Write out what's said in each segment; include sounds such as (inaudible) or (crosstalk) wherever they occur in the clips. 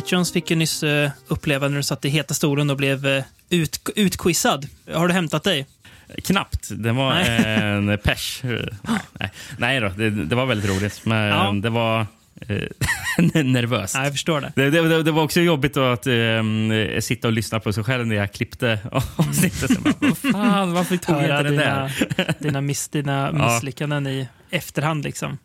Patreons fick ju nyss eh, uppleva när du satt i heta stolen och blev eh, ut, utquizad. Har du hämtat dig? Knappt. Det var en (laughs) pers. Nej, nej då, det, det var väldigt roligt. Men Ja. det var eh, (laughs) nervöst. Nej, jag förstår det. Det, det, det var också jobbigt att eh, sitta och lyssna på sig själv när jag klippte avsnittet. (laughs) Vad fan, varför tog jag inte det där? dina, miss, dina Ja. misslyckanden i efterhand. liksom.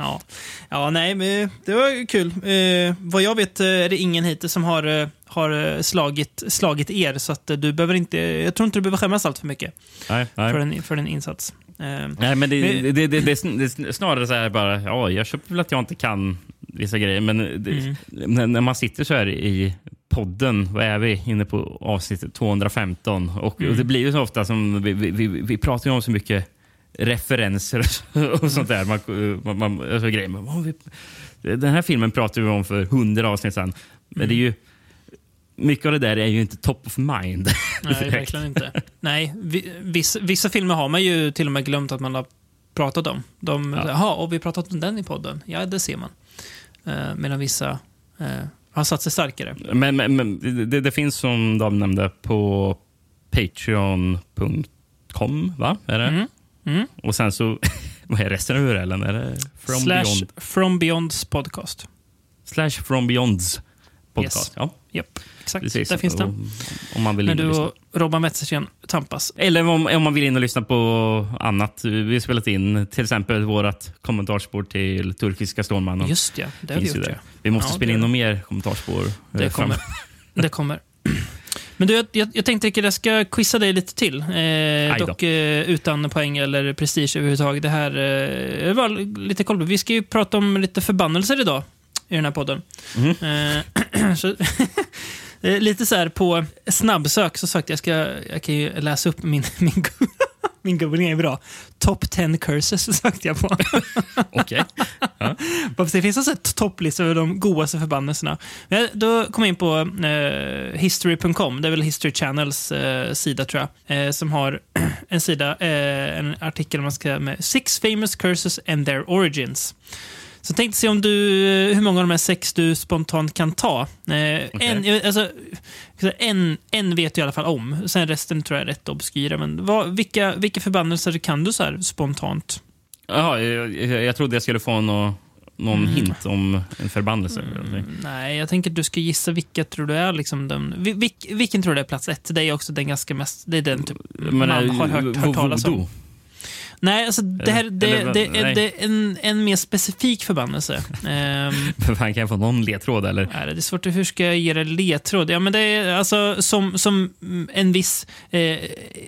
Ja, ja nej, men det var kul. Eh, vad jag vet eh, är det ingen hittills som har, eh, har eh, slagit, slagit er, så att eh, du behöver inte, jag tror inte du behöver skämmas allt för mycket Nej, nej. för en, för en insats. Eh, Nej, men det, Men- det, det, det, är snarare så här bara, ja, jag köper väl att jag inte kan vissa grejer, men Mm. när, när man sitter så här i podden, vad är vi inne på avsnitt 215 och, Mm. och det blir ju så ofta som vi, vi, vi, vi pratar ju om så mycket referenser och sånt där. Man, man, man, alltså grejer. Den här filmen pratade vi om för hundra avsnitt sedan. Men det är ju, mycket av det där är ju inte top of mind. Nej, verkligen inte. Nej, vi, vissa, vissa filmer har man ju till och med glömt att man har pratat om. De, Ja. Jaha, och vi pratat om den i podden. Ja, det ser man. Uh, medan vissa eh, har satt sig starkare. Men, men, men det, det finns som de nämnde på patreon.com, va? Är det? Mm. Mm. Och sen så, (laughs) vad är resten av URLen? Är det from Slash beyond? From Beyonds podcast. Slash from beyonds podcast. Yes. Ja, Japp, exakt. precis. Där finns den. Om man vill När du lyssna. och Robban Wettergren tampas. Eller om, om man vill in och lyssna på annat. Vi har spelat in till exempel vårt kommentarsspår till turkiska Stålmannen. Just ja, det har vi gjort. Vi måste Ja, spela det- in något mer kommentarsspår. Det eh, kommer. fram- Det kommer. (clears throat) Men du, jag, jag, tänkte att jag ska quizza dig lite till. Eh, dock eh, utan poäng eller prestige överhuvudtaget. Det här eh, var lite koll. på. Vi ska ju prata om lite förbannelser idag i den här podden. Mhm. Eh, (clears throat) så, (laughs) eh, lite så här på snabbsök så sagt jag ska jag kan ju läsa upp min (laughs) min, min googling är bra. Top 10 curses (laughs) sökte jag på. Okej. Varför det finns alltså ett topplista över de godaste förbannelserna. Men Då kom jag in på eh, history.com, det är väl History Channels eh, sida tror jag, eh, som har (clears throat) en sida, eh, en artikel man ska med Six famous curses and their origins. Så tänkte se om du, hur många av de här sex du spontant kan ta. Eh, en, jag- alltså, en, en vet du i alla fall om, sen resten tror jag är rätt obskyra. Men vad, vilka, vilka förbannelser kan du så här spontant? Jaha, jag, jag, jag trodde jag skulle få nå, någon Mm. hint om en förbannelse. någonting. Nej, jag tänker att du ska gissa vilka tror du är liksom den... vi- Vilk, vilken tror du är plats ett? Det är också den ganska mest... Det är den typ Men, man eh, har hört, hört talas om. Nej, alltså det här det, eller det, nej. det är en, en mer specifik förbannelse. (laughs) Ehm, Fan, kan jag få någon ledtråd? Eller? är det är svårt. Hur ska jag ge dig ledtråd? Ja, men det är alltså som, som en viss... Eh,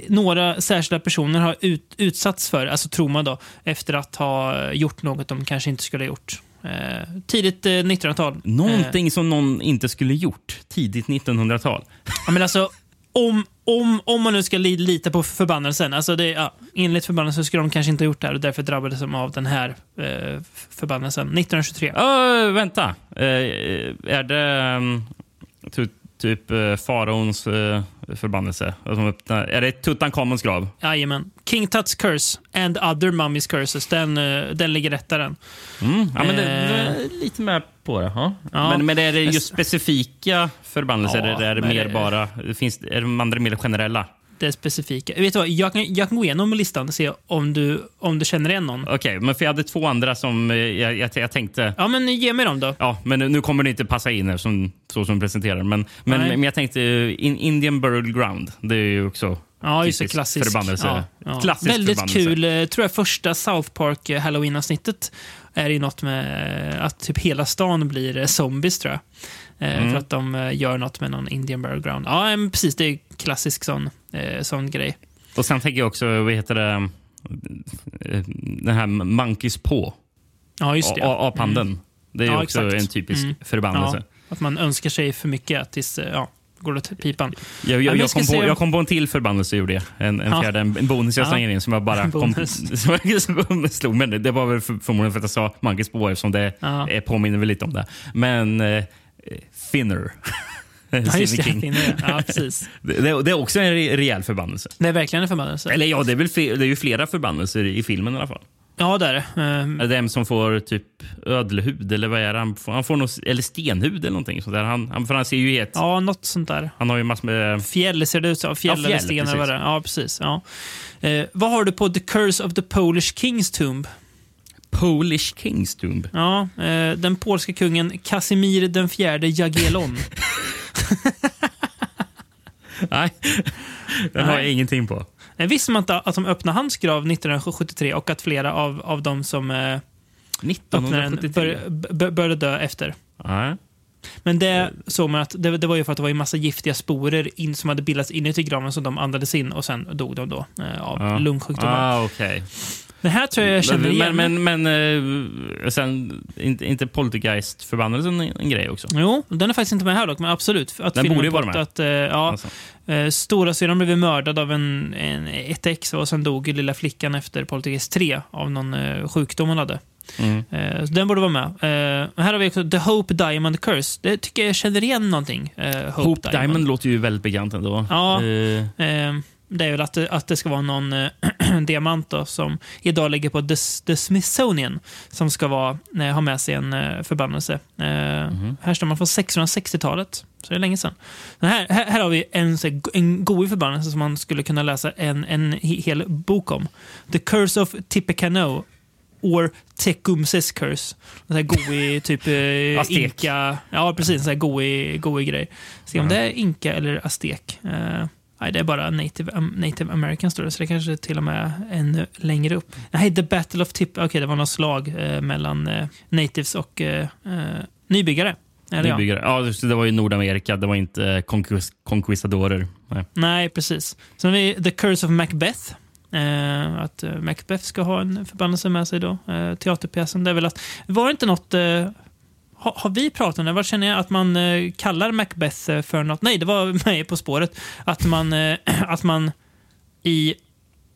några särskilda personer har ut, utsatts för, alltså man då, efter att ha gjort något de kanske inte skulle ha gjort. Eh, tidigt eh, 1900-tal. Eh, Någonting som någon inte skulle gjort tidigt 1900-tal. Ja, men alltså, om, om, om man nu ska li, lita på förbannelsen, alltså det, ja, enligt förbannelsen skulle de kanske inte ha gjort det här och därför drabbades de av den här eh, förbannelsen. 1923. Uh, vänta. uh, är det um, typ uh, faraons uh, förbannelse? Alltså, är det Tutankhamons grav? Jajamän. King Tuts curse and other mummies curses, den, eh, den ligger rätt där den. Mm. Ja, men det, Eh. det lite med på det. Ja. Ja. Men, men är det just specifika förbannelser? Ja, eller är det mer bara... Finns, är de andra mer generella? Är specifika. Vet du vad, jag kan, jag kan gå igenom listan och se om du, om du känner igen någon. Okej, men för jag hade två andra som eh, jag, jag, jag tänkte... Ja, men ge mig dem då. Ja, men nu kommer det inte passa in här som, så som presenterar. Men, men, Nej. men jag tänkte eh, in, Indian Burial Ground. Det är ju också Ja, just det. typisk Klassisk. förbannelse. Ja, ja. Klassisk Väldigt förbannelse. kul. eh, tror jag första South Park eh, Halloween-avsnittet är ju något med eh, att typ hela stan blir eh, zombies, tror jag. Eh, Mm. För att de eh, gör något med någon Indian Burial Ground. Ja, precis. Det är klassisk sån, eh, sån grej. Och sen tänker jag också, vad heter det, den här Monkeys på. Ja, just det. A- a- Aphanden. Det är ju Ja, också exakt. en typisk Mm. förbannelse. Ja, att man önskar sig för mycket tills ja, går till pipan. Jag, jag, jag kom på, om- jag kom på en till förbannelse gjorde jag. En, en Ja. fjärde, en, en bonus jag Ja. slänger in som jag bara (laughs) kom, (laughs) som jag slog mig. Det var väl för, förmodligen för att jag sa Monkeys på eftersom det Ja. påminner väl lite om det. Men Finner. (laughs) Ja, just det. Stephen King. Finner det. Ja, precis. (laughs) Det, det, det är också en re- rejäl förbannelse. Det är verkligen en förbannelse. Eller ja, det är, väl det är ju flera förbannelser i filmen i alla fall. Ja, det är det. Eh, Är det en som får typ ödelhud eller vad är det? Han får, han får något, eller stenhud eller någonting sånt där. Han, han, för han ser ju helt... ja, något sånt där. Han har ju massor med... Fjäll ser det ut som. Fjäll, Ja, eller fjäll, sten eller vad det är. Ja, precis. Ja. Eh, vad har du på The Curse of the Polish King's Tomb? Polish Kings Tomb. Ja, eh, den polska kungen Casimir den fjärde Jagiellon. (laughs) Nej, den har jag ingenting på. Eh, Visste man inte att de öppnade hans grav 1973 och att flera av, av de som eh, öppnade den 1973. bör, bör, började dö efter? Nej. Men det såg man att det, det var ju för att det var en massa giftiga sporer in, som hade bildats inuti graven som de andades in och sen dog de då eh, av Ja. lungsjukdomar. Ah, okej. Det här tror jag jag känner igen. men, men, men eh, sen, inte, inte Poltergeist-förbannelsen en, en grej också? Jo, den är faktiskt inte med här dock, men absolut. Att Den filmen borde ju vara med. Att, eh, ja, Alltså. eh, stora syran blev mördad av en, en, ett ex och sen dog lilla flickan efter Poltergeist 3 av någon eh, sjukdom hon hade. Mm. Eh, så den borde vara med. Eh, här har vi också The Hope Diamond Curse. Det tycker jag känner igen någonting. Eh, Hope, Hope Diamond. låter ju väldigt bekant ändå. Ja. Eh, Eh, det är väl att det, att det ska vara någon eh, (clears throat) diamant då, som idag ligger på The, The Smithsonian som ska vara, eh, ha med sig en eh, förbannelse. Eh, Mhm. Här står man från 1660-talet, så det är länge sedan. Men här, här, här har vi en, en god förbannelse som man skulle kunna läsa en, en he- hel bok om. The Curse of Tippecanoe or Tecumseh's Curse. En sån här goig, (laughs) typ eh, inka... Ja, precis. En sån här goig, goig grej. Se om Ja. det är inka eller aztek. Eh, nej, det är bara native, um, native american står det, så det kanske till och med är ännu längre upp. Nej, The Battle of Tip... Okej, det var något slag eh, mellan eh, natives och eh, eh, nybyggare. Eller ja. Nybyggare. Ja, just det var ju Nordamerika. Det var inte eh, conquist conquistadorer. Nej. Nej, precis. Sen har vi The Curse of Macbeth. Eh, att eh, Macbeth ska ha en förbannelse med sig då. Eh, teaterpjäsen. Det är väl att... Var det inte något... Eh, har, har vi pratat om det? Vad känner jag att man eh, kallar Macbeth eh, för något? Nej, det var (laughs) med På spåret. Att man, eh, (clears throat) att man i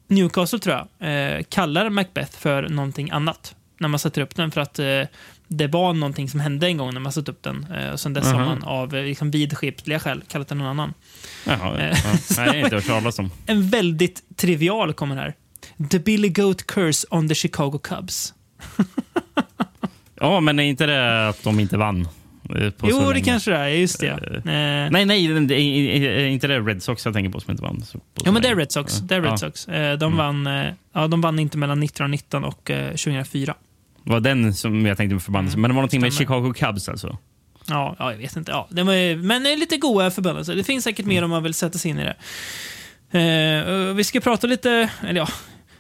Newcastle, tror jag, eh, kallar Macbeth för någonting annat. När man sätter upp den. För att det var någonting som hände en gång när man satte upp den. Och sen dess har Mhm. man av liksom, vidskepliga skäl kallat den någon annan. Jaha, ja. (laughs) Nej, det inte hört talas om. En väldigt trivial kommer här. The Billy Goat Curse on the Chicago Cubs. (laughs) Ja, men är inte det att de inte vann? eh, på Jo, det kanske det är. Just det. Eh, Eh, Nej, nej, det är, är inte det Red Sox jag tänker på som inte vann? på Jo, men det är? Red Sox. Det är Red Ja. Sox. De, Mm. vann, ja, de vann inte mellan 1919 och eh, 2004. Det var den som jag tänkte på förbannelse. Mm, Men det var någonting med. Chicago Cubs alltså? Ja, ja, jag vet inte. Ja, det var, men eh, lite goa förbannelser. Det finns säkert mer om man vill sätta sig in i det. Och vi ska prata lite, eller ja,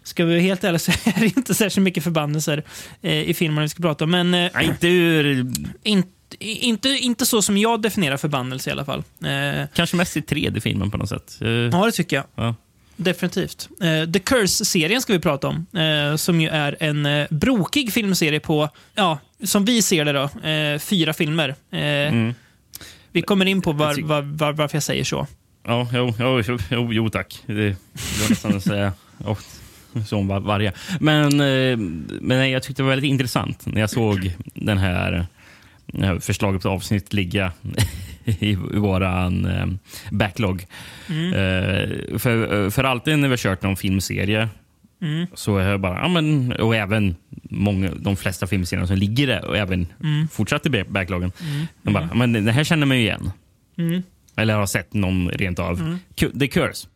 ska vi vara helt ärliga så (laughs) är det inte särskilt mycket förbannelser eh, i filmen vi ska prata om. Men eh, Nej, inte ur... inte, inte, inte så som jag definierar förbannelse i alla fall. Eh, Kanske mest i 3D-filmen på något sätt. Ja, det tycker jag. ja. Definitivt. The Curse-serien ska vi prata om. Som ju är en brokig filmserie på, ja, som vi ser det då, fyra filmer. Mm. Vi kommer in på var, var, var, varför jag säger så. Ja, jo, jo, jo, jo, tack. Det, var nästan att säga (laughs) (laughs) som var varje. Men, eh, men jag tyckte det var väldigt intressant när jag såg den här, förslaget på avsnitt ligga (laughs) i, våran eh, backlog. Mm. Eh, för, för alltid när vi har kört någon filmserie Mm. så jag bara, ja, men, och även många, de flesta filmserier som ligger där och även Mm. fortsatt i back- backloggen. Mm. Jag bara, ja, men det här känner man ju igen. Mm. Eller har sett någon rent av. Mm. The Curse.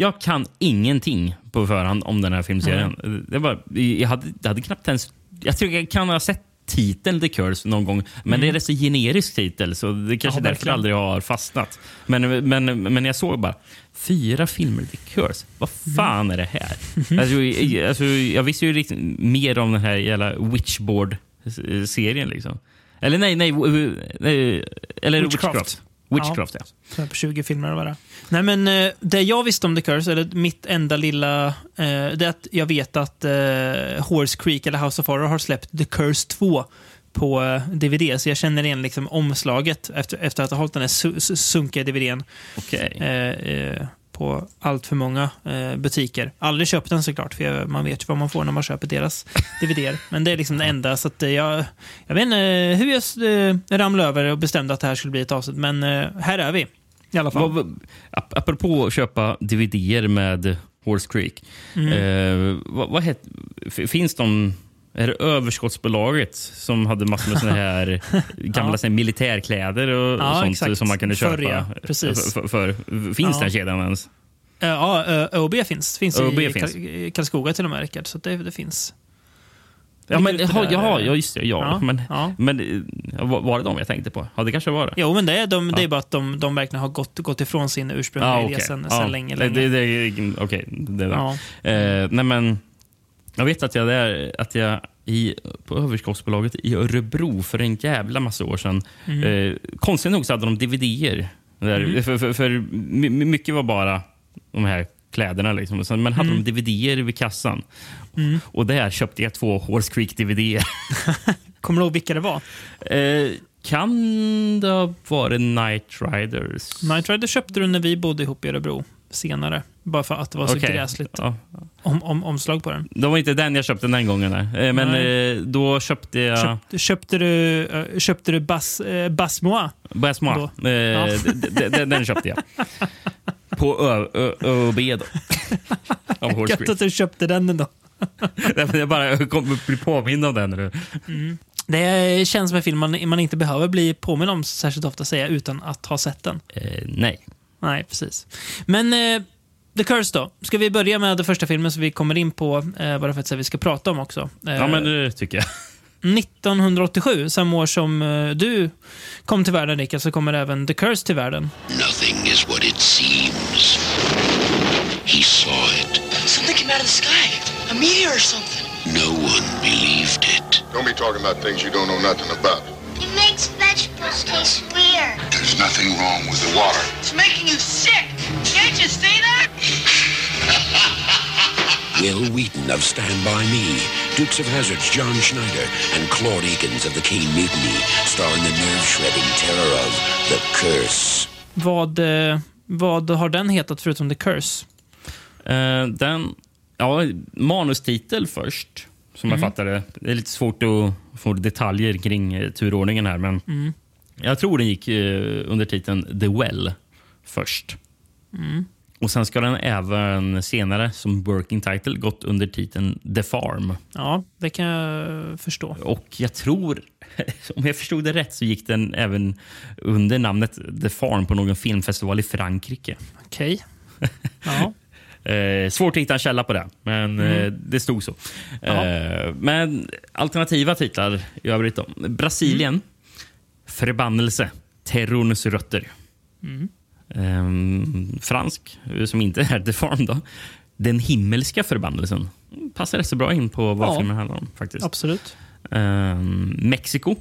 Jag kan ingenting på förhand om den här filmserien. Det var, jag, hade, jag hade knappt ens... Jag tror jag kan ha sett titeln The Curse någon gång, men Mm. det är en rätt så generisk titel så det kanske Ja, därför verkligen. aldrig har fastnat. Men, men, men jag såg bara, fyra filmer The Curse. Vad Mm. fan är det här? Mm-hmm. Alltså, jag, alltså, jag visste ju riktigt mer om den här jävla Witchboard-serien. Liksom. Eller nej, nej, nej eller Witchcraft. Witchcraft. Witchcraft, ja. Här på 20 filmer och bara. Nej, men eh, det jag visste om The Curse, eller mitt enda lilla, eh, det är att jag vet att eh, Horse Creek eller House of Horror har släppt The Curse 2 på DVD, så jag känner igen liksom omslaget efter, efter att ha hållit den här su su sunkiga DVDn Okej. eh, eh, på allt för många eh, butiker. Aldrig köpt den såklart, för man vet ju vad man får när man köper deras (laughs) DVDer. Men det är liksom det enda, så att eh, jag, jag vet inte hur jag eh, ramlade över och bestämde att det här skulle bli ett avsnitt, men eh, här är vi. I alla fall. Vad, vad, ap- apropå att köpa DVD-er med Horse Creek. Mm. Eh, vad, vad het, finns de... Är det överskottsbolaget som hade massor med såna här (laughs) gamla Ja. militärkläder och, Ja, sånt exakt. som man kunde köpa? Förr, ja. Precis. För, för, finns Ja. den kedjan ens? Eh, Ja, uh, OB finns. finns OB i finns. Karlskoga till och med, Rickard. Så det, det finns. Ja, men, jaha, där, ja, eh, ja, just det. Ja. ja, men, ja. men eh, var det de jag tänkte på? Ja, det kanske var det. Jo, men det är, de, det Ja. är bara att de, de verkligen har gått, gått ifrån sin ursprungliga Ja, idé okej. sen, Ja, sen länge. det- länge. det- det- Okej, det är det. ja. Eh, nej men, jag vet att jag, där, att jag i, på överskottsbolaget i Örebro för en jävla massa år sedan. Mm. Eh, konstigt nog så hade de DVD-er. Mm. för, för, för my- my- mycket var bara de här kläderna. Liksom. Sen- Men hade Mm. de DVD-er vid kassan. Mm. Och där köpte jag två Horse Creek DVD-er. (laughs) Kommer du ihåg vilka det var? eh, kan det ha varit Night Riders? Night Rider köpte du när vi bodde ihop i Örebro senare. Bara för att det var så Okej. gräsligt Ja. om, om, omslag på den. Det var inte den jag köpte den gången. Där. Eh, Men Nej. eh, då köpte jag... Köpte, köpte du, eh, köpte du Bas, eh, Basmoa? Eh, Ja. d- d- d- Den köpte jag. På ÖB då. (laughs) Av Gött att du köpte den ändå. (laughs) Jag bara kommer bli påmind om den nu. Det känns som en film man, man inte behöver bli påminn om särskilt ofta, säga utan att ha sett den. Eh, nej. Nej, precis. Men eh, The Curse då? Ska vi börja med den första filmen så vi kommer in på eh, vad det faktiskt är vi ska prata om också? Eh, Ja, men det tycker jag. 1987, samma år som eh, du kom till världen Rickard, så kommer även The Curse till världen. Nothing is what it seems. He saw it. Something came out of the sky. A meteor or something. No one believed it. Don't be talking about things you don't know nothing about. It makes vegetables taste weird. There's nothing wrong with the water. It's making you sick. Can't you see that? (laughs) Will Wheaton of Stand By Me, Dukes of Hazzard's John Schneider, and Claude Eakins of The Kane Mutiny, starring the nerve-shredding terror of The Curse. Vad, eh, vad har den hetat förutom The Curse? Eh, den... Ja, manustitel först, som jag fattar det. Det är lite svårt att få detaljer kring eh, turordningen här, men jag tror den gick eh, under titeln The Well först. Och Sen ska den även senare, som working title, gått under titeln The Farm. Ja, det kan jag förstå. Och jag tror, (laughs) om jag förstod det rätt, så gick den även under namnet The Farm på någon filmfestival i Frankrike. Okej. (laughs) Ja. Eh, svårt att hitta en källa på det, men eh, det stod så. Eh, men alternativa titlar i övrigt då. Brasilien. Förbannelse. Terrorns rötter. Ehm, fransk, som inte är The Farm. Då. Den himmelska förbannelsen. Passar rätt så bra in på vad Ja. filmen handlar om. faktiskt. Absolut. Ehm, Mexiko.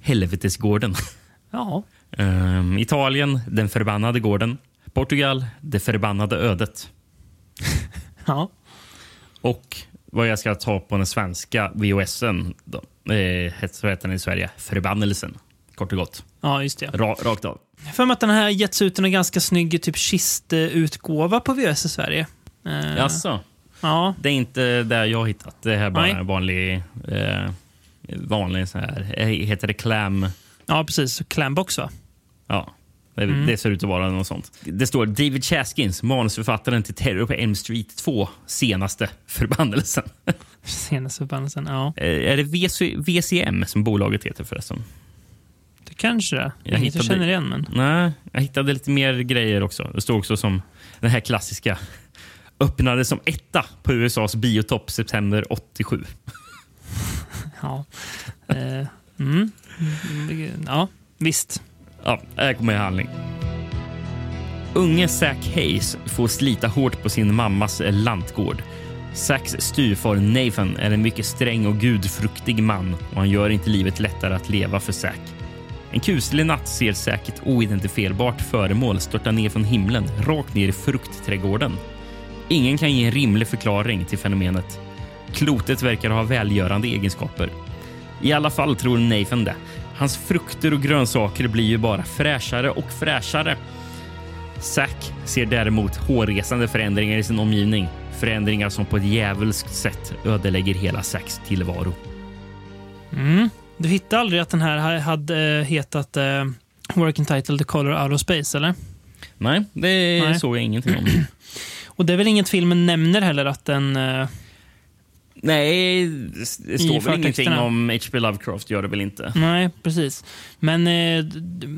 Helvetesgården. Ja. Ehm, Italien. Den förbannade gården. Portugal. Det förbannade ödet. (laughs) Ja. Och vad jag ska ta på den svenska VHSen, då, eh, så heter den i Sverige Förbannelsen. Kort och gott. ja, just det. Ra, rakt av. Jag för mig att den här getts ut i en ganska snygg typ kistutgåva på VHS i Sverige. Eh, Jaså? Ja. Det är inte där jag hittat. Det här är bara Nej. en vanlig... Eh, vanlig så här... eh, Heter det clam? ja, precis. Clambox, va? Ja. Det, Mm. det ser ut att vara något sånt. Det står David Chaskins, manusförfattaren till Terror på Elm Street 2, senaste förbannelsen. (laughs) Senaste förbannelsen. Ja, Eh, är det VC, VCM som bolaget heter förresten? det kanske det. Jag Inget jag hittade- känner igen, men... Nej, jag hittade lite mer grejer också. Det står också som den här klassiska. Öppnade som etta på USAs biotopp september 87. (laughs) Ja. Eh, mm. Ja, visst. Ja, här kommer i handling. Unge Zack Hayes får slita hårt på sin mammas lantgård. Zacks styvfar Nathan är en mycket sträng och gudfruktig man och han gör inte livet lättare att leva för Zack. En kuslig natt ser Zack ett oidentifierbart föremål störta ner från himlen rakt ner i fruktträdgården. Ingen kan ge en rimlig förklaring till fenomenet. Klotet verkar ha välgörande egenskaper. I alla fall tror Nathan det. Hans frukter och grönsaker blir ju bara fräschare och fräschare. Zack ser däremot hårresande förändringar i sin omgivning. Förändringar som på ett djävulskt sätt ödelägger hela Zacks tillvaro. Mm. Du hittade aldrig att den här hade eh, hetat eh, Working Title The Color Out of Space, eller? Nej, det Nej. såg jag ingenting om. (clears throat) Och det är väl inget filmen nämner heller att den... eh, Nej, det står väl ingenting om H.P. Lovecraft, gör det väl inte? Nej, precis. Men eh,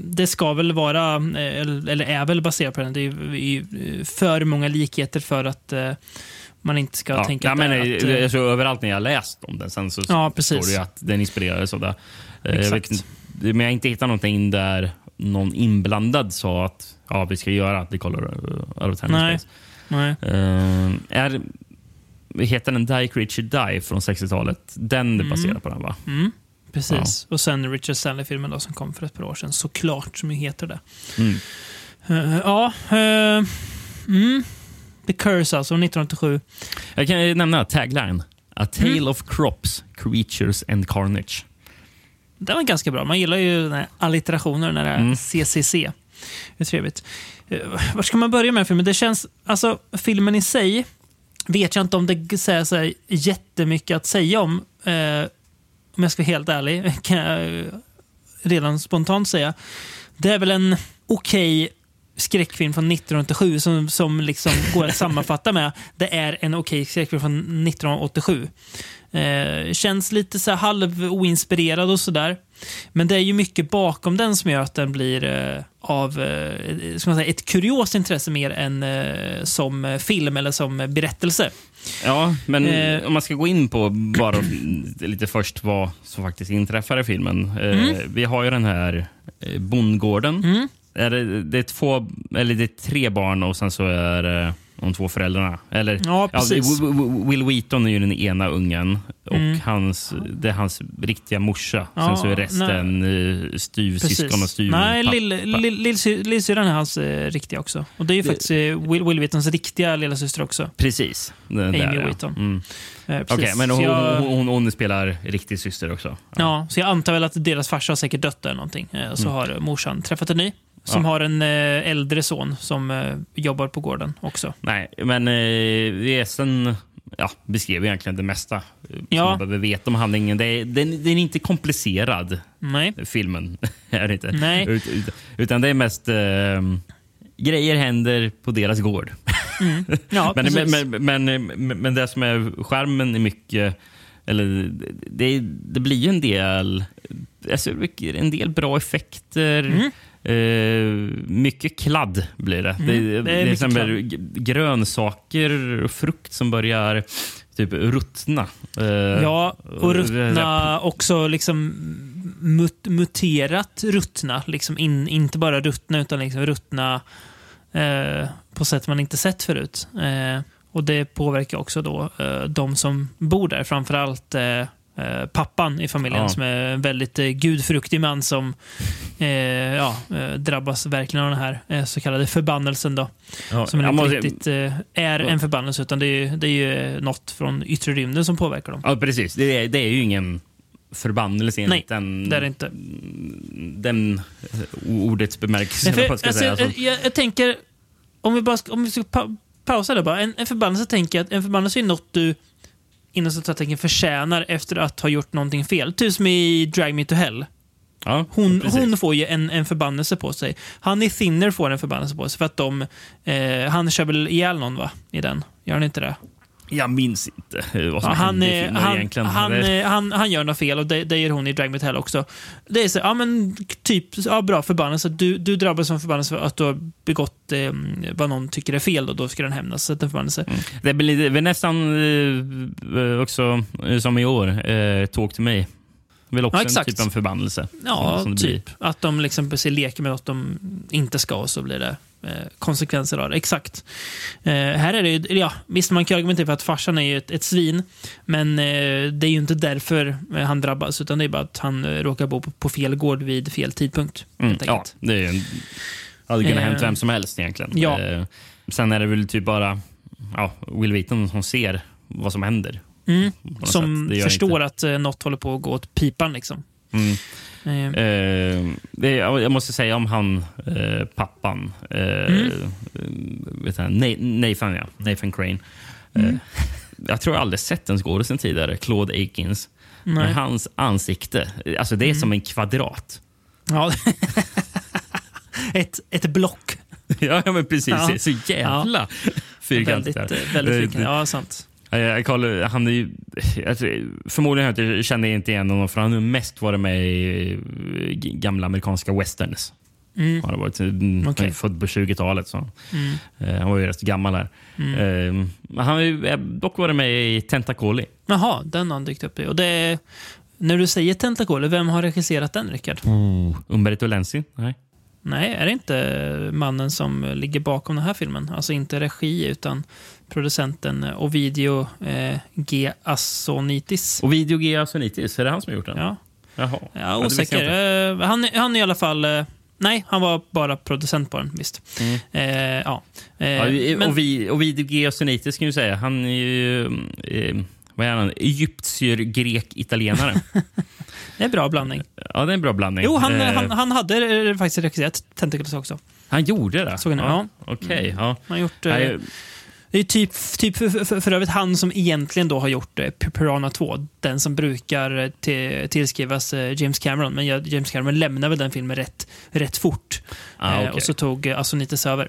det ska väl vara, eh, eller eller är väl baserat på den. Det är är för många likheter för att eh, man inte ska Ja, tänka ja, att, men, att... eh, alltså, överallt när jag läst om den sen så Ja, står det ju att den inspirerades av det. Eh, Jag vet, Exakt. men jag har inte hittat någonting där någon inblandad sa att ja, vi ska göra The Color uh, Out of Time Nej. Nej. Eh, är, heter den Die Creature Die från 60-talet? Den är baserad på den, va? Mm, precis. Och sen Richard Stanley-filmen som kom för ett par år sedan, såklart, som heter det. Mm. Eh, ja, eh, mm. The Curse alltså, 1987. Jag kan ju nämna tagline. A tale Mm. of crops, creatures and carnage. Den var ganska bra. Man gillar ju den här allitterationen, den här Mm. CCC. Det är trevligt. Eh, Var ska man börja med filmen? Det känns, alltså filmen i sig vet jag inte om det säger sig jättemycket att säga om. Eh, om jag ska vara helt ärlig, (laughs) kan jag eh, redan spontant säga. Det är väl en okej skräckfilm från 1987 som, som liksom går att sammanfatta med. Det är en okej skräckfilm från 1987. Eh, känns lite så här halv oinspirerad och sådär. Men det är ju mycket bakom den som gör att den blir eh, av eh, ska man säga, ett kuriost intresse mer än eh, som eh, film eller som berättelse. Ja, men Eh. om man ska gå in på bara (clears throat) lite först vad som faktiskt inträffar i filmen. Eh, Mm. Vi har ju den här eh, bondgården. Är det, det, är två, eller det är tre barn och sen så är det de två föräldrarna. Eller, Ja, precis. Wi- Will Wheaton är ju den ena ungen och hans, det är hans riktiga morsa. Mm. Ja, sen så är resten eh, styvsyskon och styv Nej, pappa. lill- lill- lillsyrran är hans eh, riktiga också. Och det är ju faktiskt eh, Will, Will Wheatons riktiga lilla syster också. Precis. Den Amy där, ja. Wheaton. Mm. Eh, precis. men hon, jag, hon, hon, hon spelar riktig syster också. ja, så jag antar väl att deras farsa har säkert dött eller någonting. Eh, Så har morsan träffat en ny. Som Mm. Ja. har en eh, äldre son som eh, jobbar på gården också. Nej, men eh, resan ja, beskrev egentligen det mesta Ja. man behöver veta om handlingen. Det är, den, den är inte komplicerad, Nej. filmen. (laughs) är inte. Nej. Ut, ut, utan det är mest eh, grejer händer på deras gård. Ja, (laughs) men, men, men, men, men det som är skärmen är mycket... Eller, det, det blir ju en del, alltså, en del bra effekter. Mm. Eh, mycket kladd blir det. Det, det, det är är mycket som är g- grönsaker och frukt som börjar typ ruttna. Eh, Ja, och ruttna också liksom mut, muterat ruttna. Liksom in, inte bara ruttna, utan liksom ruttna eh, på sätt man inte sett förut. Och det påverkar också då de som bor där. Framförallt eh, eh, pappan i familjen Ja. som är en väldigt eh, gudfruktig man som eh, ja, eh, drabbas verkligen av den här så kallade förbannelsen. Då, Ja, som jag inte måste- riktigt är en förbannelse, utan det är, ju- det är ju något från yttre rymden som påverkar dem. Ja, precis. Det är, det är ju ingen förbannelse enligt Nej, den, det är det inte. den ordets bemärkelse. För, ska alltså, jag, jag, jag tänker, om vi bara om vi ska pa, pausa där bara. En, en förbannelse tänker jag att en förbannelse är något du inom citattecken förtjänar efter att ha gjort någonting fel. Typ som i Drag Me To Hell. ja, Hon, hon får ju en, en förbannelse på sig. Han i Thinner får en förbannelse på sig för att de... Eh, han kör väl ihjäl någon va? I den. Gör han inte det? Jag minns inte eh, vad som Ja, han, hände i eh, filmen han, egentligen. han, Det- eh, han, han gör något fel och det, det gör hon i Drag Me To Hell också. Det är så, ja men typ, ja bra förbannelse. Du, du drabbas av förbannelse för att du har begått eh, vad någon tycker är fel och då ska den hämnas. Så förbannelse. Det blir det blir nästan eh, också eh, som i år, eh, Talk to me. Väl också Ja, en typ av förbannelse. Ja, det blir. typ. Att de liksom leker med något de inte ska och så blir det eh, konsekvenser av det. Exakt. Eh, här är det ju, ja, visst man kan argumentera för att farsan är ju ett, ett svin, men eh, det är ju inte därför eh, han drabbas, utan det är bara att han eh, råkar bo på, på fel gård vid fel tidpunkt. Mm, ja, det är hade kunnat Eh, hänt vem som helst egentligen. ja. Eh, sen är det väl typ bara ja, Will Wheaton som ser vad som händer. Mm. Som förstår inte- att eh, något håller på att gå åt pipan. Liksom. Mm. Eh, Eh, det, jag måste säga om han, eh, pappan. Eh, Mm. vet Nathan, ja. Nathan Crane. Mm. Eh, (laughs) jag tror jag aldrig sett en skådespelare tidigare, Claude Akins. Nej. Mm. Men hans ansikte, alltså det är som en kvadrat. ja. (laughs) ett, ett block. (laughs) ja, ja, men precis. Ja. Så jävla Fyrkantigt Väldigt, eh, väldigt Eh, fyrkantigt. Ja, sant. Jag kollar, han är ju, tror- förmodligen har jag inte- känner jag inte igen honom för han har mest varit med i eh, gamla amerikanska westerns. Han har varit mm, Okej. född på 20-talet. Så. Mm. Eh, han var ju rätt gammal här. Eh, men han har ju eh, dock varit med i Tentacoli. Jaha, den har han dykt upp i. Och det är, när du säger Tentacoler, vem har regisserat den, Rickard? Umberto Lenzi? Nej. Nej, är det inte mannen som ligger bakom den här filmen? Alltså inte regi, utan producenten eh, Ovidio eh, G. Assonitis. Och Video G. Asonitis, är det han som har gjort den? Ja, Jaha. Ja, osäker. inte. Eh, han, han är i alla fall... Eh, nej, han var bara producent på den, visst. Eh, ja. Eh, Mm. Ja, men- och, vi, och Video G. Asonitis kan ju säga. Han är ju... Eh, vad är han? Egyptier, grek, italienare. (laughs) det är en bra blandning. ja, det är en bra blandning. Jo, han, han, han hade faktiskt regisserat Tentacles också. han gjorde det? Såg ni? Ja. Okej, ja. Han har gjort... Det är typ, typ för, för, för övrigt han som egentligen då har gjort eh, Piranha 2. Den som brukar eh, till, tillskrivas eh, James Cameron. Men jag- James Cameron lämnade väl den filmen rätt, rätt fort. Ah, Eh, okej. Och så tog eh, Assonitis över.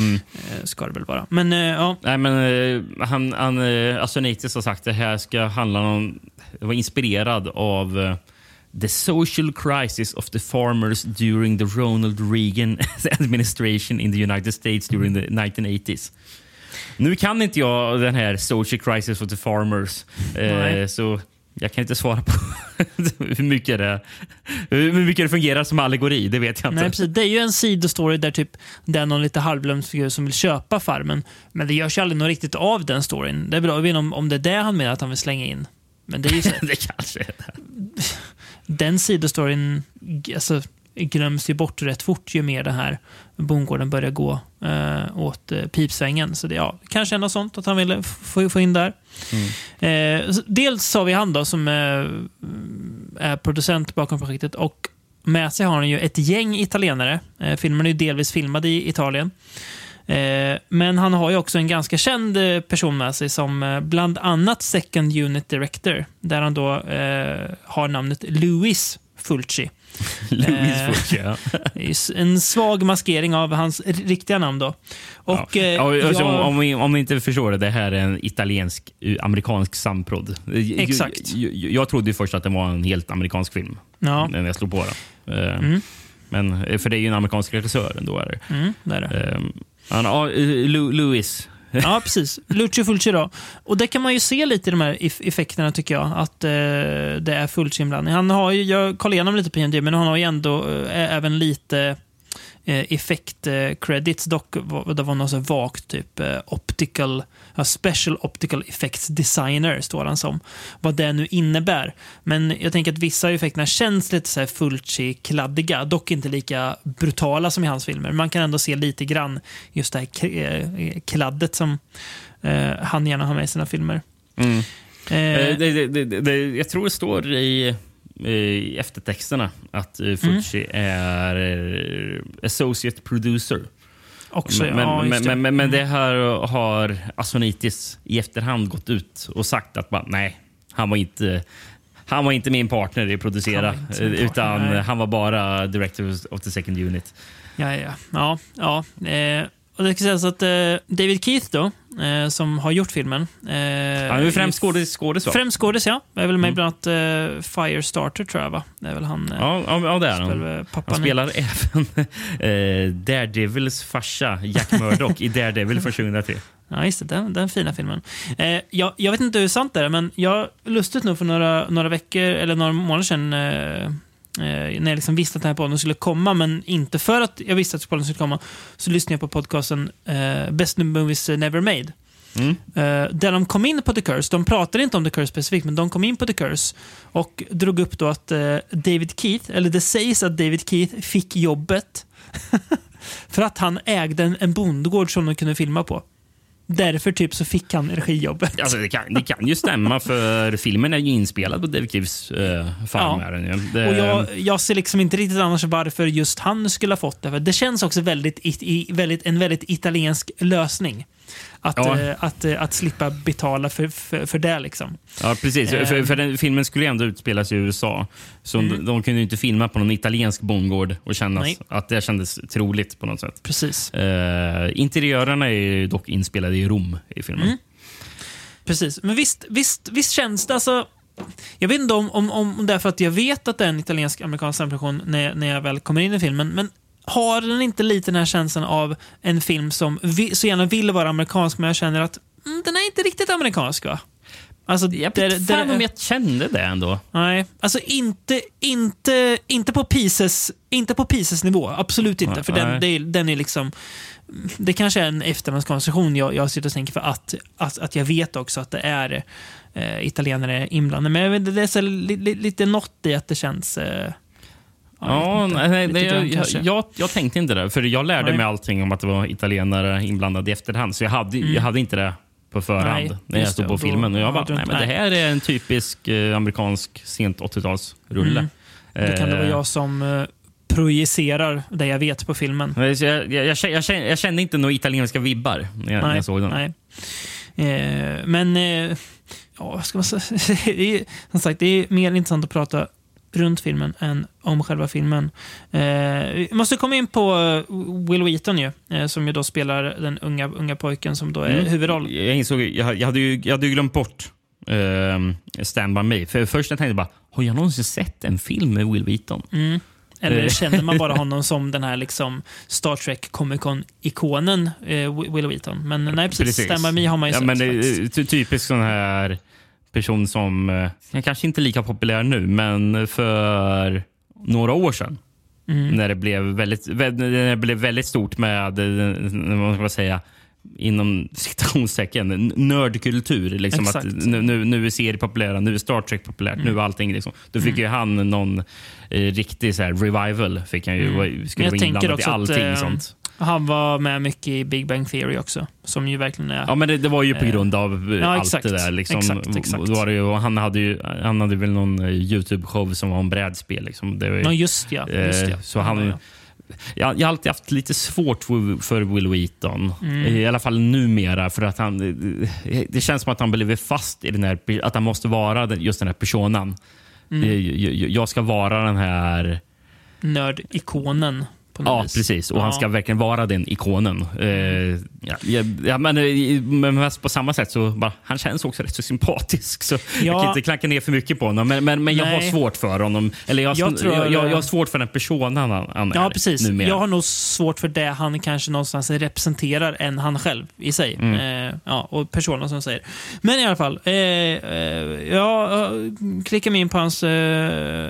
Mm. Ska det väl vara. Men ja, Nej, men han, han, Asonitis har sagt att det här ska handla om... Var inspirerad av the social crisis of the farmers during the Ronald Reagan (laughs) administration in the United States during the 1980s. Nu kan inte jag den här social crisis of the farmers, eh, så jag kan inte svara på (laughs) hur mycket, det, hur mycket det fungerar som allegori. Det vet jag inte. nej, precis. Det är ju en sidostory där typ det är någon lite halvglömd figur som vill köpa farmen. Men det görs ju aldrig något riktigt av den storyn. Det är bra, jag vet inte om, om det är det han menar att han vill slänga in. Men det är ju så, (laughs) det kanske är det. den sidostoryn alltså, glöms ju bort rätt fort ju mer den här bondgården börjar gå eh, åt eh, pipsvängen. Så det ja, kanske något sånt att han ville f- få, få in där. Eh, så dels har vi han då som eh, är producent bakom projektet och med sig har han ju ett gäng italienare. Eh, filmen är ju delvis filmad i Italien. Eh, men han har ju också en ganska känd eh, person med sig som eh, bland annat Second Unit Director. Där han då eh, har namnet Louis Fulci. (laughs) Louis Eh, Fulci, (laughs) ja. En svag maskering av hans riktiga namn då. Och, ja. eh, alltså, jag- om, ni, om ni inte förstår det, det här är en italiensk, eh, amerikansk samprodd. Eh, Exakt. Jag, jag, jag trodde först att det var en helt amerikansk film Ja. när jag slog på den. Mm. Men, för det är ju en amerikansk regissör ändå. Är det. Mm, det är det. Eh, han, ja, eh, Lu- Louis. Ja, precis. Lucio Fulci då. Och det kan man ju se lite i de här effekterna tycker jag. Att eh, det är Fulci-inblandning. Han har ju, jag kollade igenom lite på IMDb, men han har ju ändå eh, även lite effekt-credits. Dock var det var något så vagt, typ eh, optical, special optical effects designer står han som. Vad det nu innebär. Men jag tänker att vissa av effekterna känns lite så här Fulci-kladdiga. Dock inte lika brutala som i hans filmer. Man kan ändå se lite grann just det här eh, kladdet som eh, han gärna har med i sina filmer. Mm. Eh, Eh, det, det, det, det, jag tror det står i, i eftertexterna att eh, Fulci är eh, associate producer. också, men, ja, men, det. men, men, det här har Asonitis i efterhand gått ut och sagt att bara, nej, han var inte han var inte min partner i att producera, Han eh, partner, utan nej. han var bara director of the second unit. Ja, ja, ja. ja, ja. Eh, och det ska sägas att eh, David Keith då, eh, som har gjort filmen. Eh, Han är främst skådis, skådis va? Främst skådis, ja. Är väl med i bland annat eh, Firestarter, tror jag, va? Det är väl han. Eh, Ja, ja, det är han. eh, pappan Han i. spelar även (laughs) eh, Daredevils farsa Jack Murdoch i Daredevil från 2003. (laughs) Ja, just det. Den, den fina filmen. Eh, jag, jag vet inte hur sant det är, men jag lustigt nog för några, några veckor, eller några månader sedan, eh, när jag liksom visste att den här podden skulle komma, men inte för att jag visste att podden skulle komma, så lyssnade jag på podcasten eh, Best New Movies Never Made. Mm. Eh, där de kom in på The Curse, de pratade inte om The Curse specifikt, men de kom in på The Curse och drog upp då att eh, David Keith, eller det sägs att David Keith fick jobbet (laughs) för att han ägde en, en bondgård som de kunde filma på. Därför typ så fick han regijobbet. Alltså, det, kan, det kan ju stämma, för filmen är ju inspelad på David Keiths eh, farm. Ja. Det, Och jag, jag ser liksom inte riktigt annars varför just han skulle ha fått det. För det känns också väldigt, i, väldigt, en väldigt italiensk lösning. Att, Ja. eh, att, eh, att slippa betala för, för, för det. Liksom. Ja, precis. Eh. För, för den filmen skulle ändå utspelas i USA. Så de, de kunde ju inte filma på någon italiensk bondgård och känna Nej. att det kändes troligt på något sätt. Precis. Eh, interiörerna är ju dock inspelade i Rom i filmen. Mm. Precis. Men visst, visst, visst känns det alltså... Jag vet inte om, om, om det är för att jag vet att det är en italiensk-amerikansk samproduktion när, när jag väl kommer in i filmen, men har den inte lite den här känslan av en film som vi, så gärna vill vara amerikansk, men jag känner att mm, den är inte riktigt amerikansk va? Alltså, Jag vet där- fan om jag kände det ändå. Nej, alltså inte, inte, inte på Pieces, inte på Pieces nivå. Absolut inte. För den, det är, den är liksom... Det kanske är en efterhandskonstruktion jag, jag sitter och tänker för att, att, att jag vet också att det är eh, italienare inblandade. Men inte, det är så li, li, lite något i att det känns... Eh, Ja, nej, nej, grann jag, jag, jag, jag tänkte inte det. För jag lärde Nej. mig allting om att det var italienare inblandade i efterhand. Så jag hade, jag hade inte det på förhand Mm. Nej, när jag stod det. på då filmen. Och jag bara, nej, men det här är en typisk eh, amerikansk sent 80-talsrulle. Mm. Då kan det vara jag som eh, projicerar det jag vet på filmen. Jag, jag, jag, kände, jag, kände, inte några italienska vibbar när jag, när jag såg den. Nej. Eh, men, eh, ja, ska man säga? (laughs) det är, som sagt, det är mer intressant att prata runt filmen än om själva filmen. Eh, vi måste komma in på eh, Will Wheaton ju, eh, som ju då spelar den unga, unga pojken som då är Mm. huvudroll. Jag insåg, jag, jag, hade ju, jag hade ju glömt bort uh, Stand By Me. För först jag tänkte jag bara, har jag någonsin sett en film med Will Wheaton? Eller Eh. känner man bara (laughs) honom som den här liksom Star Trek Comic Con-ikonen eh, Will Wheaton? Men nej, precis. Stand By Me har man ju ja, sett men det faktiskt. är ty- typisk sån här person som, eh, är kanske inte lika populär nu, men för några år sedan Mm. när, det blev väldigt, vä- när det blev väldigt stort med, eh, vad ska man säga, inom citationstecken, nördkultur. Liksom att Exakt. Mm. nu, nu, nu är serier populära, nu är Star Trek populärt, nu är allting liksom. Då fick ju han någon eh, riktig så här, revival. Fick han ju, skulle Mm. Jag vara inblandad i också att, allting eh, sånt. Han var med mycket i Big Bang Theory också, som ju verkligen är... Ja, men det, det var ju på grund av eh, ja, allt exakt. det där. Liksom. Exakt, exakt. Var det ju, han, hade ju, han hade väl någon eh, Youtube-show som var om brädspel. Liksom. Det var ju, Ja, just ja. Just eh, ja. så han, ja, jag, jag har alltid haft lite svårt för, Will Wheaton. Mm. I alla fall numera. För att han, eh, det känns som att han blivit fast i den här, att han måste vara den, just den här personan. Mm. Eh, Jag, ska vara den här Nördikonen Ja, vis. precis. Och han Ja. ska verkligen vara den ikonen. Eh, ja, ja, men, eh, men på samma sätt så bara, han känns också rätt så sympatisk. Så jag Ja. kan inte klanka ner för mycket på honom. Men, men, men jag har svårt för honom. Eller jag, Jag jag, tror- jag, jag, har svårt för den personen han, han Ja, är precis. numera. Jag har nog svårt för det han kanske någonstans representerar än han själv i sig. Mm. Eh, ja, och personen som säger. Men i alla fall, eh, eh, jag eh, klickar mig in på hans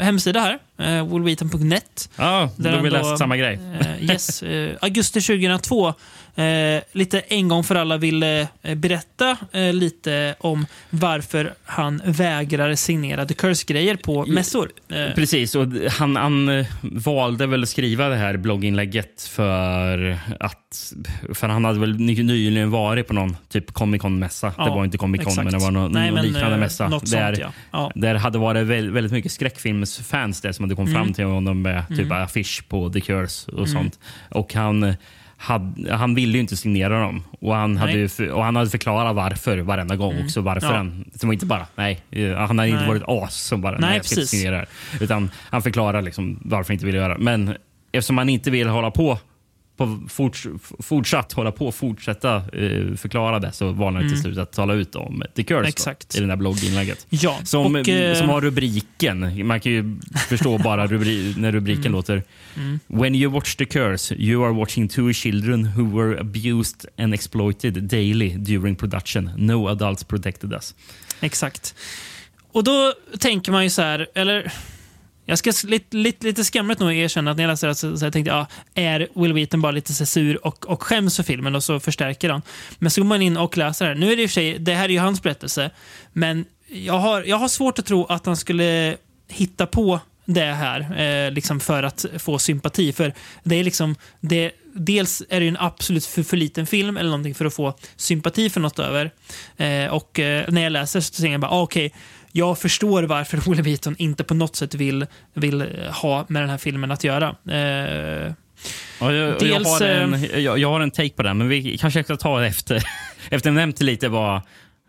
hemsida här, eh, willwheaton.net. ja, då Där har vi då, läst samma grej. Eh, yes, eh, augusti 2002. Eh, lite en gång för alla ville eh, berätta eh, lite om varför han vägrar signera The Curse-grejer på mässor. Eh, Precis, och han, han eh, valde väl att skriva det här blogginlägget för att... För han hade väl ny- nyligen varit på någon typ Comic Con-mässa. Ja, det var inte Comic Con, exakt. men det var någon, Nej, någon men, liknande eh, mässa. något där, sånt, ja. Där hade varit väldigt, mycket skräckfilmsfans där som hade kommit Mm. fram till honom med typ affisch på The Curse och sånt. Och han... Hade, han ville ju inte signera dem. Och han, hade Nej. ju för, och han hade förklarat varför varenda gång också. Varför Ja. han, det var inte bara, nej, eh, han hade inte Nej. varit as som bara, Nej, nej, jag ska inte signera det. Utan han förklarar liksom varför han inte vill göra det. Men eftersom han inte vill hålla på forts, fortsatt hålla på fortsätta eh, förklara det så valde han till slut att tala ut om The Curse Mm. Exakt. Då, i den där blogginlägget. Ja, Som, och, eh, som har rubriken. Man kan ju förstå bara rubri när rubriken Mm. låter. When you watch the curse, you are watching two children who were abused and exploited daily during production. No adults protected us. Exakt. Och då tänker man ju så här, eller... Jag ska lite, lite, lite skamligt nog erkänna att när jag läste det så, så jag tänkte jag, är Will Wheaton bara lite så sur och, och skäms för filmen och så förstärker han. Men så går man in och läser det här. Nu är det i och för sig, det här är ju hans berättelse, men jag har, jag har svårt att tro att han skulle hitta på det här eh, liksom för att få sympati. För det är liksom, det, dels är det ju en absolut för, för liten film eller någonting för att få sympati för något över. Eh, och eh, när jag läser så tänker jag bara, ah, okej, jag förstår varför (laughs) Will Wheaton inte på något sätt vill, vill eh, ha med den här filmen att göra. Eh, Ja, jag, Dels, jag, har en, eh, jag, jag har en take på den, men vi kanske ska ta det efter. (laughs) Efter nämnt lite vad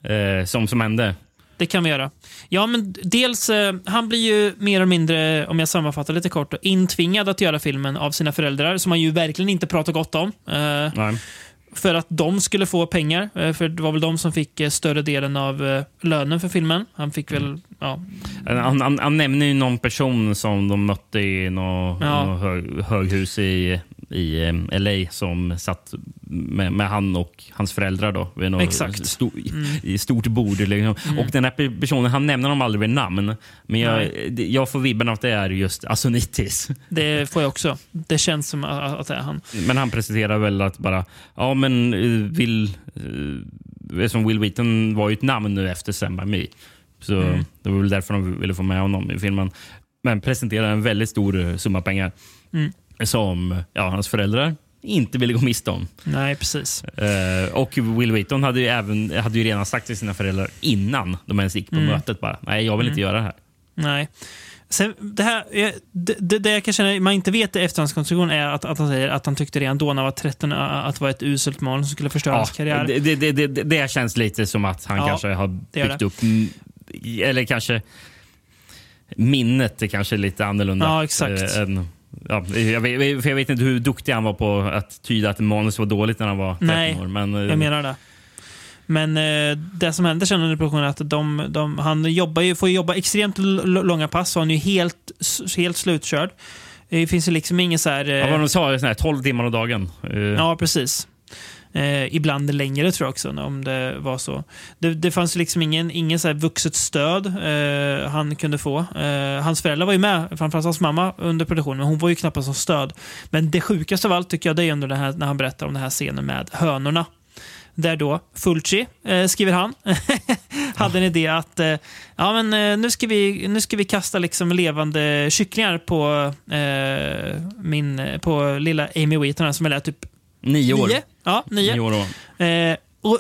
eh, som, som hände. Det kan vi göra. Ja, men dels, eh, han blir ju mer eller mindre, om jag sammanfattar lite kort, intvingad att göra filmen av sina föräldrar, som han ju verkligen inte pratar gott om. Eh, Nej. För att de skulle få pengar. eh, För det var väl de som fick eh, större delen av eh, lönen för filmen. Han fick väl, ja, Han, han, han nämner ju någon person som de mötte i något, Ja. hög, höghus i, i eh, LA som satt med, med han och hans föräldrar då, vid något Exakt. Mm. Sto, i stort bord. Liksom. Och den här pe- personen, han nämner dem aldrig vid namn. Men jag, jag får vibben att det är just Asonitis. (laughs) det får jag också. Det känns som att det är han. Men han presenterar väl att bara, ja men uh, Will, uh, som Will Wheaton var ju ett namn nu efter Stand By Me. Så Mm. det var väl därför de ville få med honom i filmen. Men presenterar en väldigt stor eh, summa pengar Mm. Som ja, hans föräldrar inte ville gå miste om. Nej, precis. Eh, och Will Wheaton hade ju, även, hade ju redan sagt till sina föräldrar innan de ens gick på Mm. mötet bara, nej jag vill inte göra det här. Nej. Sen, det, här, det, det, det jag kan känna man inte vet i efterhandskonstruktion är att, att han säger att han tyckte redan då när han var 13 att det var ett uselt mål som skulle förstöra hans karriär. det, det, det, det, känns lite som att han Ja, kanske har byggt upp... mm, Eller kanske... Minnet är kanske lite annorlunda. Ja, exakt. eh, än, ja, jag, vet, för jag vet inte hur duktig han var på att tyda att manus var dåligt när han var 13 Nej, år. Men, eh, Jag menar det. Men eh, det som händer sen under produktionen är att de, de, han jobbar ju, får jobba extremt långa pass och han är ju helt, helt slutkörd. Det finns ju liksom ingen så här... eh, ja, vad de sa, sån här 12 timmar om dagen. Eh, Ja, precis. Eh, ibland längre tror jag också, om det var så. Det, det fanns liksom ingen, ingen så vuxet stöd eh, han kunde få. Eh, hans föräldrar var ju med, framförallt hans mamma, under produktionen, men hon var ju knappast som stöd. Men det sjukaste av allt tycker jag det är ändå det här, när han berättar om den här scenen med hönorna. Där då Fulci, eh, skriver han, (laughs) hade en idé att eh, ja, men, eh, nu, ska vi, nu ska vi kasta liksom levande kycklingar på, min, på lilla Amy Wheaton som är typ nio år. Nio? Ja, nio. Han. Eh, och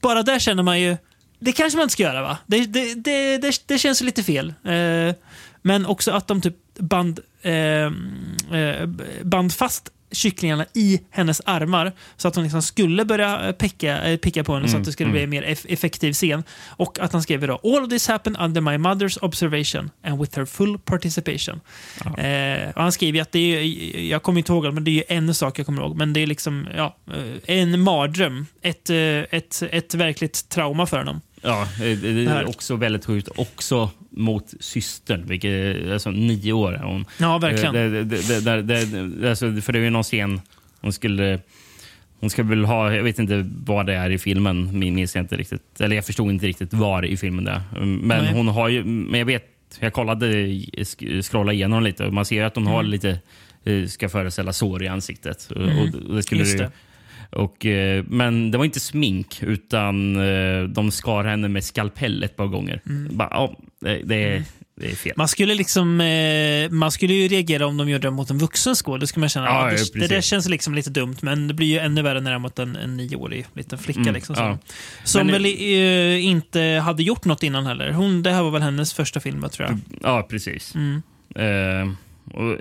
bara där känner man ju, det kanske man inte ska göra va? Det, det, det, det, det känns lite fel. Eh, men också att de typ band, eh, eh, band fast kycklingarna i hennes armar så att hon liksom skulle börja eh, pecka, eh, picka på henne så att det skulle bli en mer eff effektiv scen. Och att han skrev då “All of this happened under my mother's observation and with her full participation”. Eh, han skriver att det är, jag kommer inte ihåg det, men det är en sak jag kommer ihåg, men det är liksom ja, eh, en mardröm. Ett, ett, ett verkligt trauma för honom. Ja, eh, det är också väldigt sjukt. Också mot systern, vilket är alltså, nio år är hon. Ja, verkligen. Eh, Det, det, det, det, alltså, för det är ju någon scen hon skulle... Hon ska väl ha, jag vet inte vad det är i filmen, min- minns jag inte riktigt. Eller jag förstod inte riktigt var i filmen det är. Men Nej. hon har ju, men jag vet, jag kollade, scrollade igenom lite och man ser att hon har Mm. lite, eh, ska föreställa sår i ansiktet. Och, och det skulle Just det. Och, eh, men det var inte smink, utan eh, de skar henne med skalpell ett par gånger. Bara, ja, det, det, är, det är fel. Mm. Man skulle liksom eh, man skulle ju reagera om de gjorde det mot en vuxen skådespelare. skulle man känna. Ja, det, det där känns liksom lite dumt, men det blir ju ännu värre när det är mot en, en nioårig liten flicka. Mm, liksom, ja. Som Men- väl eh, inte hade gjort något innan heller. Hon, det här var väl hennes första film, tror jag. Ja, precis. Mm. Eh,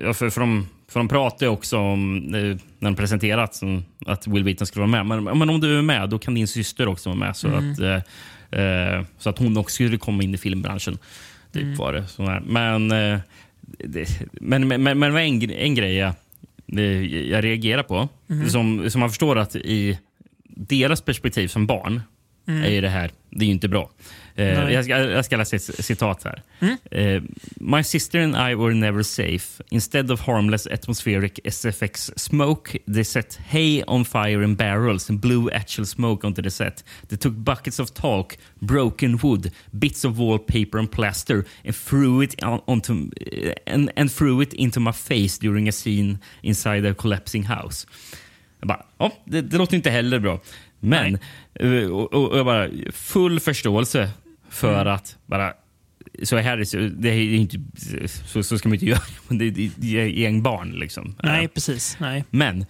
och, för, för, de, för de pratar ju också om, eh, när de presenterat att Will Wheaton skulle vara med. Men, men om du är med, då kan din syster också vara med. Så, Mm. att, eh, eh, så att hon också skulle komma in i filmbranschen. Typ Mm. var det. Men, eh, det, men, men, men, men en, en grej jag, jag reagerar på, Mm. som, som man förstår att i deras perspektiv som barn är ju det här det är ju inte bra. Eh, Mm. Mm. jag, ska, jag ska läsa ett citat här. Eh, My sister and I were never safe. Instead of harmless atmospheric SFX smoke, they set hay on fire in barrels and blew actual smoke onto the set. They took buckets of talk, broken wood, bits of wallpaper and plaster and threw it on, onto eh, and, and threw it into my face during a scene inside a collapsing house. Jag bara, ja, det, det låter inte heller bra. Men, eh, och, och, och jag bara, full förståelse för Mm. att bara så här är det är inte, så, så ska man inte (laughs) göra. Det, är gäng barn liksom. Nej, precis. Nej. Men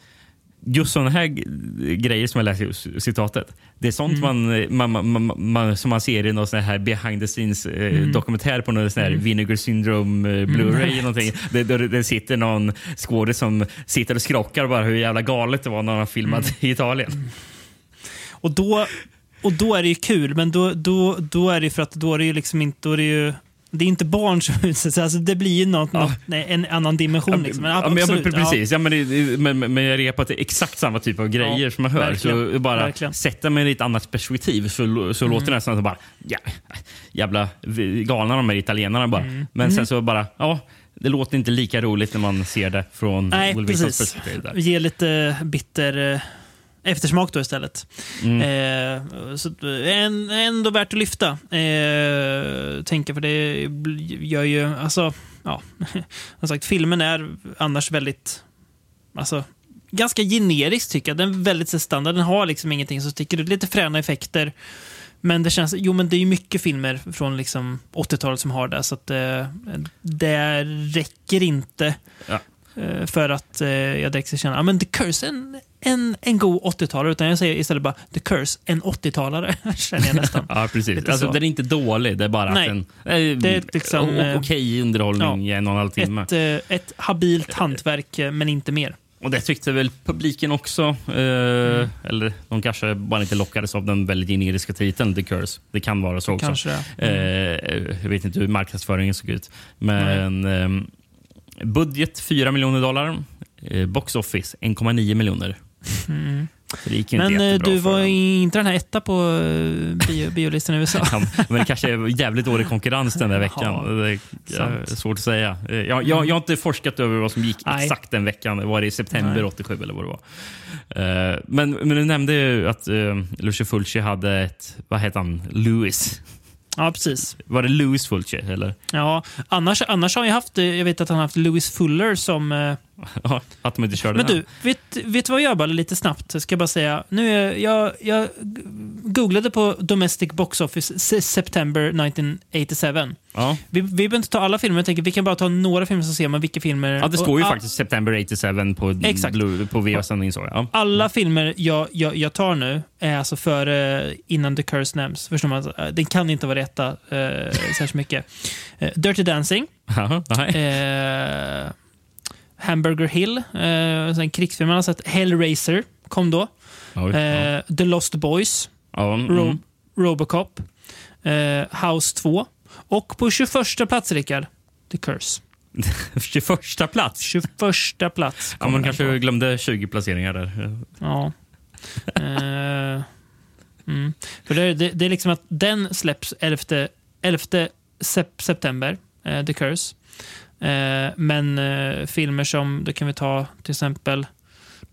just sådana här grejer som jag läste i citatet. Det är sånt man, man, man, man, man, som man ser i någon sån här behind the scenes eh, dokumentär på någon sån här Vinegar Syndrome eh, Blu-ray eller någonting. Det, det, det sitter någon skådis som sitter och skrockar bara hur jävla galet det var när han filmat i Italien. Och då, och då är det ju kul, men då, då, då är det för att då är det ju liksom inte... Då är det, ju, det är inte barn som (laughs) utsätts. Alltså det blir ju något, något, nej, en annan dimension. Liksom. Men, Ja, men, ja, precis. Ja. men, det- men, men jag på att det är exakt samma typ av grejer Ja, som man hör. verkligen. Så bara Verkligen. sätta mig i ett annat perspektiv så, så låter det nästan som bara ja, jävla galna de här italienarna bara. Mm. Men sen så bara, ja, det låter inte lika roligt när man ser det från Nej, Will Wilsons precis. perspektiv. Där. Ge lite bitter eh, eftersmak då istället. Mm. Eh, så eh, en, ändå värt att lyfta. Eh, tänker för det gör ju, alltså, ja, (laughs) som sagt, filmen är annars väldigt, alltså, ganska generisk tycker jag. Den är väldigt standard. Den har liksom ingenting som sticker ut. Lite fräna effekter. Men det känns, jo men det är ju mycket filmer från liksom 80-talet som har det, så att eh, det räcker inte Ja. eh, för att eh, jag direkt ska känna, ja men The Curse är en, en, en god 80-talare, utan jag säger istället bara The Curse, en 80-talare, (laughs) känner jag nästan. Ja, precis. Alltså, så. den är inte dålig, det är bara Nej. att den... Eh, Det är liksom, eh, Okej underhållning i en och en halv timme. Ett, eh, ett habilt hantverk, eh, men inte mer. Och det tyckte väl publiken också. Eh, Mm. Eller de kanske bara inte lockades av den väldigt generiska titeln The Curse. Det kan vara så också. Kanske det. Eh, jag vet inte hur marknadsföringen såg ut. Men ehm, budget 4 miljoner dollar. Eh, box office 1,9 miljoner. Mm. Men eh, du var inte den här etta på eh, bio, biolistan i (laughs) USA. Ja, men det kanske är jävligt dålig konkurrens den där veckan. Det är svårt att säga. Eh, Jag, jag, jag har inte forskat över vad som gick Nej. exakt den veckan. Var det i september Nej. 87 eller vad det var? Men, men du nämnde ju att uh, Lucio Fulci hade ett, vad heter han, Louis. Ja, precis. Var det Louis Fulci? Eller? Ja, annars, annars har jag haft, jag vet att han har haft Louis Fuller som... eh, att de inte körde Men du, vet, vet du vad jag bara lite snabbt? Ska jag bara säga. Nu är, jag, jag googlade på Domestic Box Office se- September 1987. Ja. Vi, vi behöver inte ta alla filmer, jag tänker vi kan bara ta några filmer så ser man vilka filmer... ja, det står ju och, faktiskt September 87 på, Exakt. Blue, på VHS-sändning. så, Ja. Alla filmer jag, jag, jag tar nu är alltså före, innan The Curse nämns. Förstår man? Eh, Den kan inte vara rätta eh, särskilt mycket. Eh, Dirty Dancing. (laughs) Jaha, nej. Eh, Hamburger Hill, eh, en krigsfilm man har sett. Hellraiser kom då. Oj, ja. Eh, The Lost Boys, Ja, mm. Ro Robocop, eh, House 2 och på 21 plats, Rickard, The Curse. (laughs) 21 plats. 21 plats. Ja, man kanske på. glömde 20 placeringar där. Ja. Eh, mm. För det, det, det är liksom att den släpps 11, 11 sep september, eh, The Curse. Eh, men eh, filmer som, då kan vi ta till exempel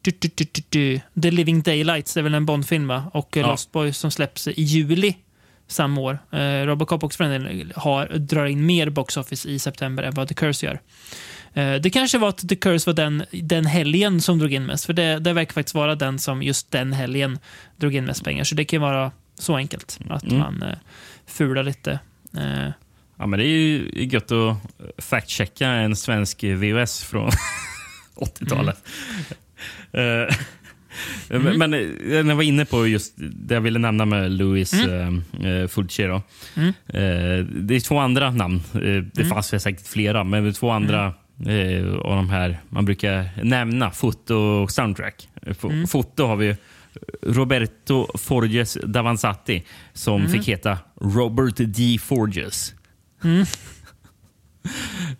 du, du, du. The Living Daylights, det är väl en Bondfilm va? Och eh, Ja. Lost Boys som släpps i juli samma år. Eh, Robocop också för den delen har, drar in mer box office i september än vad The Curse gör. Eh, Det kanske var att The Curse var den, den helgen som drog in mest. För det, det verkar faktiskt vara den som just den helgen drog in mest pengar. Så det kan vara så enkelt att Mm. man eh, fular lite. Eh, Ja, men det är ju gött att fact-checka en svensk VHS från (laughs) 80-talet. Mm. Eh, men- Men eh, när jag var inne på just det jag ville nämna med Louis mm. Fulci. Då. Mm. Eh, det är två andra namn. Eh, det fanns väl säkert flera, men det är två andra Mm. eh, av de här man brukar nämna. Foto och soundtrack. Eh, fo- Mm. Foto har vi Roberto Forges Davanzati som Mm. fick heta Robert D. Forges. (laughs)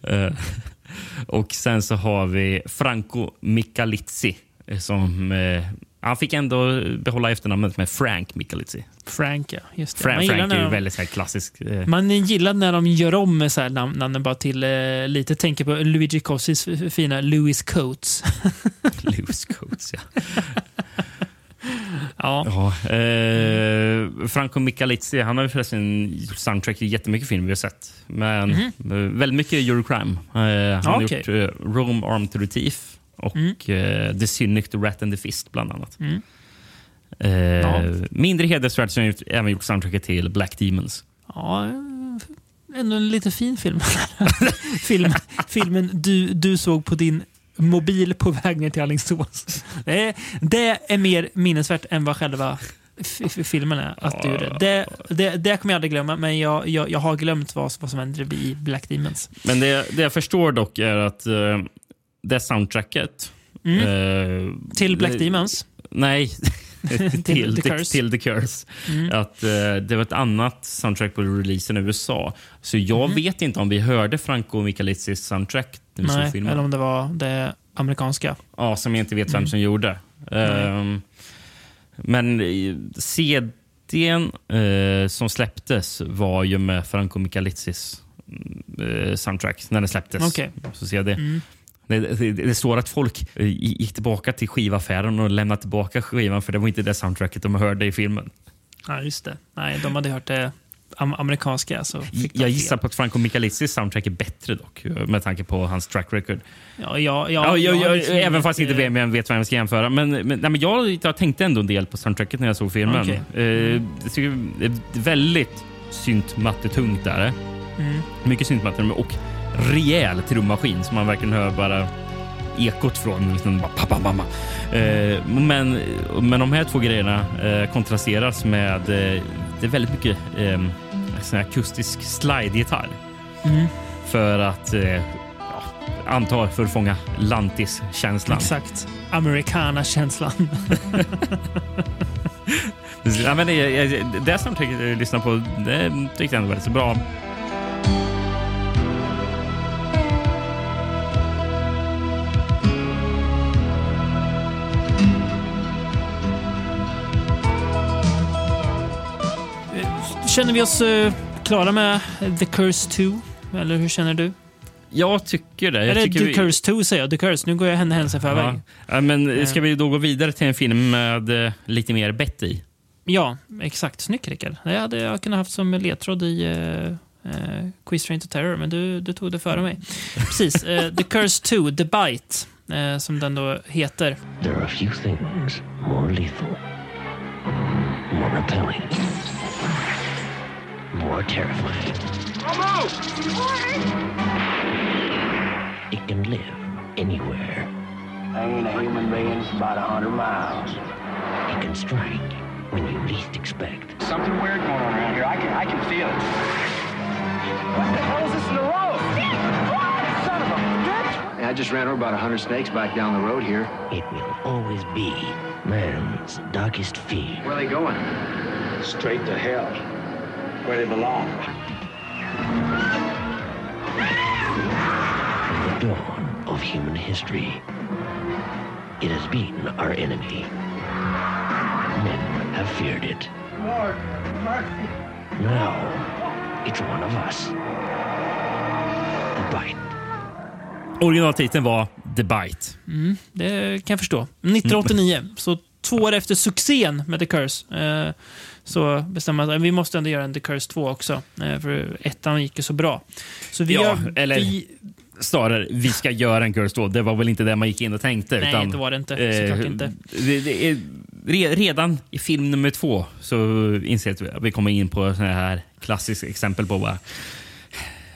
Eh, och sen så har vi Franco Michalizzi eh, som eh, han fick ändå behålla efternamnet med Frank Michalizzi. Frank, ja. Just det. Man, gillar Frank är ju de, väldigt här klassisk. Eh, man gillar när de gör om med så här namn, namnen bara till eh, lite. Tänker på Luigi Cossis fina Louis Coates. (laughs) Lewis Coates, ja. Ja. ja eh, Franco Michalizzi han har ju förresten soundtrack till jättemycket film vi har sett. Men eh, väldigt mycket Eurocrime. Eh, han har. Ja, okej. gjort eh, Rome Armed to the Thief och eh, The Cynic, The Rat and the Fist bland annat. Mm. Eh, Ja. Mindre hedersvärt så har han även gjort soundtracket till Black Demons. Ja, ändå en lite fin film. (laughs) film filmen du, du såg på din mobil på väg ner till Alingsås. Det är, det är mer minnesvärt än vad själva filmen är. Att du gjorde. Det, det, det kommer jag aldrig glömma, men jag, jag, jag har glömt vad, vad som händer i Black Demons. Men det, det jag förstår dock är att uh, det soundtracket... eh, Till Black Demons. Nej, (laughs) till, till, The Curse. till The Curse. Att, eh, det var ett annat soundtrack på releasen i USA. Så jag vet inte om vi hörde Franco Michalicis soundtrack Nej, filmen. eller om det var det amerikanska. Ja, som jag inte vet vem som gjorde. Ehm, men eh, CDn eh, som släpptes var ju med Franco Michalicis eh, soundtrack när den släpptes. Okej. Så ser jag det. Det, det, står att folk gick tillbaka till skivaffären och lämnade tillbaka skivan för det var inte det soundtracket de hörde i filmen. Ja, just det. Nej, de hade hört det amerikanska. Så Jag gissar på att Franco Michalicis soundtrack är bättre dock, med tanke på hans track record. Ja, ja, ja, Ja, jag, liksom även fast inte eh, vem jag vet vem jag ska jämföra. Men, men, nej, men jag, jag tänkte ändå en del på soundtracket när jag såg filmen. Okej. Eh, det är väldigt syntmattetungt där. Mm. Mycket syntmatte och rejäl trummaskin som man verkligen hör bara ekot från. Liksom bara, pa, pa, pa, pa. Eh, men, men de här två grejerna eh, kontrasteras med eh, det är väldigt mycket eh, sån här akustisk slide-gitarr. Mm. För att eh, antar för att fånga lantis-känslan. Exakt. Americana-känslan. (laughs) Ja, men det, det, det soundtracket jag lyssnar på, det tyckte jag ändå var så bra. Känner vi oss eh, klara med The Curse 2? Eller hur känner du? Jag tycker det. Jag Eller tycker The vi- Curse 2 säger jag. The Curse. Nu går jag henne händelsen i förväg. Ja. Ja, men ska vi då gå vidare till en film med eh, lite mer bett i? Ja, exakt. Snyggt Rickard. Det hade jag kunnat haft som ledtråd i uh, uh, Quiz Train to Terror, men du, du tog det före mig. Precis. eh, The Curse 2, The Bite, eh, som den då heter. There are a few things more lethal, more repelling, more terrifying. It can live anywhere. I ain't a human being for about a hundred miles. It can strike when you least expect. Something weird going on around here. I can, I can feel it. What the hell is this in the road? Son of a bitch! I just ran over about a hundred snakes back down the road here. It will always be man's darkest fear. Where are they going? Straight to hell, where they belong. From the dawn of human history, it has been our enemy. Men have feared it. Lord, mercy. Now, it's one of us. The bite. Originaltiteln var The Bite. Det kan jag förstå. 1989, så två år efter succén med The Curse, eh, så bestämde man att vi måste ändå göra en The Curse 2 också. Eh, för ettan gick ju så bra. Så vi Ja, gör, eller- vi, Snarare, vi ska göra en Curse 2. Det var väl inte det man gick in och tänkte. Nej, utan, det var det inte. Såklart eh, inte. Det, det är, re, redan i film nummer två så inser vi att vi kommer in på såna här klassiska exempel på vad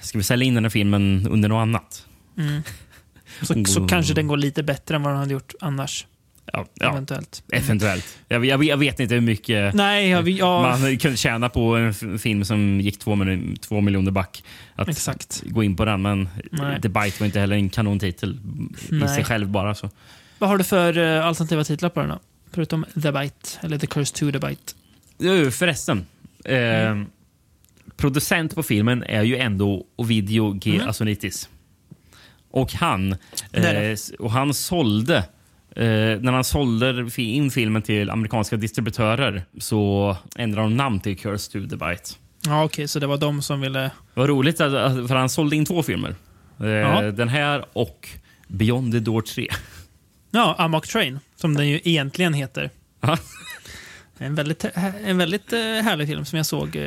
Ska vi sälja in den här filmen under något annat? (laughs) så, så Oh. kanske den går lite bättre än vad den hade gjort annars. Ja, ja Eventuellt. eventuellt. Jag, jag, jag vet inte hur mycket Nej, ja, vi, ja, man kunde tjäna på en film som gick två, miljoner- två miljoner back. Att Exakt. gå in på den, men Nej. The Bite var inte heller en kanontitel i sig själv bara. Så. vad har du för eh, alternativa titlar på den då? Förutom The Bite, eller The Curse 2 The Bite. Jo, Förresten. Eh, producent på filmen är ju ändå Ovidio G. Mm. Asonitis. Och han, eh, och han sålde eh, när han sålde in filmen till amerikanska distributörer så ändrade de namn till Curse to the Bite. Ja, okej, så det var de som ville... Var roligt, att- för han sålde in två filmer. Eh, Ja. Den här och Beyond the Door 3. Ja, Amok Train, som den ju egentligen heter. En väldigt, en väldigt eh, härlig film som jag såg eh,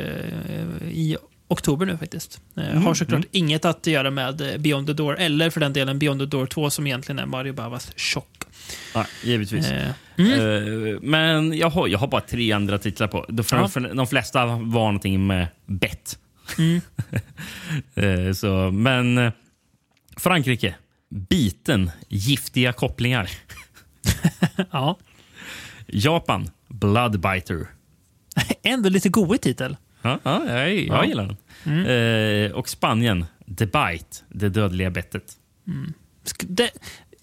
i oktober nu faktiskt. Eh, Mm, har såklart inget att göra med eh, Beyond the Door, eller för den delen Beyond the Door 2 som egentligen är Mario Bavas chock. Ja, givetvis. Eh, Eh, men jag har, jag har bara tre andra titlar på. De, flesta var någonting med bett. Mm. (laughs) Eh, så, men Frankrike Biten. Giftiga kopplingar. (laughs) Ja. Japan. Bloodbiter. (laughs) Ändå lite goig titel. Ja, ja, jag, jag Ja. gillar den. Eh, och Spanien. The Bite. Det dödliga bettet. Sk- Det,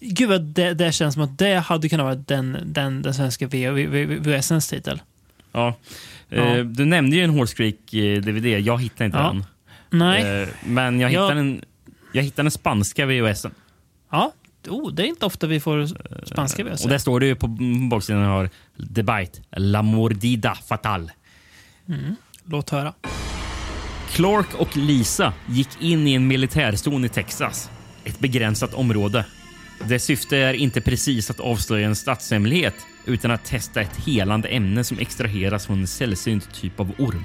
gud det, det känns som att det hade kunnat vara den, den, den svenska VHSens titel. Ja. Eh, Ja. Du nämnde ju en Horse Creek eh. Jag hittade inte Ja. den. Nej. Eh, men jag Ja. hittade, en, jag hittade den spanska VHSen. Ja. Oh, det är inte ofta vi får spanska VHS. Och där står det ju på baksidan har The Bite. La Mordida Fatal. Låt höra. Clark och Lisa gick in i en militärzon i Texas. Ett begränsat område. Dess syfte är inte precis att avslöja en statshemlighet utan att testa ett helande ämne som extraheras från en sällsynt typ av orm.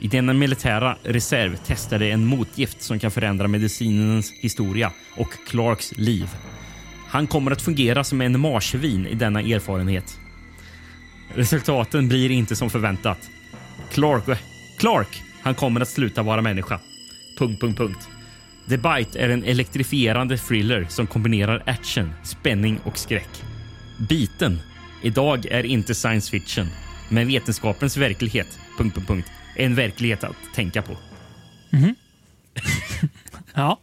I denna militära reserv testade en motgift som kan förändra medicinens historia och Clarks liv. Han kommer att fungera som en marsvin i denna erfarenhet. Resultaten blir inte som förväntat. Clark, eh, Clark, han kommer att sluta vara människa. Punkt, punkt, punkt. The Bite är en elektrifierande thriller som kombinerar action, spänning och skräck. Biten. Idag är inte science fiction, men vetenskapens verklighet. Punkt, punkt, punkt. är En verklighet att tänka på. (laughs) Ja.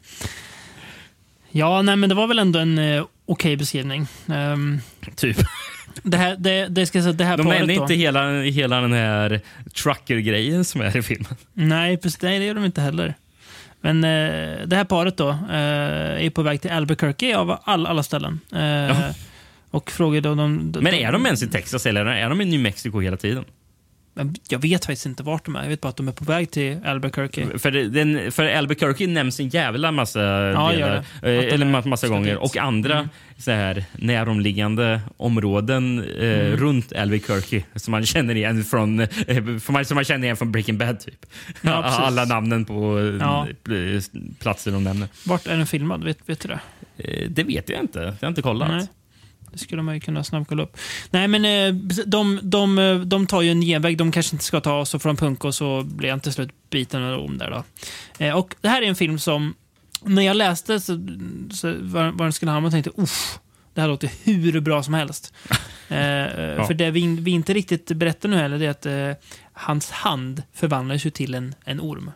Ja, nej, men det var väl ändå en eh, okej beskrivning. Ehm, Typ. (laughs) det här, det, det, ska säga, det här De paret då. inte hela, hela den här trucker-grejen som är i filmen. Nej, precis, nej, det gör de inte heller. Men eh, det här paret då eh, är på väg till Albuquerque av all, alla ställen. Eh, Och frågar då... De, de, Men är de ens i Texas eller är de i New Mexico hela tiden? Jag vet faktiskt inte vart de är. Jag vet bara att de är på väg till Albuquerque. För, den, för Albuquerque nämns en jävla massa Ja, delar, eh, eller massa gånger. dit. Och andra Mm. så här, näromliggande områden eh, Mm. runt Albuquerque som man känner igen från, eh, man, som man känner igen från Breaking Bad. typ. Ja. (laughs) Alla namnen på eh, Ja. pl- platser de nämner. Vart är den filmad? Vet, vet du det? Eh, det vet jag inte. Jag har inte kollat. Nej. Det skulle man ju kunna snabbkolla upp. Nej, men eh, de, de, eh, de tar ju en genväg de kanske inte ska ta, så får de punka och så blir han till slut biten av om där. Då. Eh, och det här är en film som, när jag läste så, så vad, vad den skulle hamna, tänkte uff, det här låter hur bra som helst. (laughs) Eh, eh, För det vi, vi inte riktigt berättar nu heller, det är att eh, hans hand förvandlas ju till en, en orm.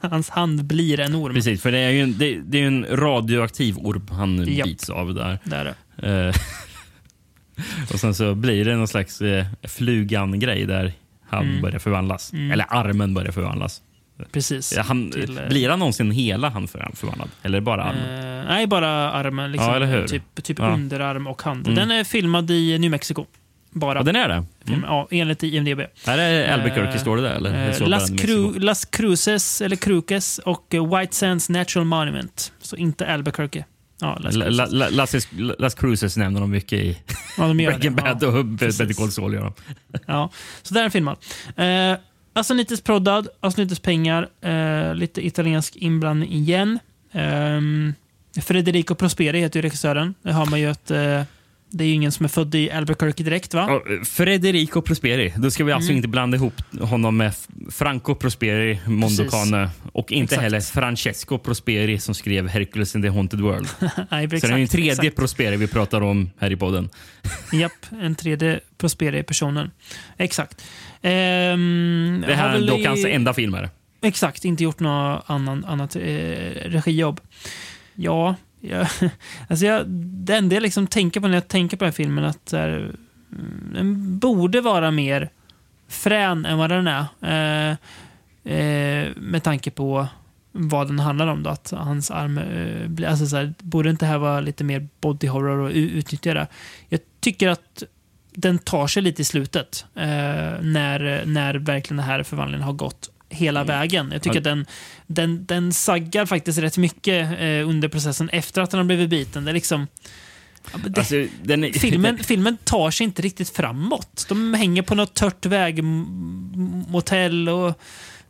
(laughs) Hans hand blir en orm. Precis, för det är ju en, det, det är en radioaktiv orm han Japp. bits av där. Det är det. Eh, (laughs) och sen så blir det någon slags eh, flugan-grej där han Mm. börjar förvandlas. Mm. Eller armen börjar förvandlas. Precis. Han, Till, eh, blir han någonsin hela han för- förvandlad? Eller bara armen? Eh, nej, bara armen. Liksom, Ja? Typ, typ Ja. underarm och hand. Mm. Den är filmad i New Mexico. Bara. Ja, den är det? Mm. Ja, enligt IMDB. Är Albuquerque, Eh, står det där? Eller? eh, Las, Cru. Las Cruces, eller Cruces och White Sands Natural Monument. Så inte Albuquerque. Ja, Las La-. La- La- Las, Las Cruces nämner de mycket i Ja, de Breaking. Bad Ja, och Better. Call Saul. Gör de. Ja, så där är filmad. Eh, Asanites proddad, Asanites pengar, eh, lite italiensk inblandning igen. Ehm, Federico Prosperi heter ju regissören. Det har man ju att eh, det är ju ingen som är född i Albuquerque direkt va? Ja, Federico Prosperi. Då ska vi alltså Mm. inte blanda ihop honom med Franco Prosperi, Mondocane och inte Exakt. heller Francesco Prosperi som skrev Hercules in the Haunted World. (laughs) Nej, Så det är exakt, en tredje exakt. Prosperi vi pratar om här i podden. (laughs) Japp, en tredje Prosperi-personen. Exakt. Ehm, Det här är dock i- hans enda filmer. Exakt, inte gjort något annan, annat eh, regijobb. Ja, jag, (laughs) alltså jag, det enda jag liksom tänker på när jag tänker på den här filmen att så här, mm, den borde vara mer frän än vad den är. Eh, eh, med tanke på vad den handlar om. Då, att hans arm eh. Alltså så här, borde inte det här vara lite mer body horror och utnyttja det? Jag tycker att den tar sig lite i slutet. Eh, när, när verkligen den här förvandlingen har gått hela vägen. Jag tycker att den, den, den saggar faktiskt rätt mycket eh, under processen efter att den har blivit biten. Det är liksom... Det, Alltså, är- filmen, (laughs) filmen tar sig inte riktigt framåt. De hänger på något tört vägmotell och...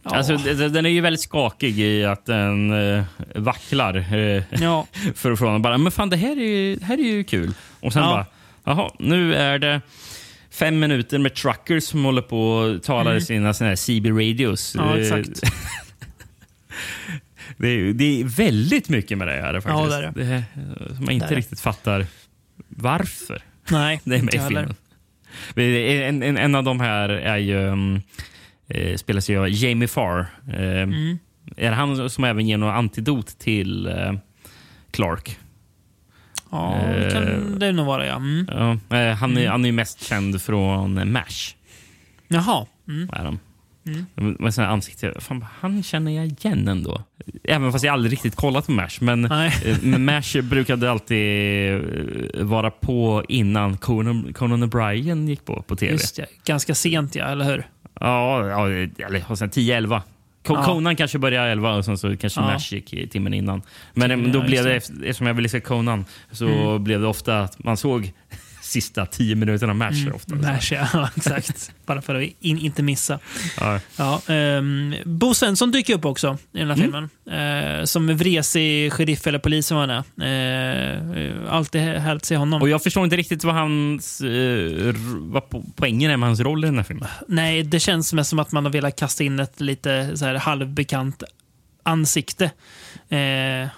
Ja, Alltså, den är ju väldigt skakig i att den eh, vacklar. Eh, ja, (laughs) för från bara, men fan det här är ju, det här är ju kul. Och sen Ja. bara, jaha, nu är det fem minuter med truckers som håller på och talar i sina såna här CB radios. Mm. ja Eh, exakt. (laughs) Det är, det är väldigt mycket med det här faktiskt. Ja, det är det. är, som man inte Det det. riktigt fattar varför Nej, (laughs) det är med inte jag heller. filmen. En, en, en av de här är ju, eh, spelas ju av Jamie Farr. Eh, Mm. Är det han som även ger något antidot till eh, Clark? Ja, det kan det nog vara ja. Mm. Ja, eh, han, är, han är mest känd från MASH. Jaha. Mm. Är han. Med sina ansikte. Fan, han känner jag igen ändå. Även fast jag aldrig riktigt kollat på MASH. Men eh, men MASH brukade alltid eh, vara på innan Conan, Conan O'Brien gick på på tv. Just det. Ganska sent ja, eller hur? Ja, ja eller och sen 10-11. Ja. Conan kanske började 11 och sen så kanske Ja. MASH gick i timmen innan. Men Timmen, då blev det, eftersom jag ville se Conan, så blev det ofta att man såg sista 10 minuterna av MASH. Ofta. Mash, ja. (laughs) Exakt. Bara för att in, inte missa. Ja. Ja, ehm, Bo Svensson dyker upp också i den här filmen. Eh, som vresig sheriff eller polis som han är. Eh, alltid härligt att se honom. Och jag förstår inte riktigt vad, hans, r- vad po- poängen är med hans roll i den här filmen. Nej, det känns mest som att man har velat kasta in ett lite så här halvbekant ansikte. Eh,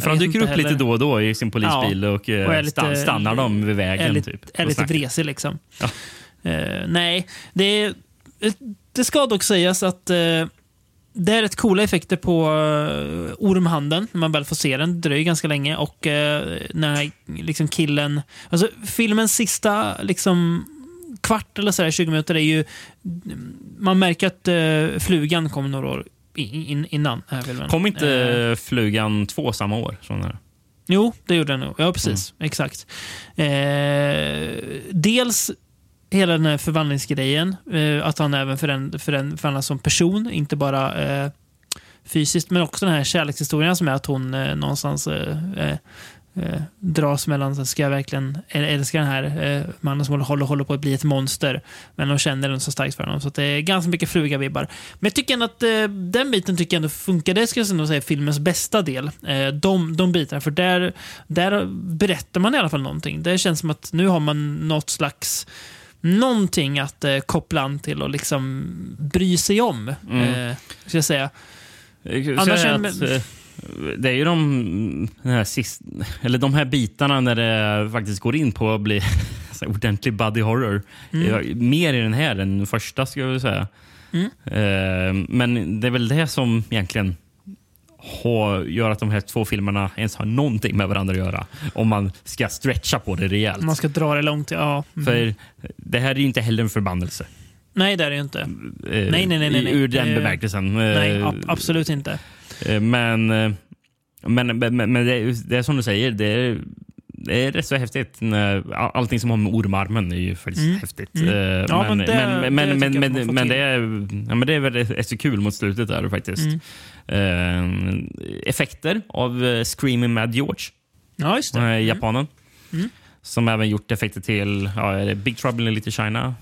För han dyker upp lite heller. då och då i sin polisbil Ja, och, eh, och lite- stan- stannar dem vid vägen. är lite, typ, är lite vresig liksom. Ja. Eh, nej, det, det ska dock sägas att eh, det är rätt coola effekter på uh, ormhanden när man väl får se den. Det dröjer ganska länge och uh, när liksom killen... Alltså filmens sista liksom, kvart eller så här, 20 minuter är ju... Man märker att uh, flugan kom några år in, in, innan den här filmen. Kom inte Eh, Flugan två samma år? Den här? Jo, det gjorde den nog. Ja, precis. Exakt. Eh, dels hela den här förvandlingsgrejen. Eh, att han även föränd- föränd- förvandlas som person, inte bara eh, fysiskt. Men också den här kärlekshistorien som är att hon eh, någonstans eh, dras mellan, så ska jag verkligen äl- älska den här eh, mannen som håller, håller på att bli ett monster. Men hon känner den så starkt för honom. Så det är ganska mycket fluga-vibbar. Men jag tycker ändå att eh, den biten tycker jag ändå funkar. Det ska jag ändå säga filmens bästa del. Eh, de, de bitarna. För där, där berättar man i alla fall någonting. Det känns som att nu har man något slags någonting att eh, koppla an till och liksom bry sig om. Mm. Eh, ska jag säga. Jag Annars säga att, eh, det är ju de, här sist, eller de här bitarna när det faktiskt går in på att bli (laughs) ordentlig body horror. Mm. Mer i den här än den första, skulle jag säga. Mm. Eh, Men det är väl det som egentligen har, gör att de här två filmerna ens har någonting med varandra att göra. Om man ska stretcha på det rejält. Man ska dra det långt. Ja. Mm. För det här är ju inte heller en förbannelse. Nej, det är det ju inte. Eh, Nej, nej, nej, nej, nej. Ur den bemärkelsen. Nej, Eh, ab- absolut inte. Eh, Men, eh, men, men, men det, är, det är som du säger, det är, det är rätt så häftigt. Allting som har med ormarmen är ju faktiskt Mm. häftigt. Mm. Eh, Ja, men, men det- men, men, men, men, men, det är, ja, men det är väl rätt så kul mot slutet där faktiskt. Mm. Effekter av Screaming Mad George, Ja, just det. Mm. japanen. Mm. Som även gjort effekter till ja, Big Trouble in Little China,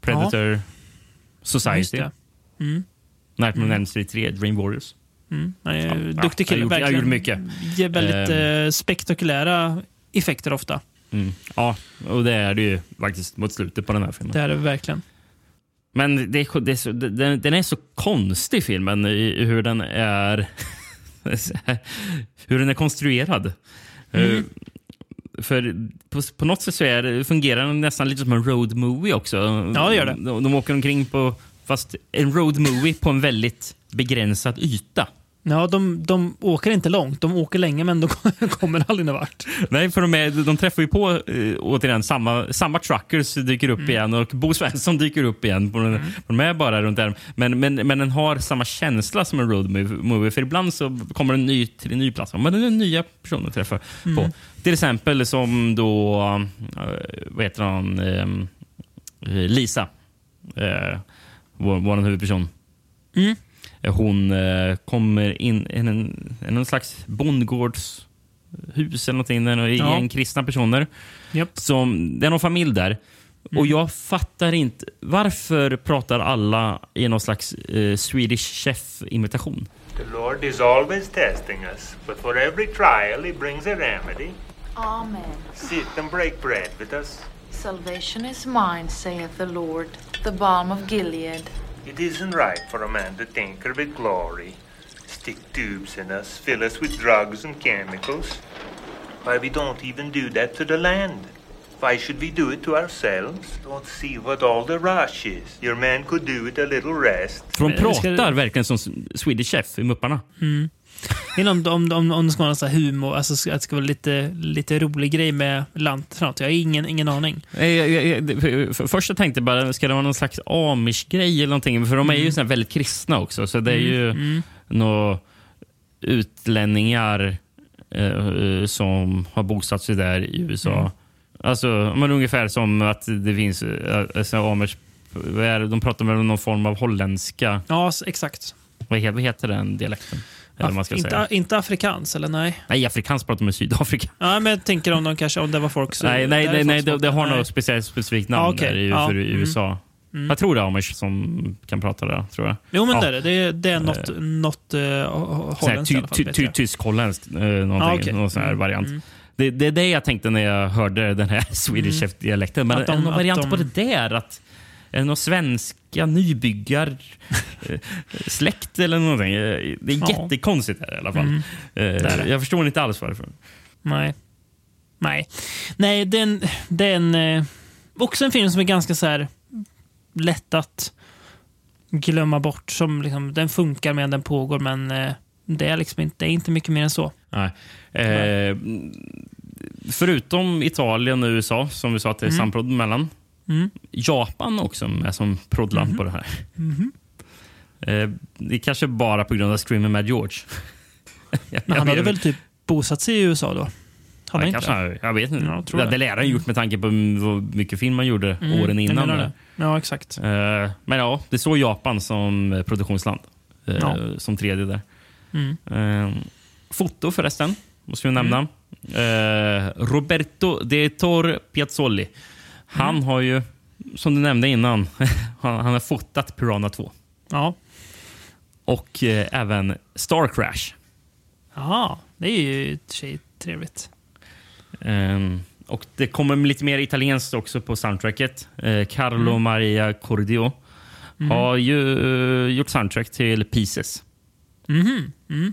Predator, Ja, Society. Mm. Nightmare on Elm Street 3, Dream Warriors. Mm. Han Ja, duktig jag kille. jag verkligen. gjort mycket. Ger väldigt eh, spektakulära effekter ofta. Mm. Ja, och det är det ju faktiskt mot slutet på den här filmen. Det är det verkligen. Men det är, det är så, den, den är så konstig filmen i, hur den är (laughs) hur den är konstruerad. Mm. Eh, För på, på något sätt så är fungerar den nästan lite som en road movie också. Ja, det gör det. De, de åker omkring på, fast en road movie på en väldigt begränsad yta. Ja, de, de åker inte långt. De åker länge, men de (laughs) kommer aldrig någon vart. Nej, för de, är, de träffar ju på eh, återigen samma, samma truckers dyker upp igen och Bo Svensson dyker upp igen. På den, De är bara runt där. Men, men, men den har samma känsla som en road movie-. För ibland så kommer den ny till en ny plats. Men det är nya personer att träffa på. Till exempel som då, eh, vad heter Ehm, eh, Lisa. Eh, vår, vår huvudperson. Mm. Hon eh, kommer in i en, en, någon slags bondgårdshus eller någonting. Är Ja. en kristna personer. Japp. Som, det är någon familj där. Och jag fattar inte. Varför pratar alla i någon slags eh, Swedish chef-imitation? The Lord is always testing us, but for every trial he brings a remedy. Amen. Sit and break bread with us. Salvation is mine, saith the Lord, the balm of Gilead. It isn't right for a man to tinker with glory. stick tubes in us, fill us with drugs and chemicals. Why, we don't even do that to the land. Why should we do it to ourselves? Don't see what all the rush is. Your man could do with a little rest. För de pratar verkligen som Swedish Chef i Mupparna. Mm. Inte om, om, om, om det ska vara någon sån här humor, alltså att det ska vara lite, lite rolig grej med lantrat. Jag har ingen, ingen aning. Jag- jag- jag- för- för- Först jag tänkte bara, ska det vara någon slags amish-grej eller någonting? För de är ju här väldigt kristna också. Så det är ju Mm. några utlänningar eh, som har bosatt sig där i USA. Mm. Alltså, men ungefär som att det finns eh, alltså, amish... vad är det? De pratar med någon form av holländska. Ja, exakt. Vad heter den dialekten? Man ska inte, inte afrikans, eller nej? Nej, afrikans pratar de i Sydafrika. Ja, men jag tänker om, de kanske, om det var folk som... Nej, nej, nej, nej det, det har något speciellt, specifikt namn Ja, okej. där i, Ja, för i mm. USA. Mm. Jag tror det är amish som kan prata det, tror jag. Jo, men Ja. det är det. Det är, det är något, något uh, Sån här holländskt i ty, alla fall. ty, ty. Tysk-holländskt, eh, någonting, Ja, okej. någon sån här Mm, variant. mm. Det, det är det jag tänkte när jag hörde den här (laughs) Swedish Mm. Chef-dialekten. Men Att de- en variant de- på det där, att är det någon svenska nybyggar (laughs) eh, släkt eller någonting. Eh, Det är Ja. jättekonstigt här i alla fall. Mm. Eh, det. Jag förstår inte alls varför. Nej. Nej, Nej den, den också en film som är ganska så här lätt att glömma bort. Som liksom, den funkar medan den pågår, men det är liksom inte, det är inte mycket mer än så. Nej. Eh, förutom Italien och USA, som vi sa att det är Mm. samprodd mellan. Mm. Japan också med som proddland på det här. Mhm. Eh, det är kanske bara på grund av Screaming Mad George. (laughs) Jag- Men han hade väl typ bosatt sig i USA då? Ja, han inte kanske, det? jag vet inte. Ja, jag tror det, det. lär han gjort med tanke på hur mycket film man gjorde Mm, åren innan. det. Ja, exakt. Eh, men ja, det står Japan som eh, produktionsland. Eh, Ja. Som tredje där. Mm. Eh, foto förresten, måste vi nämna. Eh, Roberto de Tor Piazzoli. Han Mm. har ju, som du nämnde innan, (laughs) han, har fotat Piranha 2. Ja. Och eh, även Star Crash. Jaha, det är ju i och för sig trevligt. Ehm, och det kommer lite mer italienskt också på soundtracket. Eh, Carlo Mm. Maria Cordio Mm. har ju eh, gjort soundtrack till Pieces. Mhm. Mm.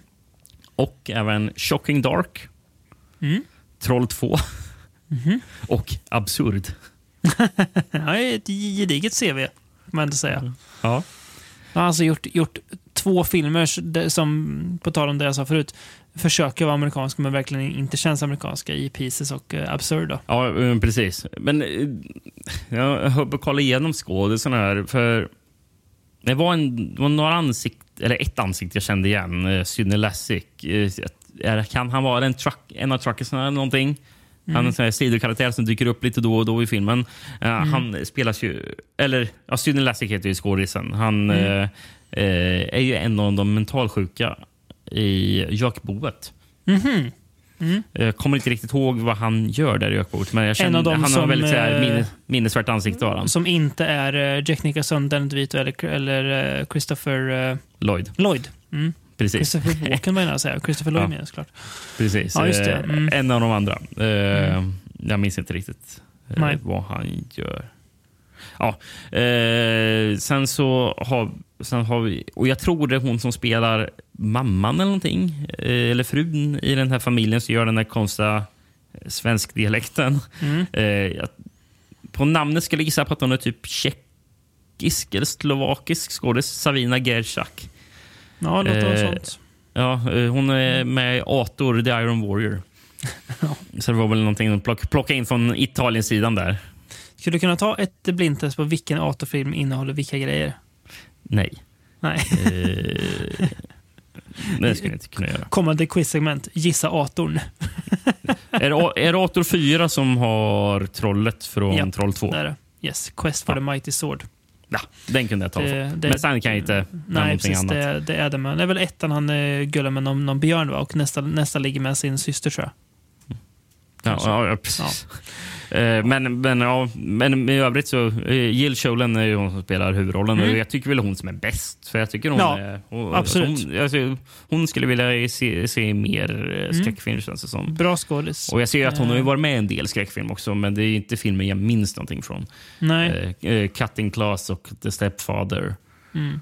Och även Shocking Dark, Mm. Troll 2 Mhm. (laughs) och Absurd. Ja, ett gediget CV, kan man inte säga. Ja. Han har alltså gjort, gjort två filmer som, på tal om det jag sa förut, försöker vara amerikanska men verkligen inte känns amerikanska i Pieces och uh, Absurd. Då. Ja, eh, precis. Men eh, jag höll på att kolla igenom skådisarna här. För det var, en, det var några ansikt, eller ett ansikte jag kände igen. Eh, Sydney Lassick. Eh, är- Kan han vara en, truck, en av truckersna eller någonting? Han är Mm. en sidokaraktär som dyker upp lite då och då i filmen. Eh, Mm. Han spelas ju... Eller, ja, Sydney Lassick heter ju skådisen. Han Mm. eh, är ju en av de mentalsjuka i Jökboet. Mhm. Mm. Jag kommer inte riktigt ihåg vad han gör där i Jökboet. Men jag En känner, av dem han har som, väldigt så här, minne, minnesvärt ansikte. Har han. Som inte är uh, Jack Nicholson, Danny DeVito eller, eller Christopher Lloyd. Lloyd. Mm. Precis. Christopher Walken var jag nära att säga. Christopher Lloyd Ja. såklart. Precis. Ja, just det. Eh, Mm. En av de andra. Eh, Jag minns inte riktigt eh, Nej. vad han gör. Ja, sen så har, sen har vi... Och jag tror det är hon som spelar mamman eller någonting. Eller frun i den här familjen som gör den här konstiga svenskdialekten. Mm. (laughs) Jag, på namnet skulle jag gissa på att hon är typ tjeckisk eller slovakisk skådis. Savina Gerchak. Ja, låter Eh, sånt. Ja, eh, hon är med i Ator, The Iron Warrior. (laughs) Så det var väl någonting att plocka, plocka in från Italien-sidan där. Skulle du kunna ta ett blindtest på vilken Ator-film innehåller vilka grejer? Nej. Nej. Eh, (laughs) det skulle jag inte kunna göra. Kommande quiz-segment. Gissa Atorn. (laughs) Är det, är det Ator 4 som har trollet från Ja, Troll 2? Det är det. Yes, Quest for the Mighty Sword. Ja, den kunde jag ta. Det- det- Men sen kan jag inte Nej, precis. annat. Det, det är det. Men det är väl ettan han eh, gullar med någon, någon björn va? och nästa, nästa ligger med sin syster tror jag. Ja, ja, ja, precis. Eh, (laughs) Men, men, ja, men i övrigt så... eh, Jill Scholen är ju hon som spelar huvudrollen Mm. och jag tycker väl hon som är bäst. För jag tycker hon Ja, är... Hon, absolut. Hon, alltså, hon skulle vilja se, se mer eh, skräckfilm känns det som. Bra skådis. Och jag ser att hon har Eh, varit med i en del skräckfilm också, men det är inte filmer jag minns någonting från. Nej. Eh, eh, Cutting Class och The Stepfather. Mm.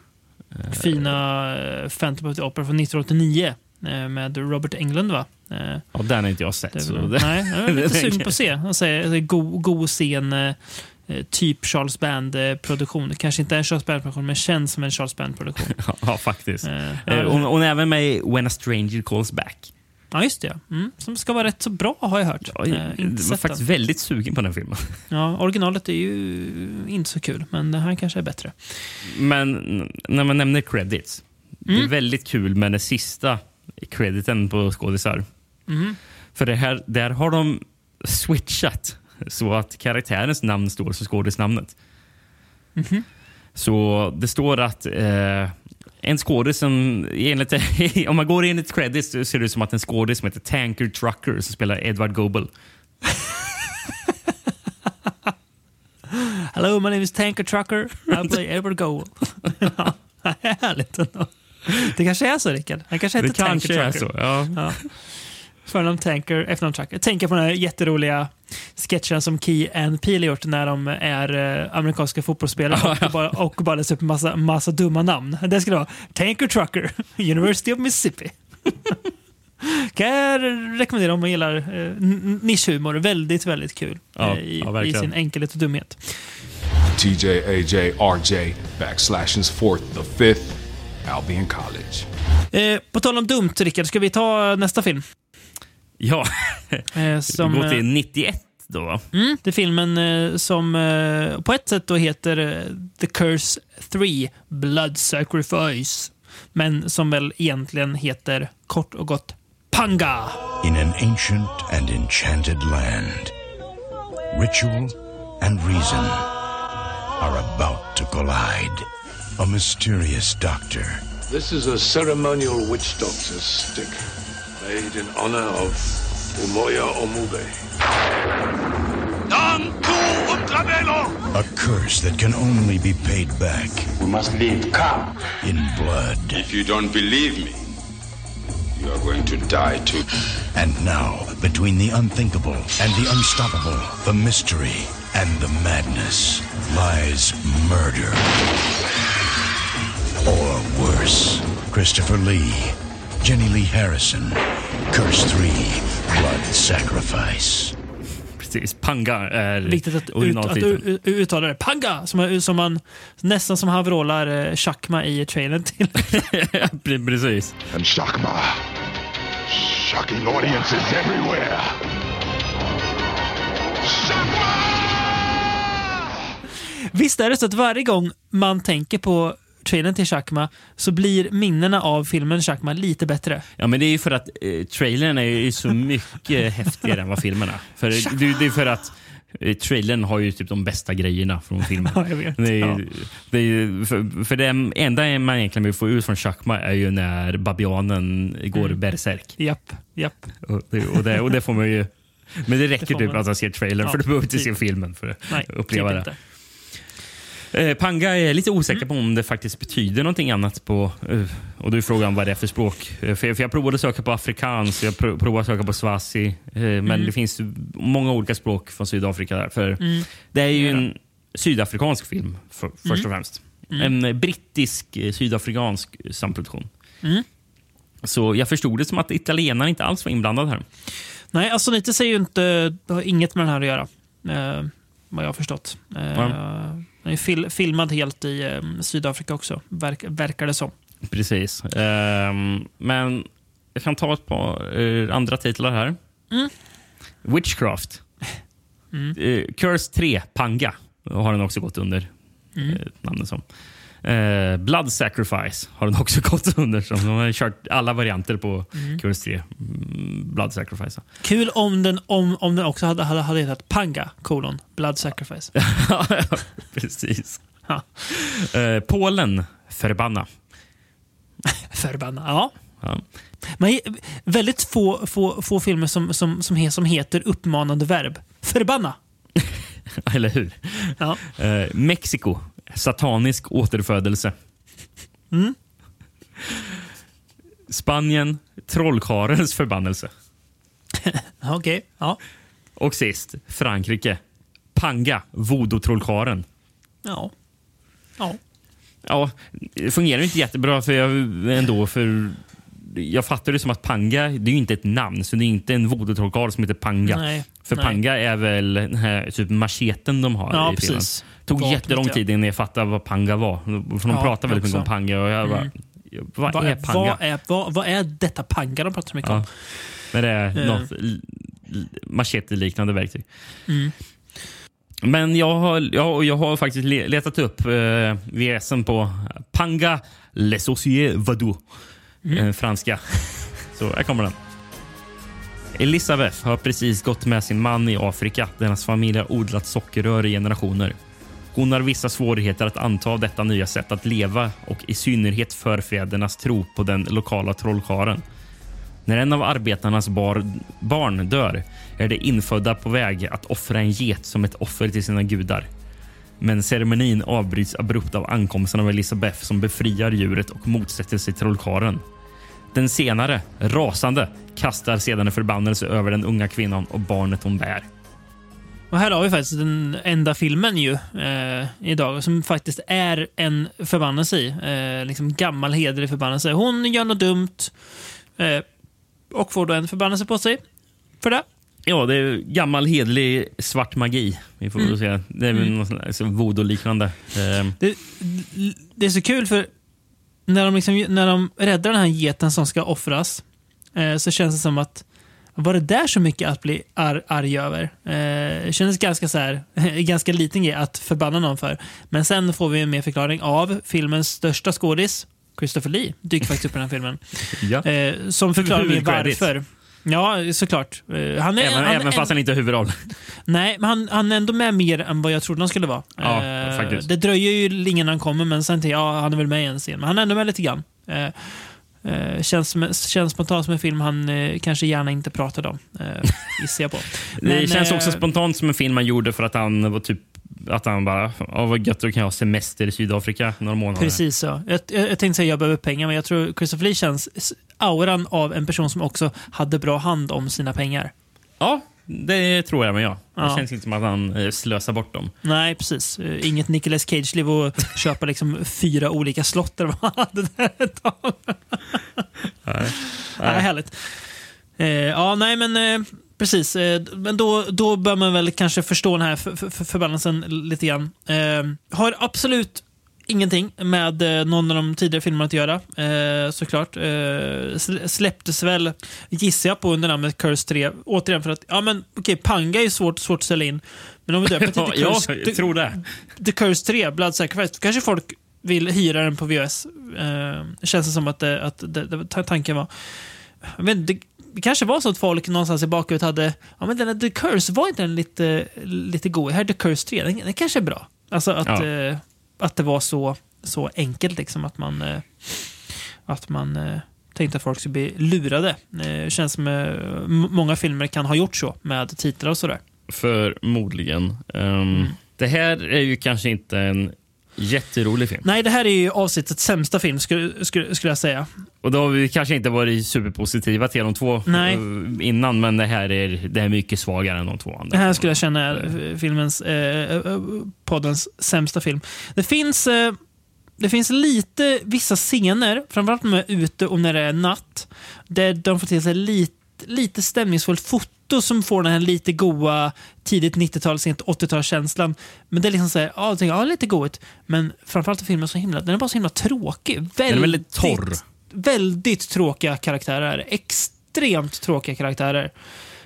Fina eh, Phantom of the Opera från 1989 eh, med Robert Englund va? Eh, Ja, den har inte jag sett. Det det- Nej, jag är (laughs) lite sugen på att se. Han säger det är god, god scen, eh, eh, typ Charles Band-produktion. Kanske inte en Charles Band-produktion, men känns som en Charles Band-produktion. (laughs) ja, faktiskt. Eh, Eh, Hon, hon är även med i When a stranger calls back. Ja, just det. Mm, som ska vara rätt så bra har jag hört. Ja, Eh, jag inte var faktiskt den. väldigt sugen på den filmen. Ja, originalet är ju inte så kul, men det här kanske är bättre. Men när man nämner credits. Det är Mm. väldigt kul med den sista crediten på skådisar. Mm. För det här, där har de switchat så att karaktärens namn står som skådisnamnet. Mhm. Så det står att eh, en skådis som... Enligt, (laughs) om man går enligt credits så ser det ut som att en skådis som heter Tanker Trucker som spelar Edward Goebel. (laughs) Hello, my name is Tanker Trucker. I play Edward (laughs) ja, härligt ändå. Det kanske är så, Rickard. Han kanske heter Det kanske Tanker är Trucker. så. Ja. Ja. Förnamn Tanker, efternamn Trucker. Jag tänker på den här jätteroliga sketchen som Key and Peele gjort när de är eh, amerikanska fotbollsspelare och, bara, och bara läser upp massa, massa dumma namn. Det skulle vara Tanker Trucker, (laughs) University of Mississippi. (laughs) kan jag rekommendera om man gillar eh, nischhumor. Väldigt, väldigt kul Ja, eh, i, ja, i sin enkelhet och dumhet. TJ, AJ, RJ, backslashing's fourth, the fifth, Albion College. Eh, på tal om dumt, Rickard, ska vi ta nästa film? Ja. (laughs) Eh, som, Vi går till eh, 91 då. va? Mm, det är filmen eh, som eh, på ett sätt då heter eh, The Curse 3 Blood Sacrifice. Men som väl egentligen heter kort och gott Panga. In an ancient and enchanted land, ritual and reason are about to collide. A mysterious doctor This is a ceremonial witch doctor's stick made in honor of Umoya Omube. A curse that can only be paid back. We must leave calm. In blood. If you don't believe me, you are going to die too. And now, between the unthinkable and the unstoppable, the mystery and the madness, lies murder. Or worse. Christopher Lee, Jenny Lee Harrison, Curse 3, Blood Sacrifice. Precis. Panga är Viktigt att, ut, att uttala det. Panga! Som, som man, nästan som han vrålar eh, Chakma i trailern till. (laughs) Precis. And Shakma, shocking audiences everywhere. Visst är det så att varje gång man tänker på trailern till Chakma så blir minnena av filmen Chakma lite bättre. Ja, men det är ju för att eh, trailern är ju så mycket (laughs) häftigare än vad filmen är. För det, det är för att eh, trailern har ju typ de bästa grejerna från (laughs) filmen. Ja, jag vet. Det är, Ja. det är, för, för det enda man egentligen vill få ut från Chakma är ju när babianen går Mm. berserk. Japp, japp. Och det, och, det, och det får man ju... (laughs) Men det räcker får typ man. att man ser trailern, Ja, för du behöver inte typ. se filmen för att Nej, uppleva typ det. inte. Eh, Panga är lite osäker på om det faktiskt betyder någonting annat på... eh, och då är frågan vad det är för språk. Eh, för, jag, för jag provade att söka på afrikans, jag pro, provade att söka på swazi. Men Mm. det finns många olika språk från Sydafrika där. För Mm. Det är ju en sydafrikansk film för, först Mm. och främst. Mm. En brittisk sydafrikansk samproduktion. Mm. Så jag förstod det som att italienarna inte alls var inblandad här. Nej, alltså Nite säger ju inte, det har inget med den här att göra. Eh, vad jag har förstått. Eh, Ja. Den är fil, filmad helt i eh, Sydafrika också, verk, verkar det som. Precis. Ehm, men jag kan ta ett par eh, andra titlar här. Mm. Witchcraft. Eh, Curse 3, Panga, har den också gått under Mm. eh, namnet som. Eh, Blood Sacrifice har den också (laughs) gått under. Som de har kört alla varianter på Mm. Curse 3. Mm, Blood Sacrifice. Kul om den, om, om den också hade, hade, hade hetat Panga, kolon, Blood Sacrifice. (laughs) Ja, Precis. Ja. Eh, Polen, Förbanna. (laughs) Förbanna, ja. Ja. Men väldigt få, få, få filmer som, som, som, som heter uppmanande verb. Förbanna! (laughs) Eller hur? Ja. Eh, Mexiko, satanisk återfödelse. Mm. Spanien, trollkarlens förbannelse. (laughs) Okej, ja. Och sist, Frankrike, Panga, voodoo-trollkarlen. Ja. Ja. Ja, det fungerar inte jättebra för jag, ändå. För jag fattar det som att Panga, det är ju inte ett namn, så det är inte en voodoo-trollkarl som heter Panga. Nej, för nej. Panga är väl den här typ macheten de har Ja, i filmen. precis. tog Vapnet, jättelång tid innan jag fattade vad Panga var. För de Ja, pratar väldigt mycket om. Panga och jag bara, Mm. vad, Vad är Panga? vad, är, vad, vad är detta Panga de pratar så mycket Ja. om? Men det är Eh. något machete-liknande verktyg. Mm. Men jag har, jag, jag har faktiskt le- letat upp eh, VSen på Panga Le Saucier Vadou. Eh, franska. (laughs) Så här kommer den. Elisabeth har precis gått med sin man i Afrika där hans familj har odlat sockerrör i generationer. Hon har vissa svårigheter att anta detta nya sätt att leva och i synnerhet förfädernas tro på den lokala trollkarlen. När en av arbetarnas bar, barn dör är det infödda på väg att offra en get som ett offer till sina gudar. Men ceremonin avbryts abrupt av ankomsten av Elisabeth som befriar djuret och motsätter sig trollkarlen. Den senare, rasande, kastar sedan en förbannelse över den unga kvinnan och barnet hon bär. Och här har vi faktiskt den enda filmen ju eh, idag som faktiskt är en förbannelse i. Eh, liksom gammal hederlig förbannelse. Hon gör något dumt eh, och får då en förbannelse på sig för det. Ja, det är gammal hedlig svart magi. Vi får Mm. säga. Det är väl Mm. något sånt voodoo-liknande. Ehm, Det, det är så kul för när de, liksom, när de räddar den här geten som ska offras eh, så känns det som att var det där så mycket att bli ar arg över? Eh, det kändes ganska, så här, (laughs) ganska liten grej att förbanna någon för. Men sen får vi en mer förklaring av filmens största skådis, Christopher Lee, dyker faktiskt upp i den här filmen. ja. Eh, som förklarar mer varför. Ja, såklart. Eh, Han är, även han, även fast han inte är huvudroll. Nej, men han, han är ändå med mer än vad jag trodde han skulle vara. Ja, Eh, faktiskt. Det dröjer ju innan han kommer, men sen jag, ja, han är väl med i en scen. Men han är ändå med lite grann. Eh, eh, känns, känns spontant som en film han eh, kanske gärna inte pratade om, eh, (laughs) gissar jag på. det Men, känns eh, också spontant som en film man gjorde för att han var typ att han bara, ja vad gött, då kan jag ha semester i Sydafrika några månader. Precis så. Jag, jag, jag tänkte säga jag behöver pengar, men jag tror Christopher Lee känns auran av en person som också hade bra hand om sina pengar. Ja, det tror jag med jag. Det Ja. känns inte som att han eh, slösar bort dem. Nej, precis. Inget Nicolas Cage-liv att (laughs) köpa liksom fyra olika slott eller vad han hade där ett tag. Nej. (laughs) Nej, härligt. Eh, ja, nej men eh, precis. Eh, men då, då bör man väl kanske förstå den här för, för, för förbannelsen lite grann. Eh, har absolut ingenting med eh, någon av de tidigare filmerna att göra, eh, såklart. Eh, sl- släpptes väl, gissar jag på, under namnet Curse 3. Återigen för att, ja men okej, Panga är svårt, svårt att sälja in. Men om vi döper (laughs) till The Curse, jag tror det. The Curse 3, Blood Sacrifice, kanske folk vill hyra den på VHS. Eh, känns det som att, det, att det, det, ta- tanken var. Inte, det, det kanske var så att folk någonstans i bakhuvudet hade, ja men den där The Curse, var inte den lite, lite god? Här är The Curse 3, den, den kanske är bra. Alltså att, Ja. eh, att det var så, så enkelt liksom att man, eh, att man eh, tänkte att folk skulle bli lurade. Eh, känns som många filmer kan ha gjort så med titlar och sådär. Förmodligen. Um, Mm. Det här är ju kanske inte en jätterolig film. Nej, det här är ju avsnittets sämsta film skulle, skulle, skulle jag säga. Och då har vi kanske inte varit superpositiva till de två Nej. eh, innan, men det här är, det är mycket svagare än de två andra. Det här skulle jag känna är filmens, eh, eh, poddens sämsta film. Det finns, eh, det finns lite, vissa scener, framförallt när de är ute och när det är natt, där de får till sig lite, lite stämningsfullt foto som får den här lite goa tidigt 90-tal, sent 80-talskänslan. Men det är liksom såhär, ja, jag tänker, ja lite goigt. Men framförallt är filmen så himla, den är bara så himla tråkig. Väldigt, Den är väldigt torr. Väldigt tråkiga karaktärer. Extremt tråkiga karaktärer.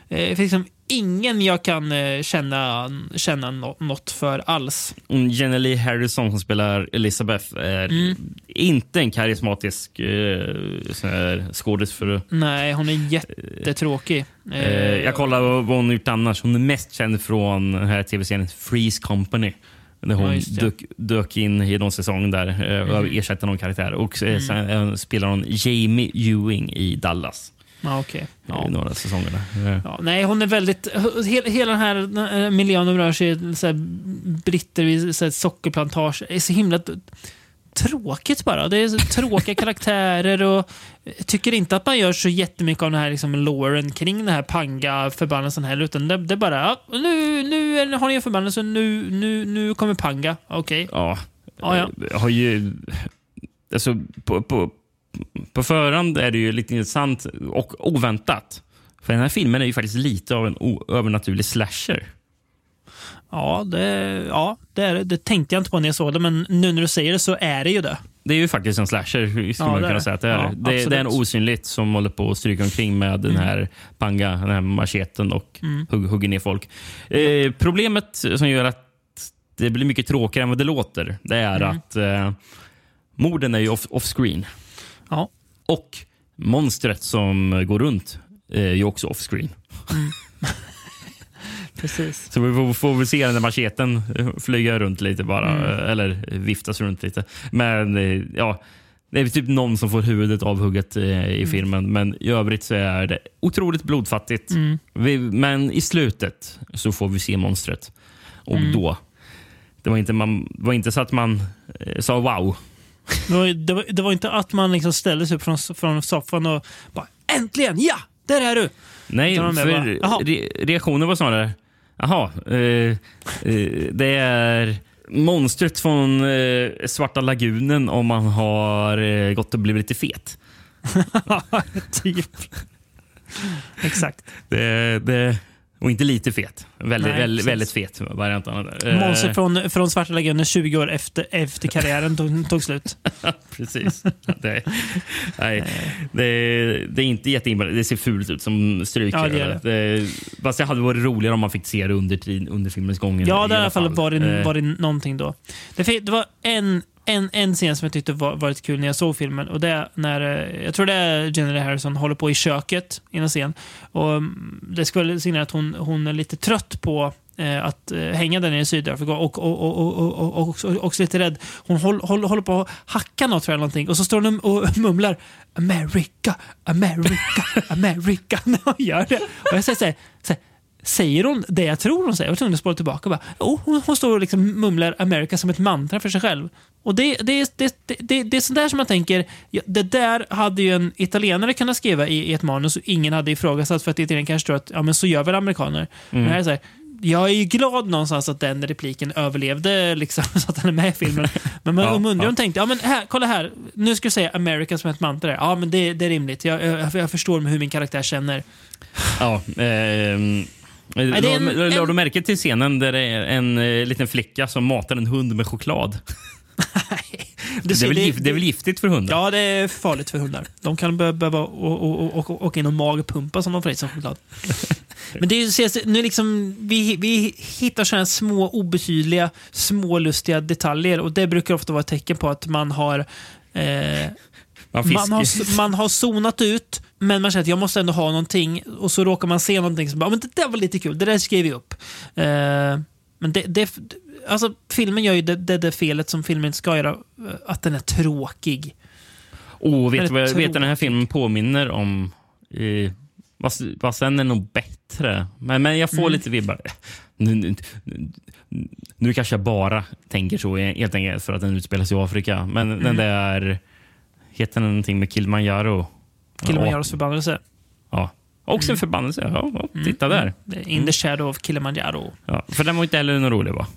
Eh, Det finns liksom ingen jag kan eh, känna, känna nå- något för alls. Hon, Jenny Lee Harrison som spelar Elizabeth är Mm. inte en karismatisk eh, skådis. Nej, hon är jättetråkig. eh, jag kollar vad hon gjort annars. Hon är mest känd från den här tv-serien Freeze Company. Där hon Ja, dök, dök in i någon säsong där eh, och Mhm. ersatte någon karaktär. Och eh, Mm. sen eh, spelar hon Jamie Ewing i Dallas. Ja, okej. I några säsonger. där. Eh, Ja, nej, hon är väldigt... Hela, hela den här miljön de rör sig i, så här, britter vid så här, sockerplantage, är så himla tråkigt bara. Det är så tråkiga (laughs) karaktärer och jag tycker inte att man gör så jättemycket av den här liksom, loren kring den här panga-förbannelsen heller. Utan det, det är bara, ja, nu, nu har ni en förbannelse, nu, nu, nu kommer panga. Okej. Ja, Ja, ja. eh, har ju... Alltså, på, på, på förhand är det ju lite intressant och oväntat. För den här filmen är ju faktiskt lite av en övernaturlig slasher. Ja, det, ja det, det. det tänkte jag inte på när jag såg det, men nu när du säger det så är det ju det. Det är ju faktiskt en slasher, skulle Ja, man kunna säga att det är. Ja, det, det är en. Mm. osynligt som håller på att stryka omkring med den här panga, den här macheten och hugg, hugger ner folk. Eh, problemet som gör att det blir mycket tråkigare än vad det låter, det är Mm. att eh, morden är ju off- off-screen. Ja. Och monstret som går runt är ju också off-screen. (laughs) Precis. Så vi får, får väl se den där macheten flyga runt lite bara, Mm. eh, eller viftas runt lite. Men eh, ja, det är typ någon som får huvudet avhugget eh, i filmen, men i övrigt så är det otroligt blodfattigt. Mm. Vi, men i slutet så får vi se monstret. Och Mm. då, det var, inte man, det var inte så att man sa wow. Det var, det, var, det var inte att man liksom ställde sig upp från, från soffan och bara “Äntligen! Ja! Där är du!” Nej, för bara, re reaktionen var snarare Jaha, eh, eh, det är monstret från eh, Svarta lagunen om man har eh, gått och blivit lite fet. (laughs) typ. Exakt. Det, det, och inte lite fet. Väldigt, Nej, väldigt, väldigt fet variant. det. Eh, Monster från, från Svarta Lagunen 20 år efter, efter karriären tog, tog slut. (laughs) Precis. Det, nej, det, det är inte jätteimponerande. Det ser fult ut som stryk. Ja, det gör det. Fast det hade varit roligare om man fick se det under, tid- under filmens gång. Ja, det i alla fall varit, Eh, varit någonting då. Det, det var en, en, en scen som jag tyckte var, var lite kul när jag såg filmen. Och det är när, eh, jag tror det är Jennifer Harrison håller på i köket i en scen. Och mm, det skulle signalera att hon, hon är lite trött på eh, att eh, hänga där nere i Sydafrika och, och, och, och, och, och, och också, också lite rädd. Hon håll, håll, håller på att hacka något tror jag, någonting. och så står hon och mumlar America, America, (laughs) America när hon gör det. Och jag säger så här, så här Säger hon det jag tror hon säger? Jag var tvungen att spola tillbaka. Bara, oh, hon, hon står och liksom mumlar America som ett mantra för sig själv. Och det, det, det, det, det, är sådär som man tänker, det där hade ju en italienare kunnat skriva i, i ett manus och ingen hade ifrågasatt för att italienare kanske tror att ja, men så gör väl amerikaner. Men här är så här, jag är ju glad någonstans att den repliken överlevde, liksom, så att den är med i filmen. Men man Ja, undrar ja. om tänkte, ja men här, kolla här, nu ska du säga America som ett mantra. Ja, men det, det är rimligt. Jag, jag, jag förstår hur min karaktär känner. Ja. ehm, det är en- la- la en- du märke till scenen där det är en eh, liten flicka som matar en hund med choklad? Det, är väl, gift, det är väl giftigt för hundar? Ja, det är farligt för hundar. De kan be- behöva åka in och magpumpa som de får i sig choklad. (laughs) Men det är, nu liksom, vi, vi hittar sådana små obetydliga, små lustiga detaljer och det brukar ofta vara ett tecken på att man har eh, Man man har, man har zonat ut, men man känner att jag måste ändå ha någonting och så råkar man se någonting som bara, men det där var lite kul, det där skrev vi upp. Eh, men det, det, alltså, filmen gör ju det, det, det felet som filmen inte ska göra, eh, att den är tråkig. Oh, vet du vad vet den här filmen påminner om? Eh, vad, vad sen är nog bättre. Men, men jag får Mm. lite vibbar. Nu, nu, nu, nu kanske jag bara tänker så helt enkelt för att den utspelas i Afrika. Men den Mm. där... Heter den någonting med Kilimanjaro? Kilimanjaros förbannelse. Ja. Också Mm. en förbannelse. Ja, ja, titta där. In the shadow of Kilimanjaro. Ja, för den var inte heller någon rolig va?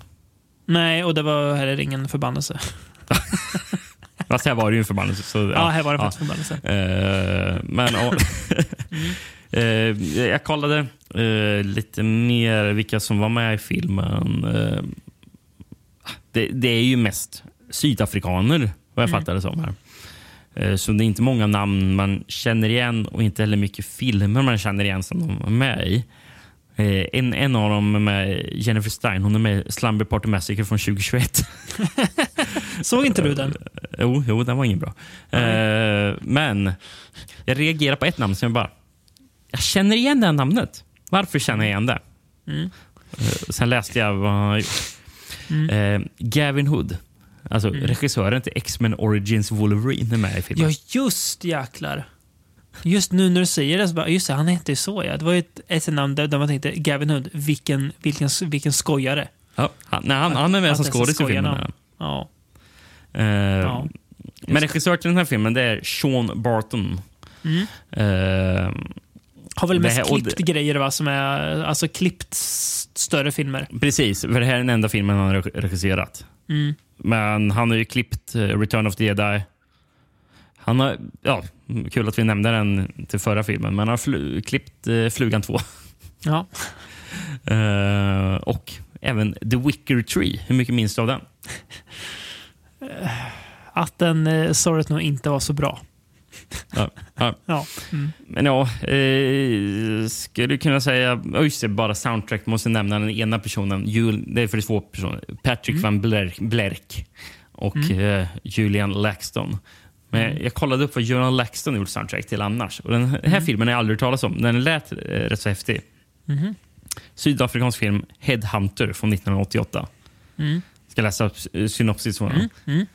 Nej, och det var heller ingen förbannelse. (laughs) Fast här var det ju en förbannelse. Så, ja, Ja, här var det faktiskt förbannelse. Eh, men ja. (laughs) Eh, jag kollade eh, lite mer vilka som var med i filmen. Det, det är ju mest sydafrikaner, vad jag Mm. fattar det som. här. Så det är inte många namn man känner igen och inte heller mycket filmer man känner igen som de är med i. Eh, En, en av dem med Jennifer Stein. Hon är med i Slumber Party Massacre från 2021. (laughs) Såg inte du den? Jo, jo den var ingen bra. Eh, men jag reagerar på ett namn som jag bara... Jag känner igen det här namnet. Varför känner jag igen det? Mm. Eh, sen läste jag vad han har gjort. Eh, Gavin Hood, alltså Mm. regissören till X-Men Origins Wolverine, är med i filmen. Ja, just jäklar. Just nu när du säger det så bara, just det, han hette ju så ja. Det var ju ett, ett namn där, där man tänkte, Gavin Hood, vilken, vilken, vilken skojare. Ja, han, nej, han, han är med Att som det skådis i filmen. skojarna. Ja. Eh, Ja, men regissör till den här filmen det är Sean Barton. Mm. Eh, Har väl det mest här- klippt grejer va, som är, alltså klippt större filmer. Precis, för det här är den enda filmen han har reg- regisserat. Mm. Men han har ju klippt eh, Return of the Jedi. Han har, ja, kul att vi nämnde den till förra filmen, men har flu, klippt eh, Flugan 2. Ja. (laughs) Eh, och även The Wicker Tree. Hur mycket minns du av den? Att den eh, sorgligt nog inte var så bra. Ja, ja. (laughs) Ja. Mm. Men ja, eh, skulle kunna säga... Just det, bara soundtrack. Måste nämna den ena personen. Jul, det är för två personer. Patrick van Blerk, Blerk och eh, Julian Laxton. Men jag kollade upp vad Julian Laxton gjort soundtrack till annars. Och den här filmen har jag aldrig hört talas om. Den lät eh, rätt så häftig. Mhm. Sydafrikansk film Headhunter från 1988. Mm. Ska läsa eh, synopsis från den. Mm.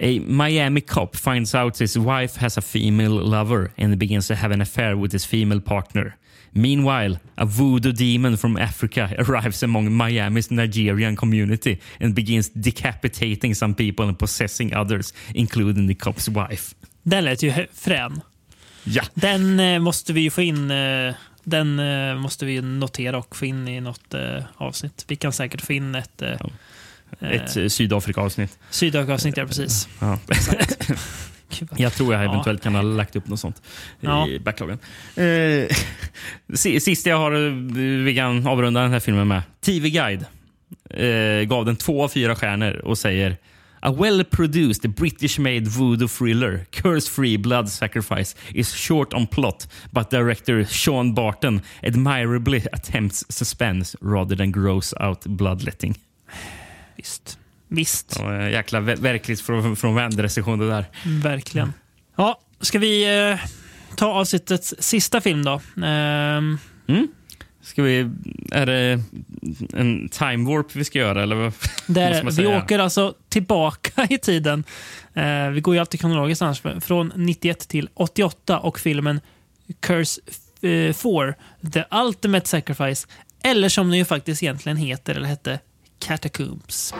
A Miami cop finds out his wife has a female lover and begins to have an affair with his female partner. Meanwhile, a voodoo demon from Africa arrives among Miami's Nigerian community and begins decapitating some people and possessing others, including the cop's wife. Den lät ju frän. Ja. Den eh, måste vi ju få in. Eh, den eh, måste vi notera och få in i något eh, avsnitt. Vi kan säkert få in ett eh, Ett eh, Sydafrika-avsnitt. Sydafrika-avsnitt, ja precis. Ja. (laughs) Jag tror jag Ja. eventuellt kan ha lagt upp något sånt Ja. i backloggen. Eh, (laughs) si- sista jag har, eh, vi kan avrunda den här filmen med. TV Guide eh, gav den två av fyra stjärnor och säger A well-produced British-made voodoo thriller, curse-free blood sacrifice, is short on plot, but director Sean Barton admirably attempts suspense rather than gross out bloodletting. Visst. Visst. Ja, eh, jäkla ver- verklighetsfrånvänd recension det där. Verkligen. Ja, ska vi eh, ta avsnittets sista film då? Ehm, Mm. Ska vi, är det en time warp vi ska göra? Eller vad (laughs) Där, vi säga? åker alltså tillbaka (laughs) i tiden. Eh, vi går ju alltid kronologiskt annars. Från 91 till 88 och filmen Curse eh, 4, The Ultimate Sacrifice. Eller som den ju faktiskt egentligen heter, eller hette, Catacombs.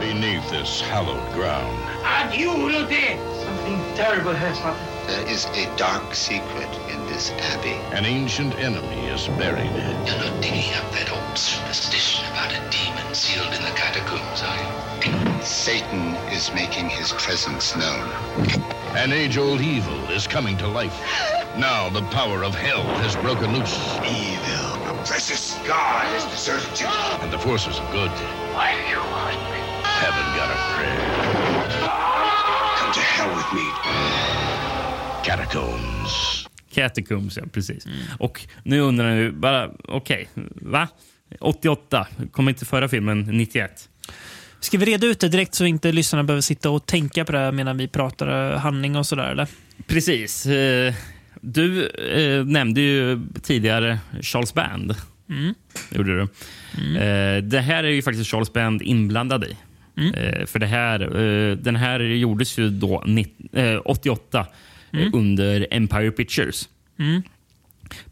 Beneath this hallowed ground, Adieu, Lute! Something terrible has happened. There is a dark secret in this abbey. an ancient enemy is buried. You're not digging up that old superstition about a demon sealed in the catacombs, are you? Satan is making his presence known. An age-old evil is coming to life. Now the power of hell has broken loose. Evil oppresses God has deserted you. And the forces of good Why do you hurt me? haven't got a prayer. Come to hell with me. Catacombs. Catacombs, ja. Precis. Och nu undrar ni bara, okej, va? 88, kom inte förra filmen 91? Ska vi reda ut det direkt så inte lyssnarna behöver sitta och tänka på det medan vi pratar eh, handling och sådär? Eller? Precis. Du eh, nämnde ju tidigare Charles Band. Mm. Gjorde du. Eh, det här är ju faktiskt Charles Band inblandad i. Eh, för det här, eh, den här gjordes ju då nitt- eh, 88 eh, under Empire Pictures. Mm.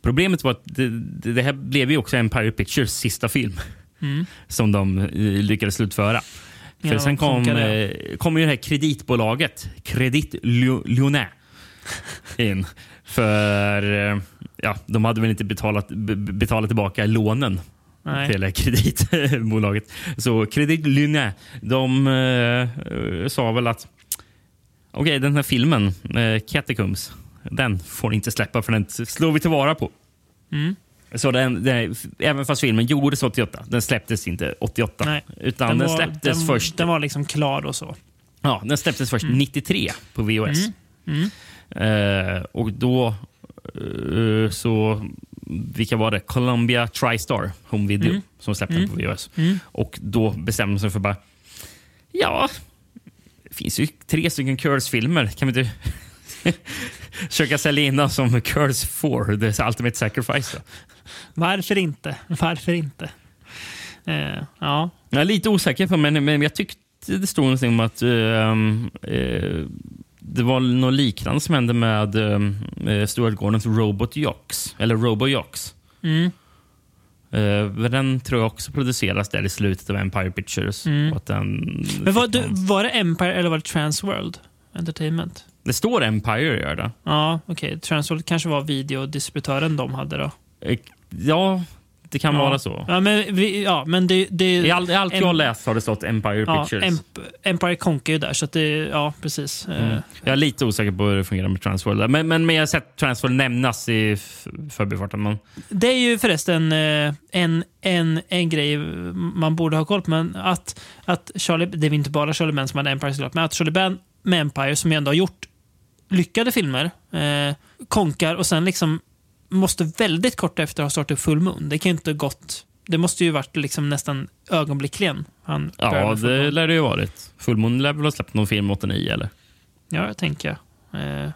Problemet var att det, det här blev ju också Empire Pictures sista film Mm. (laughs) som de lyckades slutföra. För Ja, sen kom, kom ju det här kreditbolaget, Credit Lyo- Lyonnais, (laughs) in. För eh, ja, de hade väl inte betalat, be- betalat tillbaka lånen Nej. till här kreditbolaget. (laughs) Så Credit Lyonnais, de eh, sa väl att okej, den här filmen, eh, Catacombs, den får ni inte släppa för den slår vi tillvara på. Mm. Så den, den, även fast filmen gjordes 88, den släpptes inte 88. Nej. Utan den, var, släpptes den, först Den var liksom klar och så. Ja, den släpptes först 93 på VHS. Mm. Eh, och då eh, så... Vilka var det? Columbia TriStar Home Video Mm. som släppte Mm. den på VHS. Mm. Och då bestämde de sig för bara... Ja, det finns ju tre stycken Curse-filmer. Kan vi inte (laughs) försöka sälja in dem som Curse 4, The Ultimate Sacrifice? Då? Varför inte? Varför inte? Eh, ja. Jag är lite osäker på men, men jag tyckte det stod någonting om att ehm, eh, det var något liknande som hände med uh, Stuart Gordons Robot Jocks, eller Robo Jocks. Mm. Eh, den tror jag också produceras där i slutet av Empire Pictures. Mm. Att den, Men var, du, var det Empire eller var det Transworld Entertainment? det står Empire gör det. Ja, okej. Transworld kanske var videodistributören de hade då. Eh, ja, det kan ja. vara så. Ja, men, vi, ja, men det, det, I all, i allt jag har läst har det stått Empire ja, Pictures. Emp, Empire konkar ju där, så det, ja precis. Eh, Mm. Jag är lite osäker på hur det fungerar med Transworld. Men, men, men jag har sett Transworld nämnas i förbifarten. Men, Det är ju förresten eh, en, en, en grej man borde ha koll på. Men att, att Charlie, det är inte bara Charlie Benn som hade Empire såklart, men att Charlie Benn med Empire, som ju ändå har gjort lyckade filmer, eh, konkar och sen liksom måste väldigt kort efter ha startat upp Full Moon. Det kan ju inte ha gått... Det måste ju varit liksom nästan ögonblickligen. Han ja, Full det Moon. lär det ju varit. Fullmåne lär väl ha släppt någon film 89 eller? Ja, jag tänker jag. Eh,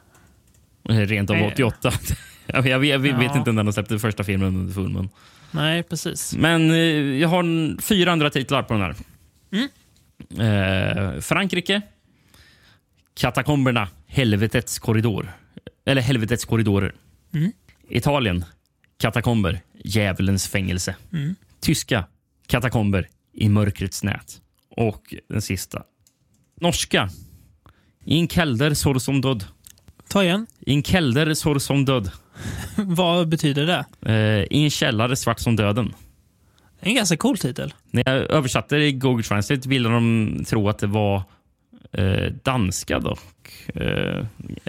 Rent av Nej. 88. (laughs) jag, jag, jag vet Ja. inte om den har släppt den första filmen under Fullmåne. nej, precis. Men eh, jag har fyra andra titlar på den här. Mm. Eh, Frankrike. Katakomberna. Helvetets korridor. Eller Helvetets korridorer. Mm. Italien. Katakomber. Djävulens fängelse. Mm. Tyska. Katakomber. I mörkrets nät. Och den sista. Norska. I en kelder sår som död. Ta igen. I en kelder sår som död. (laughs) Vad betyder det? Eh, I en källare svart som döden. En ganska cool titel. När jag översatte det i Google Translate ville de tro att det var eh, danska dock. Eh,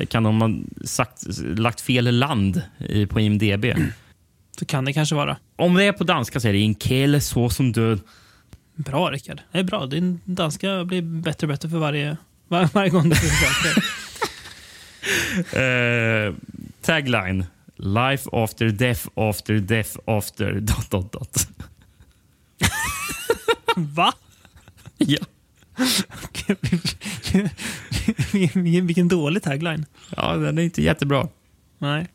kan de ha sagt, lagt fel land i, på IMDB? Så kan det kanske vara. Om det är på danska så är det en kele så som död. Bra, Rickard. Det är bra. Din danska blir bättre och bättre för varje, var, varje gång du försöker. (laughs) Eh, tagline. Life after death after death after dot dot dot. Va? Ja. Vilken, dålig tagline. Ja, den är inte jättebra. Nej.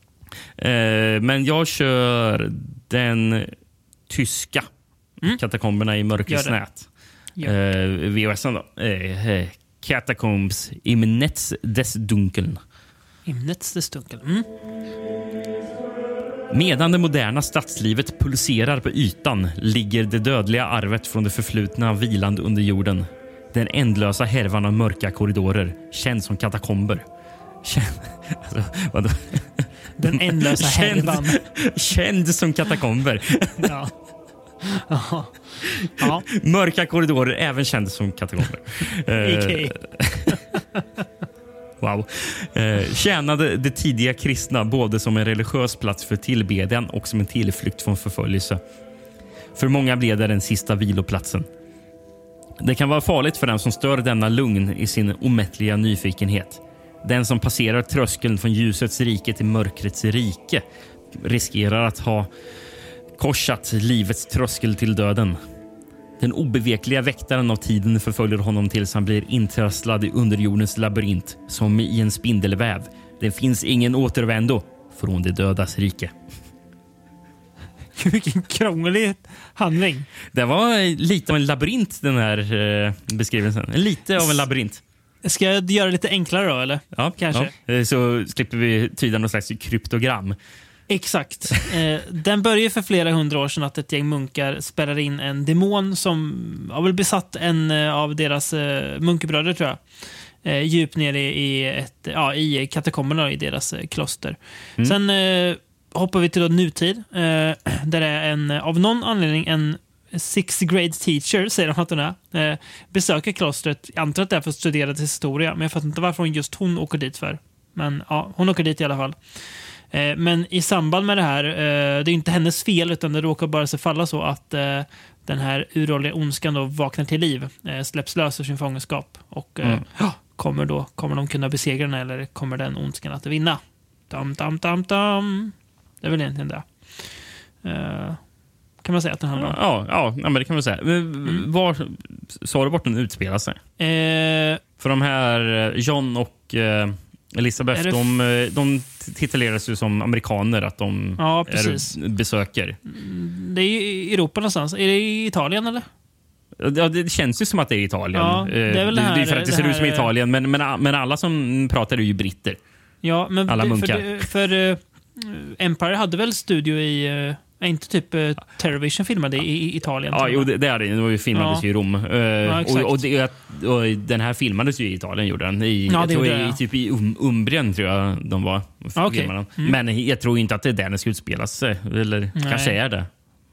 Eh, men jag kör den tyska. Katakomberna i mörkrets Gör det. nät. Gör Eh, VHSen då. Eh, eh, Catacombs im Netz des Dunkeln. Himnets det stunkel. Mm. Medan det moderna stadslivet pulserar på ytan ligger det dödliga arvet från det förflutna vilande under jorden. Den ändlösa härvan av mörka korridorer, känd som katakomber. Känd, (laughs) alltså, vadå? Den ändlösa (laughs) härvan. Känd, känd som katakomber. Ja. Ja. ja. Mörka korridorer, även känd som katakomber. (laughs) A.k.a. Wow. Eh, tjänade de tidiga kristna både som en religiös plats för tillbedjan och som en tillflykt från förföljelse. För många blev det den sista viloplatsen. Det kan vara farligt för den som stör denna lugn i sin omättliga nyfikenhet. Den som passerar tröskeln från ljusets rike till mörkrets rike riskerar att ha korsat livets tröskel till döden. Den obevekliga väktaren av tiden förföljer honom tills han blir intrasslad i underjordens labyrint som i en spindelväv. Det finns ingen återvändo från de dödas rike. (laughs) Vilken krånglig handling. Det var lite av en labyrint den här eh, beskrivelsen. Lite av en labyrint. Ska jag göra det lite enklare då, eller? Ja, Kanske. Ja. Eh, Så slipper vi tyda någon slags kryptogram. Exakt. Eh, den börjar för flera hundra år sedan att ett gäng munkar spärrar in en demon som har väl besatt en eh, av deras eh, munkebröder, tror jag. Eh, djupt ner i, i, ett, ja, i katakomberna i deras kloster. Mm. Sen hoppar vi till då nutid, eh, där det är en, av någon anledning en sixth grade teacher, säger de att hon är, eh, besöker klostret. Jag antar att det är för att studera dess historia, men jag fattar inte varför hon just hon åker dit för. Men ja, hon åker dit i alla fall. Eh, Men i samband med det här, eh, det är inte hennes fel utan det råkar bara sig falla så att eh, den här uråldriga ondskan då vaknar till liv, eh, släpps lös ur sin fångenskap och eh, Mm. kommer, då, kommer de kunna besegra den eller kommer den ondskan att vinna? Dam, dam, dam, dam. Det är väl egentligen det. Eh, kan man säga att den handlar om. Ja, ja, ja men det kan man säga. Men Var sa du vart den utspelar sig? Eh, För de här, eh, John och eh, Elisabeth, de, eh, de tituleras ju som amerikaner, att de Ja, är besöker. det är i Europa någonstans. Är det i Italien eller? Ja, det känns ju som att det är Italien. Ja, det är väl det här- det för att det, det ser ut som Italien, men, men, men alla som pratar är ju britter. Ja, men Alla munkar. För, för eh, Empire hade väl studio i... eh, inte typ uh, Terrorvision filmade i, i Italien? Ja, jo, det, det är det. Det filmades Ja. ju i Rom. Eh, Ja, och, och, det, och den här filmades ju i Italien. Gjorde den. I, Ja, jag tror i, det, ja. typ i um, Umbrien tror jag de var. filmade den. Mm. Men jag tror inte att det är där den ska utspela sig. Eller Nej. kanske är det.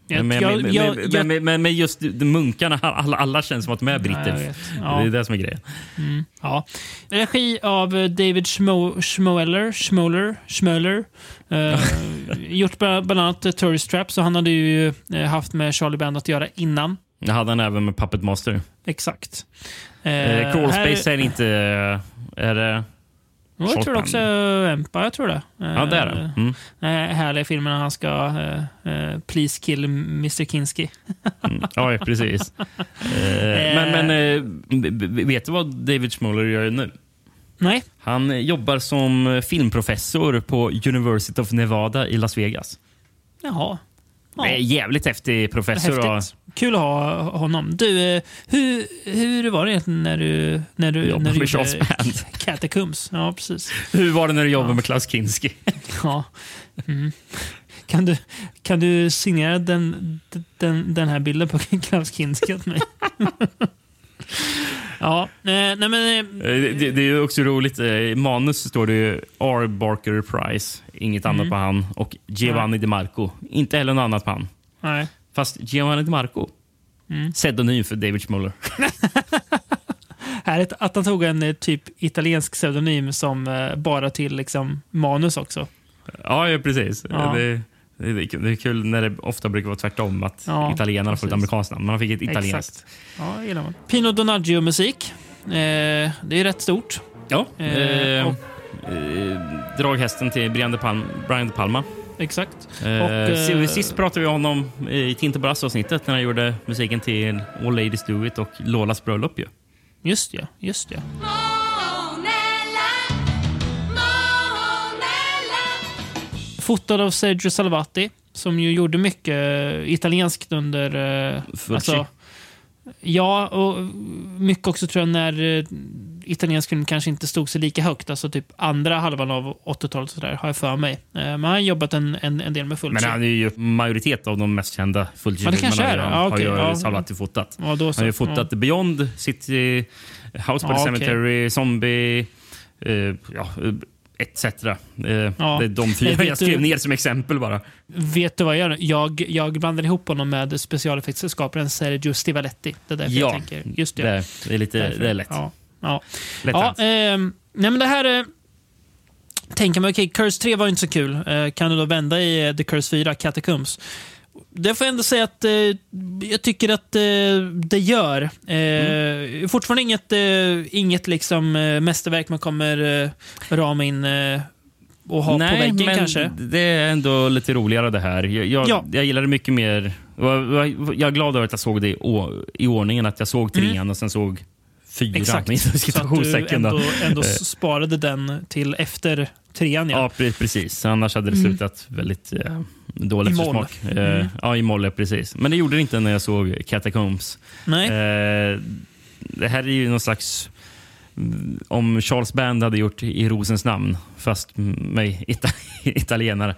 Men, jag- jag- jag- men just de munkarna, alla, alla känns som att de är britter. Ja. Det är det som är grejen. Mm, ja. Regi av eh, David Schmo- Schmoeller, Schmoller, Schmoeller. Eh, (laughs) gjort bland annat eh, Tourist Trap, så han hade ju haft med Charlie Band att göra innan. Det hade han även med Puppet Master. Exakt. Eh, Crawl här- är inte... Är det... Jag tror Band? också Empire, jag tror det. Ja, det är det. Mm. Eh, härliga filmer när han ska eh, eh, Please kill Mr Kinski. Mm. Ja, precis. (laughs) Eh, men men eh, vet du vad David Schmoller gör nu? Nej. Han eh, jobbar som filmprofessor på University of Nevada i Las Vegas. Jaha. Ja. Jävligt häftig professor. och-. Kul att ha honom. Du, eh, hur, hur var det egentligen när du, när du, Jobbar när du med Charles (laughs) Band. Catacombs? Ja, precis. Hur var det när du jobbade med Klaus Kinski? (laughs) Ja. Mm. Kan, du, kan du signera den, den, den här bilden på (laughs) Klaus Kinski åt mig? Ja, nej men... eh, Eh, Det, det är också roligt. eh, I manus står det ju R. Barker Price, inget annat Mm. på han. Och Giovanni DeMarco, inte heller något annat på han. Nej. Fast Giovanni DeMarco, Mm. pseudonym för David Schmoller. (laughs) Härligt att han tog en typ italiensk pseudonym som bara till liksom, manus också. Ja, ja precis. Ja. Det, det, är kul- det är kul när det ofta brukar vara tvärtom. Att Ja, italienarna får ett precis. amerikanskt namn. Men han fick ett italienskt. Ja, man. Pino Donaggio-musik. Eh, det är rätt stort. Ja. Eh, Eh, och- eh, draghästen till Brian De, Palma, Brian De Palma. Exakt. Eh, Och, eh, si- Sist pratade vi om honom i Tinto Brass-avsnittet när han gjorde musiken till All Ladies Do It och Lolas bröllop. Ju. Just ja, just ja. Fotad av Sergio Salvati, som ju gjorde mycket eh, italienskt under... eh, Fulci. ja, och mycket också tror jag när eh, italiensk film kanske inte stod sig lika högt. Alltså typ andra halvan av 80-talet så där, har jag för mig. Men han har jobbat en, en, en del med Fulci. Men han är ju majoritet av de mest kända Ja, Fulci-filmerna har, Ja, har okej, ju ja. Salvati fotat. Ja, han har ju fotat Beyond, City, House by Ja, the. Cemetery, Zombie, eh, ja, etc. Eh, Det är de fyra (laughs) Eh, jag skrev du- ner som exempel bara. Vet du vad jag gör? Jag, jag blandar ihop honom med specialeffektsskaparen Sergio Stivaletti. Det är därför Ja, jag tänker. Just det. det, det är lite Därför. det är lätt. Ja. Ja. Lätt ja, ehm, nej men det här... Eh, tänker man, okej, Curse 3 var inte så kul. Eh, kan du då vända i eh, The Curse 4, Catacombs? Det får jag ändå säga att eh, jag tycker att eh, det gör. Eh, Mm. Fortfarande inget, eh, inget liksom, eh, mästerverk man kommer eh, rama in eh, och ha på Nej, väggen men kanske. det är ändå lite roligare det här. Jag, jag, Ja. jag gillar det mycket mer. Jag, jag, är glad över att jag såg det i, å- i ordningen. Att jag såg trean och sen såg fyran. Mm. Exakt. Inom Så att du ändå, ändå Eh, sparade den till efter trean. Ja. Ja, pre- precis. Annars hade det Mm. slutat väldigt eh, dåligt I för moll. smak. Eh, Mm. Ja, i moll, precis. Men det gjorde det inte när jag såg Catacombs. Nej. Eh, det här är ju någon slags... mm, Om Charles Band hade gjort I rosens namn, fast med ita (laughs) italienare.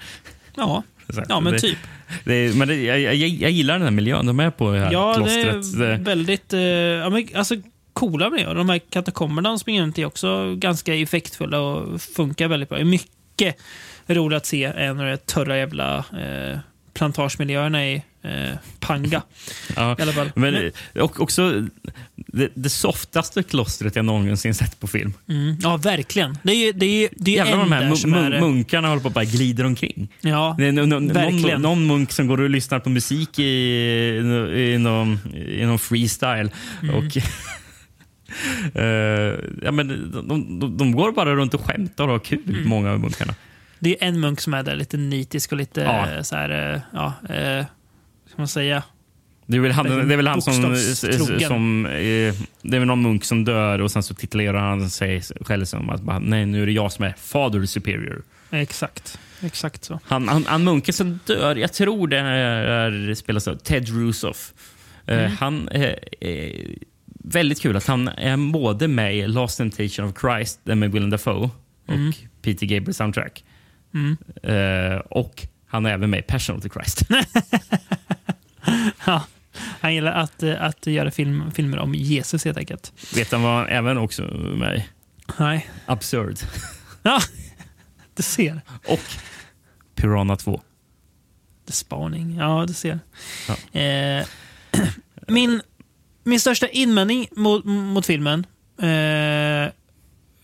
Ja. Ja, men det, typ. Det, men det, jag, jag, jag gillar den här miljön de är på det här Ja, det klostret. är Det, väldigt eh, ja, men, alltså, coola med. Och De här katakomberna de springer runt i är också ganska effektfulla och funkar väldigt bra. Det är mycket roligt att se än de törra jävla eh, plantagemiljöerna i eh, Panga. (laughs) ja, I alla fall. Men, och också det, det softaste klostret jag någonsin sett på film. Mm, ja, verkligen. Det är ju det är, det är Jävlar vad de här mun- är... munkarna håller på att bara glider omkring. Ja, Det är no- no- verkligen. någon, någon munk som går och lyssnar på musik i, i, i, någon, i någon freestyle. Mm. Och, (laughs) eh, ja, men de, de, de går bara runt och skämtar och har kul, Mm. många av munkarna. det är en munk som är där lite nitisk och lite Ja. eh, så här, eh, ja, eh, ska man säga? Det är väl han, det är väl han som... Som det är väl någon munk som dör och sen så titulerar han sig själv som att bara, nej, nu är det jag som är Father Superior. Exakt. Exakt så. Han, han, han munken som dör, jag tror det är, spelas av Ted Rusoff. Mm. han är, är väldigt kul att han är både med i Last Temptation of Christ med Willem Dafoe och Mm. Peter Gabriel soundtrack. Mm. Eh, och han är även med i Passion of the Christ. (laughs) (laughs) Ja, han gillar att, eh, att göra film, filmer om Jesus helt enkelt. Vet han vad han även också med i? Nej. Absurd. (laughs) Ja, du ser. Och Piranha 2. The Spaning. Ja, du ser. Eh, (clears throat) min, min största invändning mot, mot filmen eh,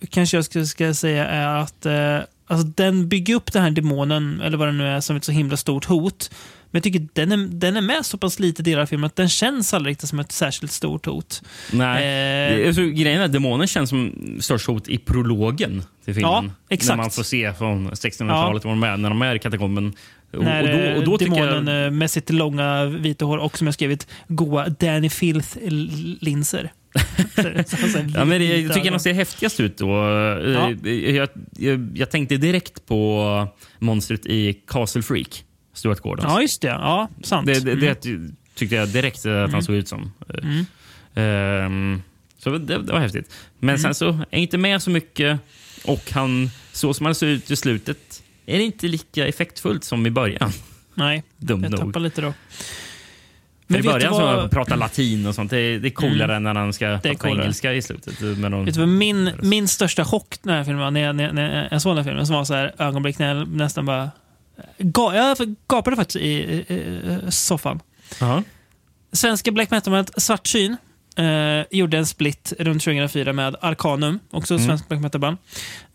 kanske jag ska, ska säga är att eh, alltså, den bygger upp den här demonen, eller vad det nu är, som ett så himla stort hot. Men jag tycker den är, den är med så pass lite del av filmen att den känns aldrig riktigt som ett särskilt stort hot. Nej. Eh, Alltså, grejen är att demonen känns som störst hot i prologen till filmen. Ja, exakt. När man får se från 1600-talet var de är, när de är i katakomben. När och då, och då eh, demonen jag... eh, med sitt långa vita hår och som jag skrivit goa Danny Filth-linser. (laughs) Ja, men jag tycker de ser häftigast ut då. Ja. Eh, Jag, jag, jag tänkte direkt på monstret i Castle Freak, Stuart Gordons. Ja, just det. Ja, sant. Det, det, det Mm. tyckte jag direkt att han Mm. såg ut som. Mm. Ehm, så det, det var häftigt. Men Mm. sen så är jag inte med så mycket och han, så som han ser ut i slutet är det inte lika effektfullt som i början. Nej, Dum jag nog. tappar lite då. Vet I början så vad- pratar han latin och sånt. Det är, det är coolare Mm. än när han ska prata engelska i slutet. Med någon, Vet du min, min största chock när jag, filmade, när, jag, när, jag såg den här filmen, som var så här ögonblick när jag nästan bara... Ga, jag gapade faktiskt i, i, i soffan. Jaha. Svenska black metal-bandet Svartsyn eh, gjorde en split runt 2004 med Arcanum, också ett Mm. svenskt black metal-band.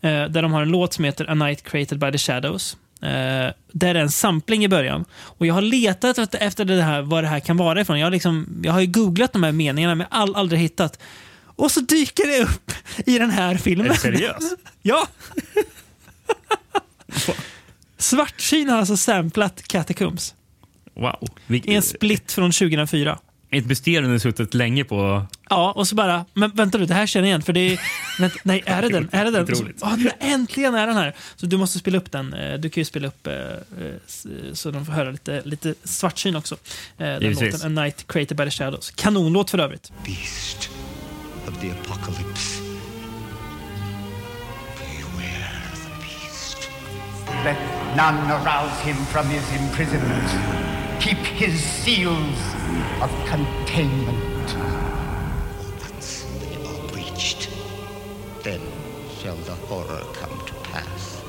Eh, där de har en låt som heter A Night Created by the Shadows. Eh, där är en sampling i början. Och Jag har letat efter- efter det här, vad det här kan vara ifrån. Jag har, liksom, jag har googlat de här meningarna men all, aldrig hittat. Och så dyker det upp i den här filmen. Är du seriös? (laughs) ja! Svartsyn har alltså samplat Catacombs. Wow. I en split från 2004. Ett mysterium har suttit länge på... Ja, och så bara, men vänta du, det här känner jag igen. För det är, vänta, nej, är det den? Är det den? Så, ah, nej, äntligen är den här. Så du måste spela upp den. Eh, Du kan ju spela upp eh, eh, så de får höra lite, lite svartsyn också. Den Givetvis. låten, A Night Created by the Shadows. Kanonlåt för övrigt. Beast of the apocalypse. Let none arouse him from his imprisonment. His seals of containment. Once they are breached, then shall the horror come to pass.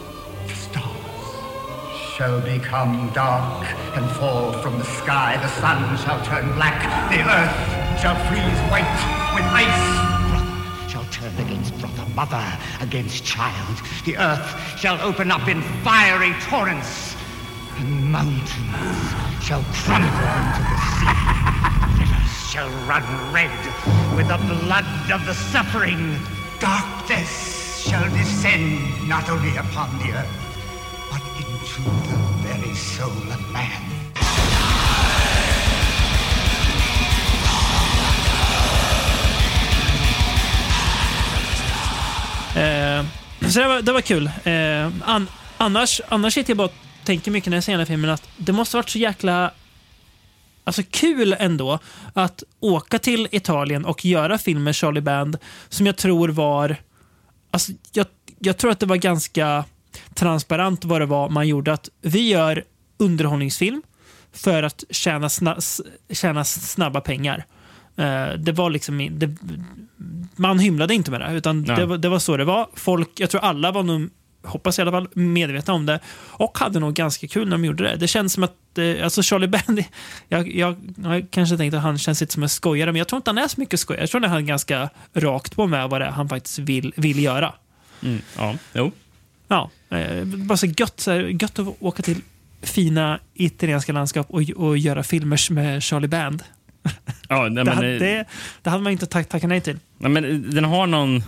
The stars shall become dark and fall from the sky. The sun shall turn black. The earth shall freeze white with ice. Brother shall turn against brother, mother against child. The earth shall open up in fiery torrents, and mountains shall crumble into the sea. Rivers shall run red with the blood of the suffering. Darkness shall descend not only upon the earth, but into the very soul of man. Eh, så det var, det var kul. Eh, an, annars, annars sitter jag bara tänker mycket när jag ser den här filmen att det måste varit så jäkla alltså kul ändå att åka till Italien och göra film med Charlie Band som jag tror var... Alltså, jag, jag tror att det var ganska transparent vad det var man gjorde. Att vi gör underhållningsfilm för att tjäna, sna, tjäna snabba pengar. Eh, det var liksom... Det, man hymlade inte med det, utan det, det var så det var. Folk, jag tror alla var nog, hoppas i alla fall, medvetna om det och hade nog ganska kul när de gjorde det. Det känns som att, eh, alltså Charlie Band, (laughs) jag, jag, jag kanske tänkt att han känns lite som en skojare, men jag tror inte han är så mycket skojare. Jag tror att han är ganska rakt på med vad det är han faktiskt vill, vill göra. Mm, ja, jo. Ja, eh, bara så gött, så här, gött att åka till fina italienska landskap och, och göra filmer med Charlie Band. (laughs) Ja, nej, det, men, hade, det, det hade man inte tack, tackat nej till. Nej, men den har någon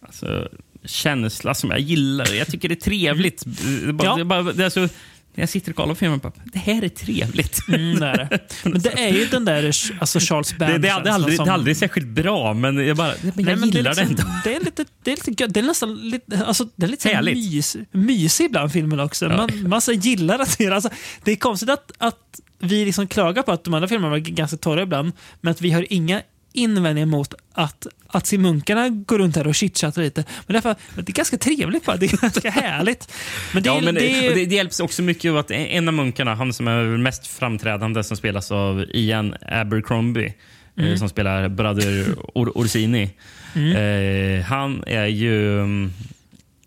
alltså, känsla som jag gillar. Jag tycker det är trevligt. Är bara, Ja. är bara, det är så, när jag sitter och kollar på filmen, bara, det här är trevligt. Mm, det är det. Men det är ju den där alltså Charles Band Det, det, är aldrig, som- det är aldrig särskilt bra, men jag, bara, men jag Nej, men gillar det, det, är liksom, ändå. det är lite, det är lite gött. Det är nästan lite, alltså, det är lite Härligt. mys, mysig ibland filmen också. Man, man så gillar att det. Alltså, det är konstigt att, att vi liksom klagar på att de andra filmerna var ganska torra ibland, men att vi har inga invändningar mot att, att se munkarna gå runt här och chitchattar lite. Men därför, det är ganska trevligt bara. Det är ganska (laughs) härligt. Men det, ja, men det, det, det, det hjälps också mycket av att en av munkarna, han som är mest framträdande, som spelas av Ian Abercrombie, Mm. eh, som spelar Brother Or Orsini. Mm. Eh, han är ju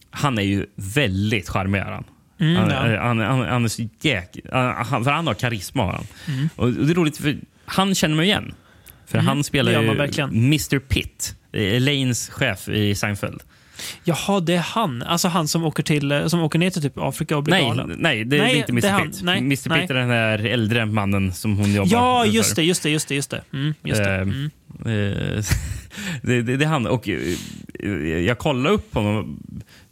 han är ju väldigt charmig. Han. Mm, han, ja. han, han, han är så jäk... Han, för han har karisma. Han. Mm. Och det är roligt, för han känner mig igen. För Mm, han spelar ju. Mr Pitt, Elaines chef i Seinfeld. Jaha, det är han. Alltså han som åker, till, eh, som åker ner till typ Afrika och blir Nej, galen. nej, det, det är inte det är Mr. Pitt. Nej, Mr nej. Pitt är den där äldre mannen som hon jobbar Ja, för. just det. just det, just det, just det, just det. Mm, just det. Eh, Mm. eh, (laughs) det, det, det är han. Och eh, jag kollar upp honom.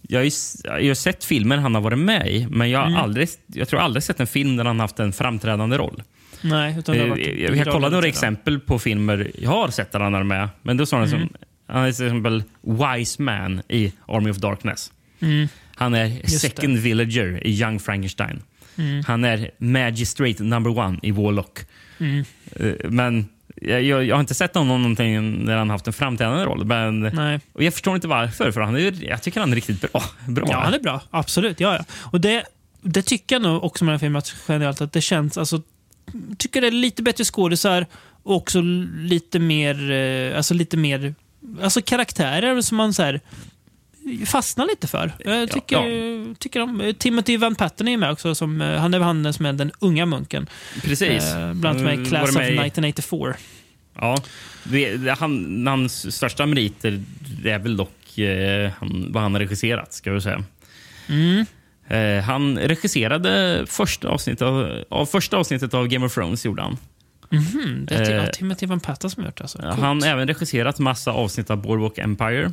Jag har, ju, jag har sett filmer han har varit med i, men jag har Mm. aldrig, jag tror aldrig sett en film där han haft en framträdande roll. Nej, utan det har Eh, varit jag kollade hela några exempel på filmer jag har sett där han är med. Men då står han Mm. som han är till exempel Wise Man i Army of Darkness. Mm. Han är Just Second Villager i Young Frankenstein. Mm. Han är Magistrate number one i Warlock. Mm. Eh, Men jag, jag, jag har inte sett honom någonting där han haft en framträdande roll. Men, Nej. Och jag förstår inte varför, för han är, jag tycker han är riktigt bra. (laughs) bra. Ja, han är bra. Absolut. Ja, ja. Och det, det tycker jag nog också med den här filmen, att generellt att det känns... Alltså, tycker det är lite bättre skådisar och också lite mer... eh, Alltså lite mer... Alltså karaktärer som man så här, fastnar lite för. Jag tycker, tycker om, Timothy Van Patten är med också. Som, eh, han är han som är den unga munken. Precis. Eh, bland annat med Mm, Class of med i- 1984. Ja, det, det, han, hans största meriter är väl dock eh, han, vad han har regisserat, ska vi säga. Mm. Eh, han regisserade första avsnittet av, av första avsnittet av Game of Thrones. gjorde han. Mhm, det är Eh, Timothy Van Patten som har gjort. Alltså. Coolt. Han har även regisserat massa avsnitt av Boardwalk Empire,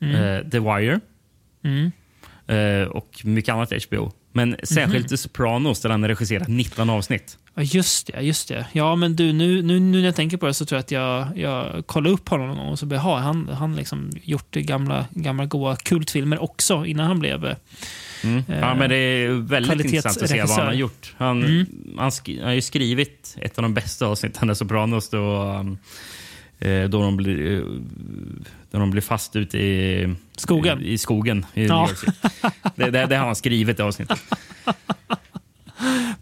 Mm. eh, The Wire Mm. eh, och mycket annat HBO. Men särskilt. The Sopranos där han har regisserat 19 avsnitt. Ja, just det. Just det. Ja, men du, nu, nu, nu när jag tänker på det så tror jag att jag, jag kollar upp honom någon gång och så blir ha han han liksom gjort gamla, gamla goa kultfilmer också innan han blev... eh, Mm. Ja, men det är väldigt intressant att se vad han har gjort. Han, Mm. han, han har ju skrivit ett av de bästa avsnitten av Sopranos då, um, eh, då, de blir, eh, då de blir fast ute i Skogen? I, i skogen i Ja. (laughs) Det, det, det har han skrivit i avsnittet. (laughs)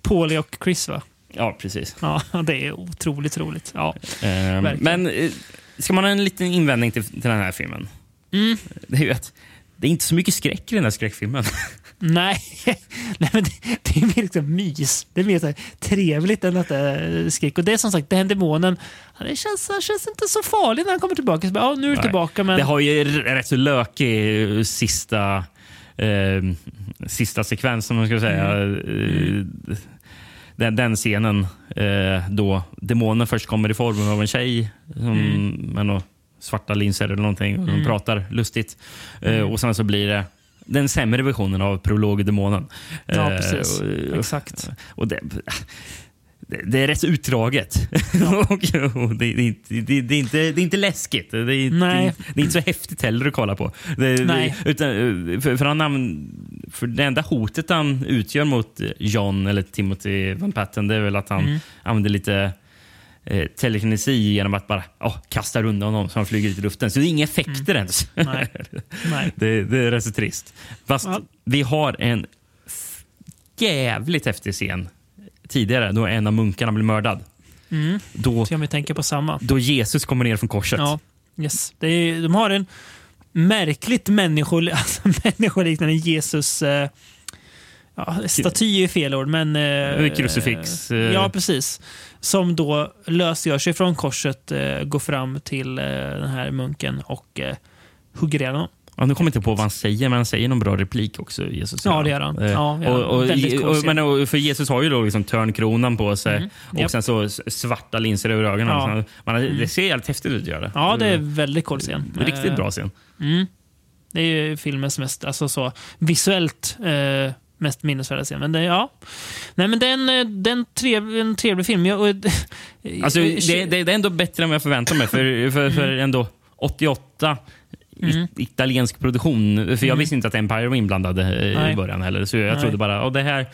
Paulie och Chris, va? Ja, precis. Ja, det är otroligt roligt. Ja, verkligen. men eh, ska man ha en liten invändning till, till den här filmen? Mm. Det är ju att det är inte så mycket skräck i den här skräckfilmen. (laughs) Nej, (laughs) Nej men det, det är mer liksom mys. Det är mer så trevligt än att det är skräck. Och det är som sagt, den demonen, det känns, han känns inte så farlig när han kommer tillbaka. Så bara, ja, nu är du tillbaka, men... Det har ju rätt så lökig eh, sista, eh, sista sekvens, om man ska säga. Mm. Eh, Den, den scenen eh, då demonen först kommer i formen av en tjej som, Mm. med några svarta linser eller någonting och de Mm. pratar lustigt. Eh, Mm. och sen så blir det den sämre versionen av prolog demonen. Ja, Eh, precis. och- Exakt. Och det, det, är rätt utdraget. (laughs) och det, är inte- det, det, är inte, det är inte läskigt. Det är, Nej. det är inte så häftigt heller att kolla på. Det, Nej. Det, utan, eh, för, för, han, för det enda hotet han utgör mot John eller Timothy Van Patten det är väl att han Mm. använder lite eh, telekinesi genom att bara oh, kasta runt honom så han flyger ut i luften. Så det är inga effekter ens. Mm. Nej. Nej. (laughs) Det, det är rätt så trist. Fast Ja. vi har en jävligt häftig scen tidigare då en av munkarna blir mördad. Mm. Då, jag vill tänka på samma. då Jesus kommer ner från korset. Ja, yes. det är, de har en märkligt människol, (laughs) alltså människoliknande Jesus... Eh, ja, staty är fel ord, men... Eh, Krucifix, eh. Ja, precis. Som då lösgör sig från korset, eh, går fram till eh, den här munken och eh, hugger ihjäl honom. Ja, nu kommer jag inte på vad han säger, men han säger någon bra replik också. Jesus Ja, det gör han. Eh, Ja, ja. och, och, och, men, för Jesus har ju då liksom törnkronan på sig Mm. och Japp. sen så svarta linser över ögonen. Ja. Man, det ser jävligt häftigt ut göra det. Ja, det är väldigt cool scen. Riktigt Eh, bra scen. Mm. Det är ju filmens mest, alltså så, visuellt eh, mest minnesvärda scen. Men det, ja. Nej, men den, eh, den trev, en trevlig film. Jag, och, (laughs) Alltså, det, det, det är ändå bättre än vad jag förväntade mig. För, för, för ändå 88 Mm. it, italiensk produktion. För jag Mm. visste inte att Empire var inblandad eh, Nej. i början heller. Så jag Nej. trodde bara, oh, det här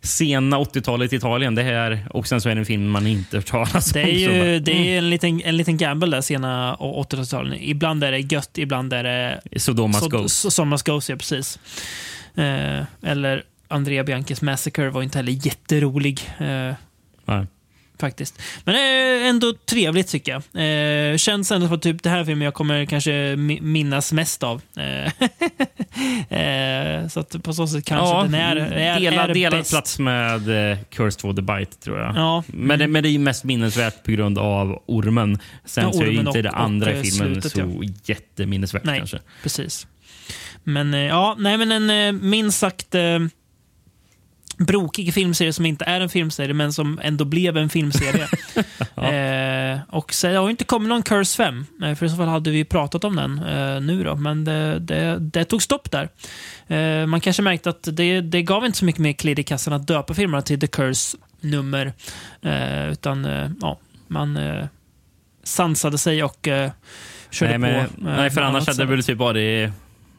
sena 80-talet i Italien, det här, och sen så är det en film man inte hört talas Det om. är Så bara, ju det är en, liten, en liten gamble där sena 80-talen. Ibland är det gött, ibland är det... Sodomas Sod- Ghost. so- Sodomas Ghost, ja precis. Eh, eller Andrea Bianchis Massacre var inte heller jätterolig. Eh, Nej. faktiskt. Men eh, ändå trevligt tycker jag. Eh, känns ändå som typ det här filmen jag kommer kanske mi- minnas mest av. Eh, (laughs) eh, så att på så sätt kanske Ja, den är, är, delad, är delad bäst. plats med eh, Cursed for the Bite, tror jag. Ja. Men, det, men det är mest minnesvärt på grund av ormen. Sen Ja, så är ormen inte och- det andra i eh, filmen slutet, så jätteminnesvärt Nej, kanske. precis. Men ja, nej men en minst sagt brokig filmserie som inte är en filmserie men som ändå blev en filmserie. (laughs) eh, och så det har ju inte kommit någon Curse 5, eh, för i så fall hade vi pratat om den eh, nu då, men det, det, det tog stopp där. Eh, man kanske märkte att det, det gav inte så mycket mer klirr i kassan att döpa filmerna till The Curse-nummer, eh, utan eh, ja, man eh, sansade sig och eh, körde nej, men, på. eh, nej, för annars hade det väl typ varit...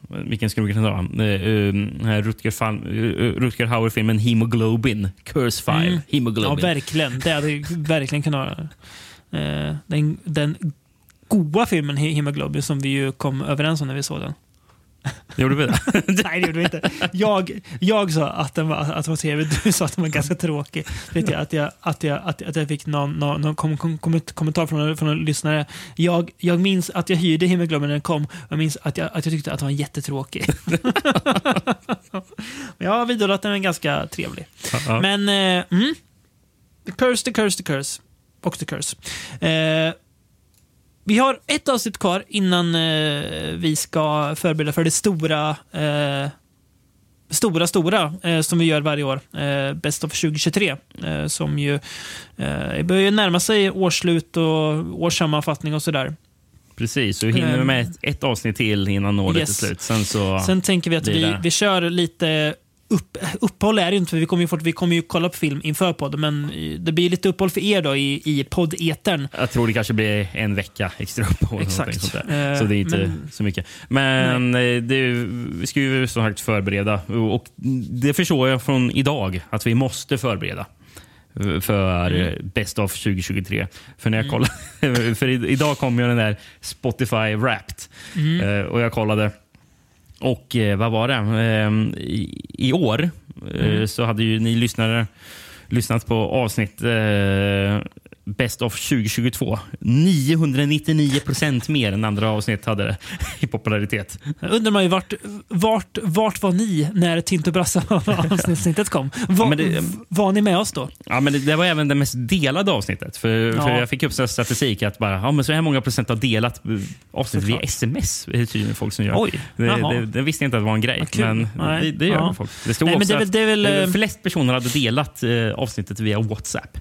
Vilken skulle vi kunna ta? Uh, uh, Rutger, Fan- uh, Rutger Hauer-filmen Hemoglobin. Curse File. Mm. Hemoglobin. Ja, verkligen. Det hade verkligen kunnat vara. Eh, den, den goa filmen He- Hemoglobin som vi ju kom överens om när vi såg den. Gjorde vi det? (laughs) Nej, det gjorde vi inte. Jag, jag sa att den var, att den var trevlig, du sa att den var ganska tråkig. Vet jag, att, jag, att, jag, att, att jag fick någon, någon, någon kom, kom, kom, kommentar från, en- från en lyssnare. Jag, jag minns att jag hyrde Hemoglobin när den kom. Jag minns att jag, att jag tyckte att den var jättetråkig. Men (laughs) jag vidhåller att den är ganska trevlig. Ja. Men, eh, mm. The curse, the curse, the curse. Och the curse. Eh, vi har ett avsnitt kvar innan eh, vi ska förbereda för det stora, eh, stora, stora eh, som vi gör varje år. Eh, Best of 2023. Eh, som ju eh, börjar närma sig årsslut och årssammanfattning och sådär. Precis, så hinner vi med ett, ett avsnitt till innan året Yes. är slut. Sen, så Sen tänker vi att vi, vi kör lite upp, uppehåll är det inte, för vi kommer, ju vi kommer ju kolla på film inför podden, men det blir lite uppehåll för er då i, i poddetern. Jag tror det kanske blir en vecka extra uppehåll. Exakt. Sånt där. Eh, Så det är inte men- så mycket. Men eh, det, vi ska ju som sagt förbereda. Och det förstår jag från idag att vi måste förbereda för Mm. Best of 2023. För när jag kollade, (laughs) för idag kom ju den där Spotify Wrapped Mm. Eh, och jag kollade. Och eh, vad var det? Eh, i, I år eh, Mm. så hade ju ni lyssnare lyssnat på avsnitt eh, Best of 2022. 999 procent mer än andra avsnitt hade det (laughs) i popularitet. Undrar man ju vart, vart, vart var ni när Tinto Brassa-avsnittet (laughs) kom? Var, men det- var ni med oss då? Ja, men det, det var även det mest delade avsnittet. För, för Ja. Jag fick upp statistik att bara, ja, men så här många procent har delat avsnittet via sms. Det är tydligen folk som gör. Oj, det, det, det visste jag inte att det var en grej. Kul. Men Nej. det, det gör Ja. folk. Det stod Nej, men också det är väl- att det är väl, flest personer hade delat eh, avsnittet via WhatsApp.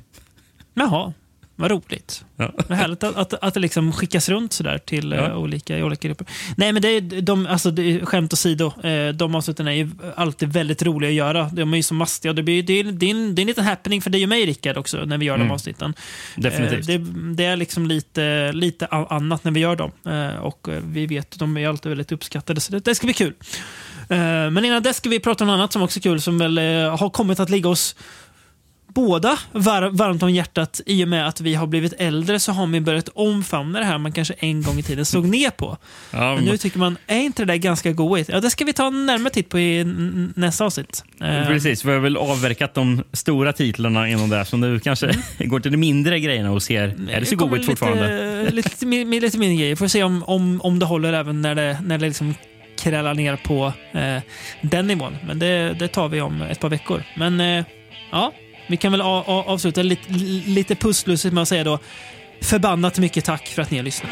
Jaha, vad roligt. Ja. Vad härligt att, att, att det liksom skickas runt sådär till eh, Ja. olika, i olika grupper. Nej, men det är, de, alltså, det är, skämt åsido, eh, de avsnitten är ju alltid väldigt roliga att göra. De är ju så mastiga. Det, blir, det, är, det, är en, det är en liten happening för dig och mig, Rickard, också, när vi gör de Mm. avsnitten. Definitivt. Eh, det, det är liksom lite, lite annat när vi gör dem. Eh, och eh, vi vet att de är alltid väldigt uppskattade, så det, det ska bli kul. Eh, men innan dess ska vi prata om något annat som också är kul, som väl eh, har kommit att ligga oss båda var, varmt om hjärtat. I och med att vi har blivit äldre så har vi börjat omfamna det här man kanske en gång i tiden såg ner på. Ja, Men nu tycker man, är inte det där ganska goigt? Ja, det ska vi ta en närmare titt på i nästa avsnitt. Eh, Precis, vi har väl avverkat de stora titlarna inom där. Så nu kanske (laughs) går till de mindre grejerna och ser, är det så Mm. goigt fortfarande? (laughs) Lite, lite, lite mindre grejer. Får se om, om, om det håller även när det, när det liksom krällar ner på eh, den nivån. Men det, det tar vi om ett par veckor. Men eh, ja, vi kan väl a, a, avsluta lite, lite pusslusigt med att säga då förbannat mycket tack för att ni har lyssnat.